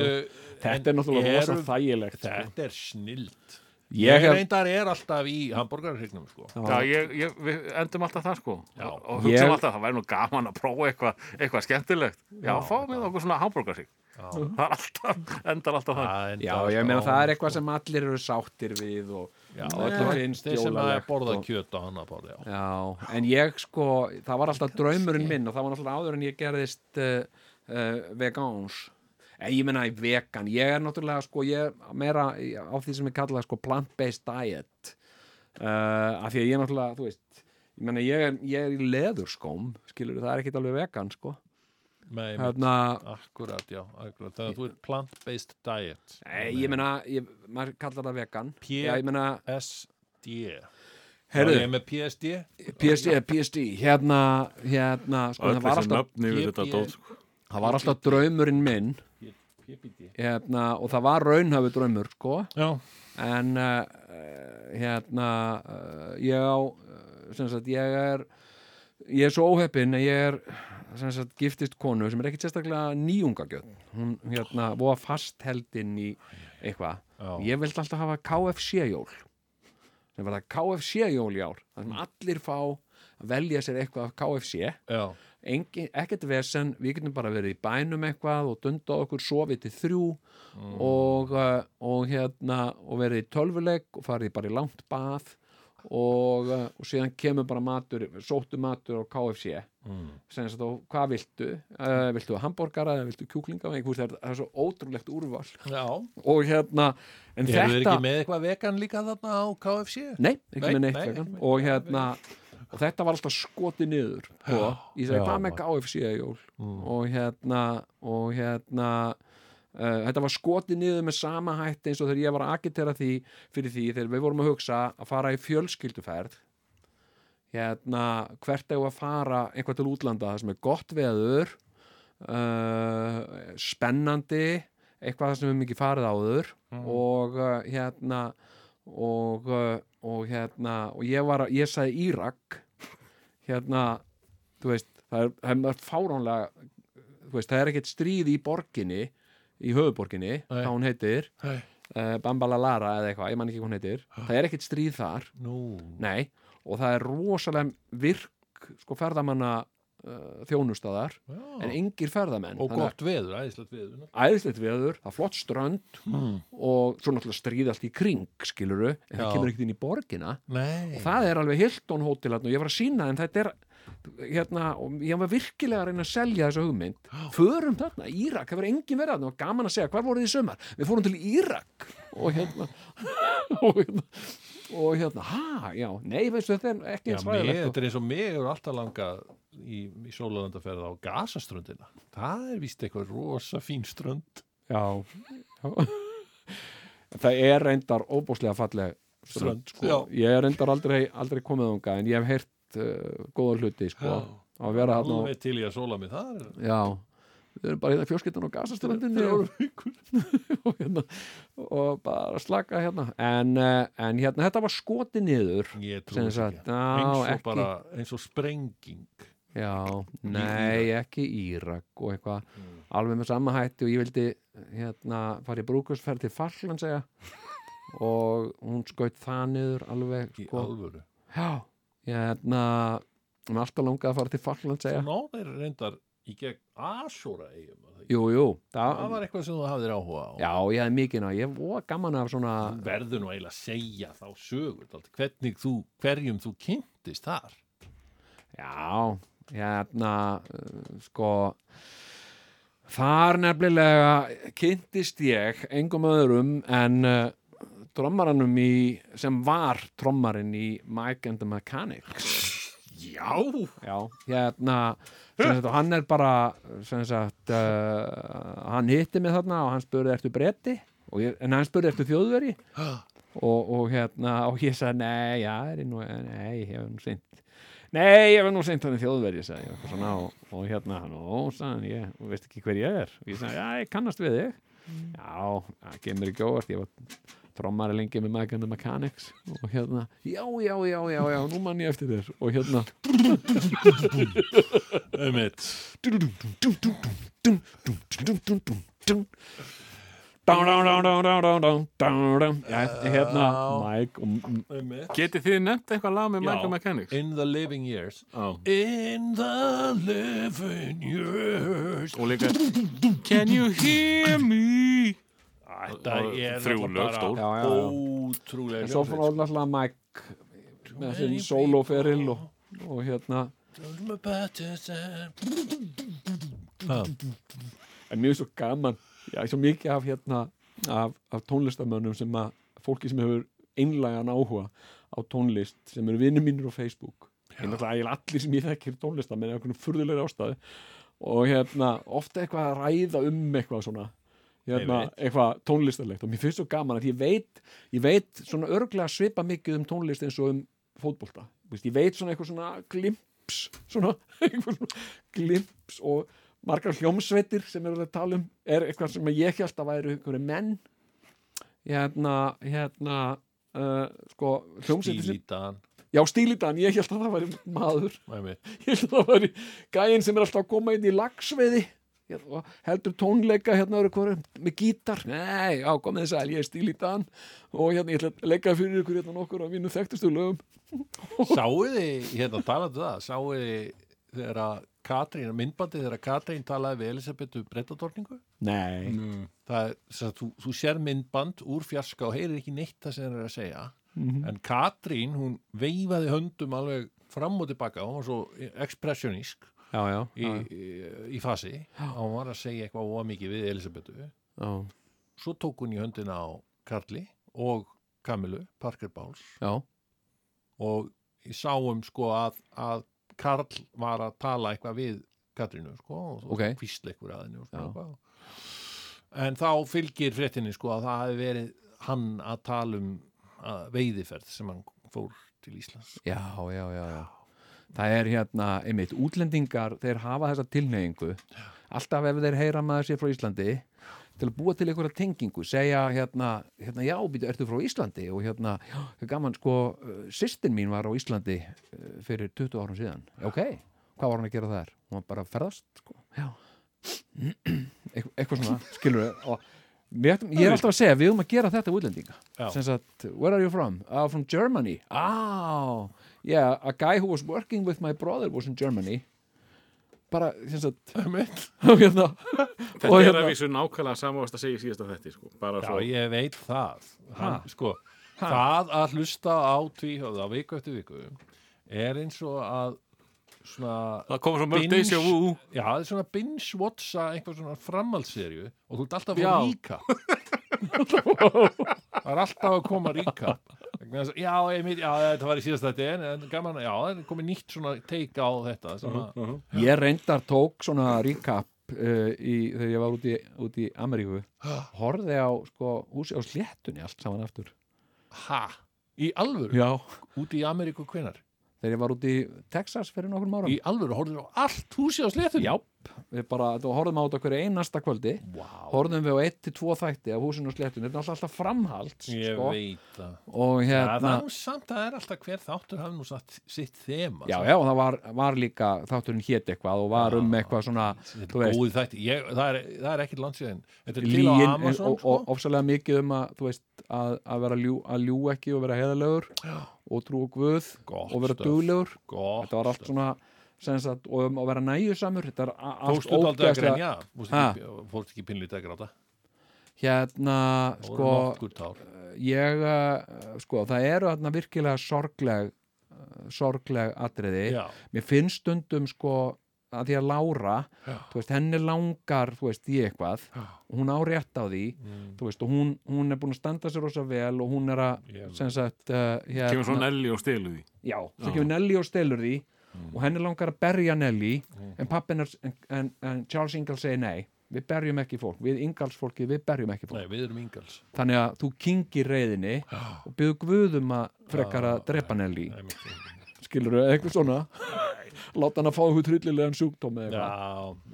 Þetta er náttúrulega rosa þægilegt. Sko. Þetta er snild Ég Ég hef, reyndar er alltaf í hambúrgarhrygnum sko. Já, ég, ég, við endum alltaf það sko. Já. og, og hugsaum Ég- alltaf, það væri nú gaman að prófa eitthvað, eitthvað skemmtilegt. Já, fáum við okkur svona hambúrgarsík Það er alltaf, endar alltaf það. Það endar já, alltaf ég meina það er eitthvað sem allir eru sáttir við og Já, þeir sem að jólalegt borða kjöt á hana borða, já. Já, en ég sko, það var alltaf draumurinn minn og það var náttúrulega áður en ég gerðist uh, uh, vegans Eh, ég meina í vegan, ég er náttúrulega sko, ég er meira á því sem ég kalla sko plant-based diet. Uh, af því að ég er náttúrulega, þú veist ég meina ég er, ég er í leðurskóm skilur, það er ekkit alveg vegan sko. Nei, hérna, akkurat, já, akkurat. Þannig að þú er plant-based diet. Nei, ég meina, ég, maður kallar það vegan. PSD Heyrðu. Var ég með PSD? PSD, PSD hérna, hérna sko, það, var alltaf, sko. það var alltaf draumurinn minn hérna, og það var raunhafi draumur sko, Já, en uh, hérna uh, ég á sagt, ég er ég er svo óheppinn að ég er sagt, giftist konu sem er ekkit sérstaklega nýjungagjöld. Hún hérna, voða fastheldin í eitthvað. Ég vildi alltaf hafa KFC-jól sem var það KFC-jól í ár. Þar sem allir fá að velja sér eitthvað af KFC já, ekkert vesen, við getum bara verið í bænum eitthvað og dunda okkur sofið til þrjú og, uh, og hérna og verið í tölvuleik og farið bara í langt bað og, uh, og síðan kemur bara matur sóttu matur á KFC mm. sagt og hvað viltu uh, viltu hambúrgara eða viltu kjúklinga það, er, það er svo ótrúlegt úrval já. og hérna en þeir þetta ekki með eitthvað vegan líka þarna á KFC? Nei, ekki Nei, með neitt nei, vegan. með- og hérna og þetta var alltaf skotið niður og ég já, hvað með. KFC jól. Mm. og hérna og hérna uh, þetta var skotið niður með sama hætti eins og þegar ég var að agitera því fyrir því þegar við vorum að hugsa að fara í fjölskylduferð. Hérna hvert við að fara einhvað til útlanda? Það sem er gott veður uh, spennandi eitthvað sem við ekki farið áður. Og uh, hérna og, uh, og hérna og ég var að, ég sagði Írak hérna þú veist, það er, það er fáránlega þú veist, það er ekkert stríð í borginni í höfuborginni, Nei. hvað hún heitir uh, Bambalallara eða eitthvað, ég man ekki hvað hún heitir. Það er ekkert stríð þar, Nú, nei og það er rosalega virk sko ferðamanna uh, þjónustæðar já. en engir ferðamenn. Og gott veður, æðislegt veður æðislegt veður, það er flott strönd mm. og svo náttúrulega stríð allt í kring skiluru, en Já. það kemur ekkert inn í borgina. Nei, og það er alveg Hilton þarna og ég var að sína en þetta er hérna, og ég var virkilega að reyna að selja þessa hugmynd. Förum þarna, Írak, það verður engin verið þarna og gaman að segja, hvar voruð þið í sumar? Við fórum til Írak og hérna <laughs> og hérna og hérna, ha, já, nei, veistu þetta er ekki Já, eins ræðilegt þetta er eins og mig er alltaf langað í, í sólalandaferð á Gasaströndina það er víst eitthvað rosa fín strönd já, já. það er reyndar óbúslega falleg strönd, Strönd, sko. já. ég er reyndar aldrei, aldrei komið ánga en ég hef heyrt uh, góða hluti, sko á að vera alveg til ég að sóla mig það er Já, við erum bara hérna fjölskyldan á gasaströndinni og, <laughs> og, hérna, og bara slaka hérna. En, uh, en hérna, þetta var skotið niður ég sem þess sagt, ekki. Já, eins og ekki bara, eins og sprenging. Já, nei, ekki Írak og eitthvað. Alveg með sama hætti og ég vildi hérna fara í brúkusferð til Falkland segja. Og hún skaut það niður alveg í sko, alvöru? Já, hérna er alltaf langað að fara til Falkland segja. Ná, þeir reyndar í gegn Asúra eigum það? Jú, jú, það það, var eitthvað sem þú hafðir áhuga á. Já, ég hef mikið ná, ég var gaman af svona Þú verður nú eiginlega að segja þá sögur hvernig þú, hverjum þú kynntist þar? Já, hérna uh, sko þar nefnilega kynntist ég engum öðrum en uh, trommaranum í sem var trommarinn í Mike and the Mechanics. <laughs> Já. Já, hérna og hann er bara sagt, uh, hann hitti mig þarna og hann spurði ertu bretti og ég, en hann spurði ertu þjóðveri og, og hérna og ég sagði nei, já, er ég nú nei, ég hef nú seint nei, ég hef nú seint hann í þjóðveri sagði ég, eitthvað svona, og, og hérna, nú, sagði hann ég, veist ekki hver ég er. Og ég sagði, já, ég kannast við þig. Já, það kemur ekki óvart ég var trommari lengi með Mike and the Mechanics og hérna, já, já, já, já, já nú mann ég eftir þér og hérna. Já, hérna Mike. Getið þið nefnt eitthvað lag með. Michael Mechanics? In the living years. In the living years Og líka Can you hear me? Þetta er náttúrulega ótrúlega svo fann alltaf Mike með sinn soloferil og, og hérna. En er svo gaman já, svo mikið af hérna af, af tónlistamönnum sem að fólki sem hefur einlægan áhuga á tónlist sem eru vinnum mínir á Facebook. Eiginlega allir sem ég þekkir tónlistamenn eða einhvern furðulegri ástæðu. Og hérna ofta eitthvað að ræða um eitthvað svona hérna, eitthvað tónlistarlegt. Og mér finnst svo gaman að ég veit ég veit svona örglega svipa mikið um tónlist eins og um fótbolta. Vist, ég veit svona eitthvað svona glimps svona, <laughs> svona glimps og margar hljómsveitir sem eru að tala um er eitthvað sem ég held að einhverju menn. Hérna hérna uh, sko Stílítan. Já stílitan, ég held að það væri maður. Einmitt. ég held að það væri gæinn sem er alltaf að koma inn í lagsveiði og heldur tónleika hérna öru hverju með gítar. Nei, já, komið þess að ég er stílitan og hérna ég ætla að leika fyrir ykkur hérna nokkur af mínu þekktustu lögum. <laughs> Sáuð þið, hérna talaðu það Sáuð þið þegar að Katrín, myndbandið þegar að Katrín talaði við Elisabetu brettadorningu nei, það er, sem sagt, þú, þú sér myndband úr fjarska og heyrir ekki neitt það sem þeir eru að segja. En Katrín, hún veifaði höndum alveg fram og tilbaka hún var svo expressionísk já, já, í, í, í fasi. Og hún var að segja eitthvað ómikið við Elisabetu já, svo tók hún í höndina á Karli og Kamilu, Parker Báls já, og ég sáum sko að, að Karl var að tala eitthvað við Katrínu sko og Ok. okay. físla eitthvað að henni og Já. sko, en þá fylgir fréttinni sko að það hafi verið hann að tala um að veiðiferð sem hann fór til Íslands. Já, já, já, já. Það er hérna, einmitt, útlendingar þeir hafa þessa tilneyingu alltaf ef þeir heyra maður sér frá Íslandi til að búa til einhverja tengingu segja hérna, hérna já, býtu, ertu frá Íslandi? Og hérna, já, gaman sko, uh, systin mín var á Íslandi uh, fyrir 20 árum síðan, ok hvað var hann að gera þar? Hún var bara að ferðast sko. já. <clears throat> Eit- eitthvað svona, <laughs> skilur við og við ég er alltaf að segja, við höfum að gera þetta útlendinga. Já. sem sagt, where are you from? Uh, from Germany. Oh, yeah, a guy who was working with my brother was in Germany. Bara, sagt og hérna Þetta Og er hérna- að vísu nákvæmlega samávast að segja í síðasta þetta sko. bara Já, svo ég veit það. Hann, Ha? sko, það að hlusta á tvíhjóða viku eftir viku er eins og að svona Það kom svo mörg Binge- deja vu. Já, það er svona binge-watcha einhver svona framhaldsserju og þú ert alltaf að ríka <laughs> Það er alltaf að koma ríka Já, einmitt, já, þetta var í síðast þetta en, en gaman, já, það er komið nýtt svona teika á þetta sem að, ég reyndar tók svona recap uh, í, þegar ég var út í, út í Ameríku. Horfði á sko, húsi á sléttunni allt saman aftur. Ha, í alvöru? Já, út í Ameríku hvenar þegar ég var út í Texas fyrir nokkur árum. Í alvöru, horfður á allt húsi á sléttunni? Já, við bara, þú horfðum á þetta hverju einasta kvöldi. Wow. horfðum við á 1-2 þætti af húsinu og sléttunni. Þetta er alltaf, framhald ég sko. veit það. Og ja, það hérna er nú samt að það er alltaf hver þáttur hafi nú satt sitt þema já, já, það var, var líka þátturinn hét eitthvað og var um eitthvað svona góði þætti, ég, það, er, það er ekkert landsíðin Þetta er til á Amazon og, sko. ofsalega mikið um að veist, að, að vera ljú, að ljú ekki og vera heðalegur og trú og guð Gott og vera Gott þetta var allt svona sagt, og um að vera næjusamur þetta er allt? Fórstu Ha? ekki, pinnlítið að gráta? hérna, sko tár ég, uh, sko, það eru þarna virkilega sorgleg uh, sorgleg atriði Já, mér finnst stundum sko að því að Lára, veist, henni langar þú veist, í eitthvað Já. og hún á rétt á því, Mm. þú veist, og hún, hún er búin að standa sér rosa vel og hún er að sem sagt, uh, hérna, kemur svo Nelly og stelu því já, svo kemur Nelly og stelur því Mm. og henni langar að berja Nelly en pappin er, en, en, en Charles Ingalls segir nei, við berjum ekki fólk. Við Ingalls fólki, við berjum ekki fólk. Nei, við erum yngals þannig að þú kingir reyðinni og byrðu guðum að frekar að drepa Nelly. Skilur þau eitthvað svona <laughs> láta hann að fá eitthvað tryllilegan sjúkdóm Já,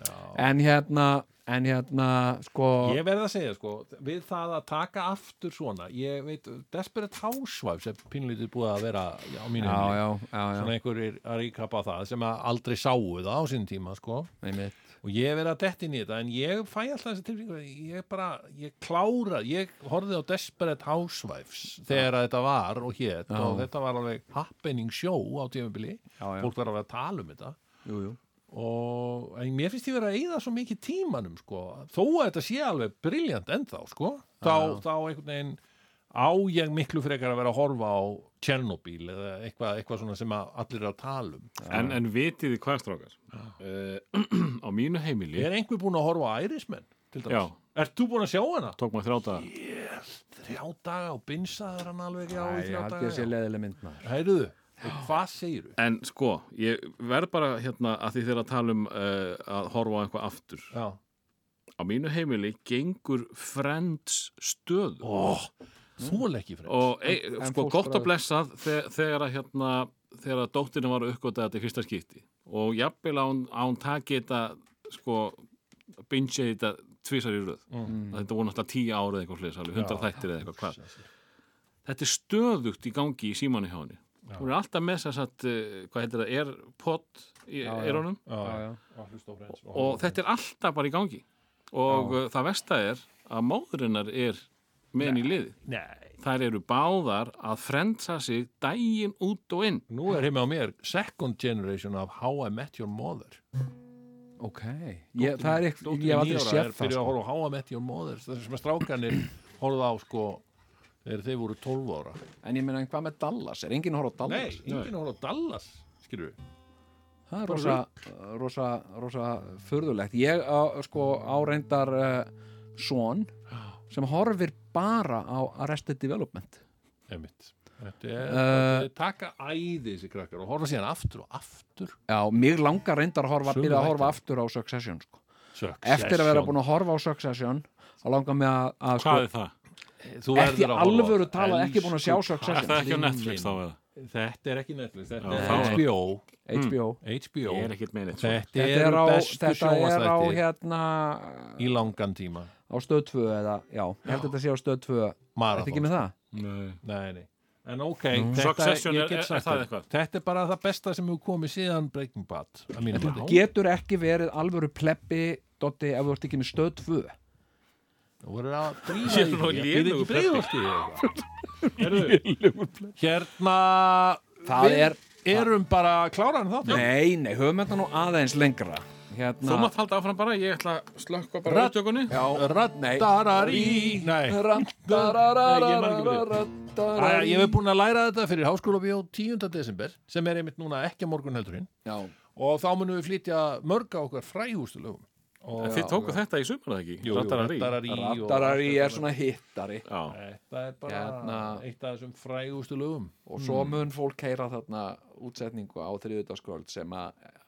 já en hérna, en hérna sko, Ég verð að segja, sko, við það að taka aftur svona, ég veit, Desperate Housewives er pinnlítið búið að vera á mínu já, heimili. já, já, já, Svona einhverjir að ríkapa það sem að aldrei sáu það á sín tíma, sko. einmitt og ég hef verið að detti inn í þetta en ég fæ alltaf þessi tilfinningu ég bara, ég klára, ég horfði á Desperate Housewives þegar þetta var og hétt Já. og þetta var alveg happening show á já, fólk var alveg að tala um þetta jú, jú. og en mér finnst ég verið að eyða svo mikið tímanum sko, þó að þetta sé alveg briljant ennþá sko, þá, já. þá einhvern veginn á ég miklu frekar að vera að horfa á Tjernobyl eða eitthvað, eitthvað svona sem að allir er að tala um En, en vitið þið hvað strákar? Uh, <clears throat> á mínu heimili Er einhver búin að horfa á Ærismenn? til dæmis? Já. Ert þú búin að sjá hana? tók maður þrjáta Þrjá daga og binsaður hann alveg já, í Æ, þrjá ég daga ég sé leðileg mynd maður Hæruðu, hvað segirðu? En sko, ég verð bara hérna að því þeirra að tala um uh, að horfa á eitthvað aftur Já, Á mínu heimili gengur Friends stöðu oh, er ekki frem og e, En- en sko gott fóstbræður- og blessað þegar, þegar að hérna þegar að dóttirinn var uppgötað þetta í fyrsta skipti. Og jafnvel að hún, að hún taki þetta sko binge þetta tvisar í röð. Mm. þetta voru náttúrulega tíu árið eitthvað alveg hundra þættir eða eitthvað hvað. Þetta er stöðugt í gangi í símanni hjá henni. Hún er alltaf með þess að uh, hvað heitir það, í Já, já. Já, Já, já. já, hlusta á Friends og þetta er alltaf bara í gangi. Og uh, það versta er að móðurinnar er með henni í liði Nei, þær eru báðar að frendsa sig daginn út og inn. Nú er heima á mér second generation of How I Met Your Mother. Ok, ég, það er Dóttir ég hef aldrei níu ára séð er það fyrir að sko. horfa á How I Met Your Mother það sem að strákanir horfða á sko þegar þeir voru 12 ára. En ég meina, hvað með Dallas? Er enginn að horfa á Nei, Dallas? enginn horfða á Dallas skilur við Það er rosa, rosa, rosa furðulegt. Ég á, sko, áreindar uh, son sem horfir bara á Arrested Development. Einmitt. Þetta er, Uh, þetta er taka æði þessi krakkar og horfa síðan aftur og aftur Já, mig langar reyndar að horfa, að horfa aftur á Succession, sko. Succession. Eftir að vera búin að horfa á Succession, þá langar mig að, að sko, hvað er það? Þú ekki alvöru það. talað, ekki búin að sjá Succession. er það ekki á Netflix þá eða? Þetta er ekki Netflix, þetta er HBO HBO. HBO er með neitt Þetta, Þetta er á, þetta er á hérna, í langan tíma á stöð 2 eða, já, ég held að þetta sé á stöð 2. Þetta ekki með það? Nei. Nei, nei En ok, Mm. þetta, Succession ég er- get er- sagt er það þér, eitthvað? Þetta er bara það besta sem hefur komið síðan Breaking Bad mati. getur ekki verið alvöru plebbi, Dotti, ef þú ert ekki með stöð 2. Þú voru að er nú í því. Ég <laughs> lélegur ekki breiðolti Hérna Það Við er, erum bara kláran þá nei, nei, höfum þetta nú aðeins lengra. Hérna, þú mátt halda áfram bara, ég ætla að slökka bara upptökunni Já, Raddararí Nei, Æ, ég hef búin að læra þetta fyrir Háskóla Bíó 10. desember sem er einmitt núna ekki á morgun heldurinn Já, og þá munum við flytja mörg á okkar frægústu lögum En þið tóku þetta í sumar eða ekki? Jú, jú, Rattararí? Raddararí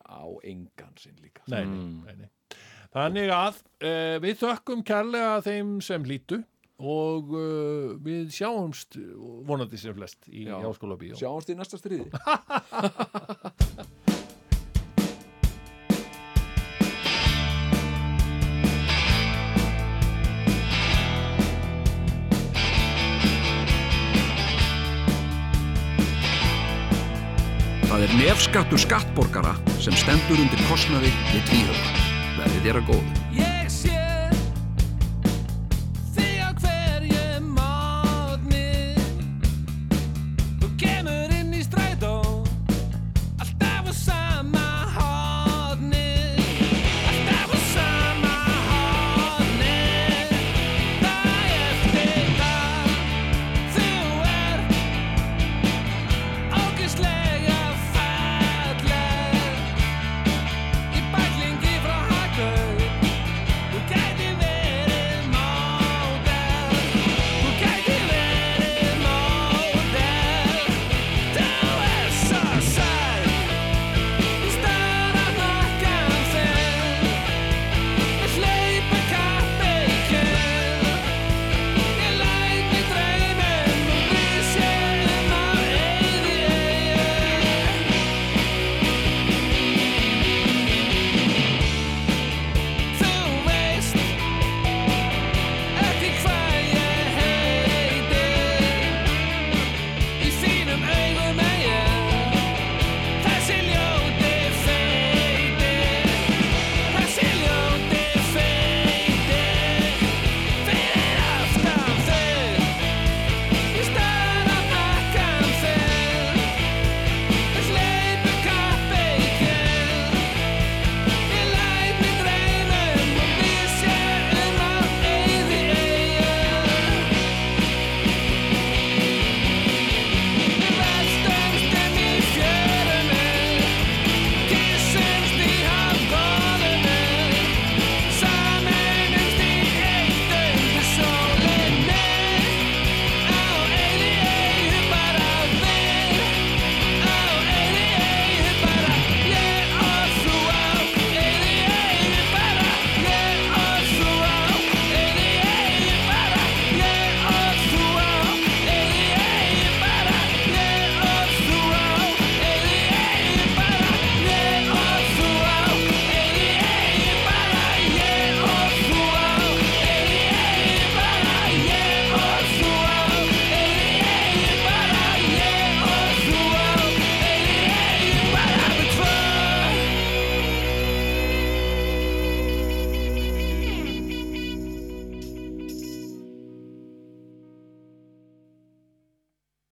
á engan sinn líka. nei, nei, nei, nei. Þannig að uh, við þökkum kærlega þeim sem hlýtu og uh, við sjáumst vonandi sem flest í Já. Háskóla Bíó Sjáumst í næsta stríði. <laughs> Það er nefskattur skattborgara sem stendur undir kostnaði við tvíhöfða. Verðið þér að góðu.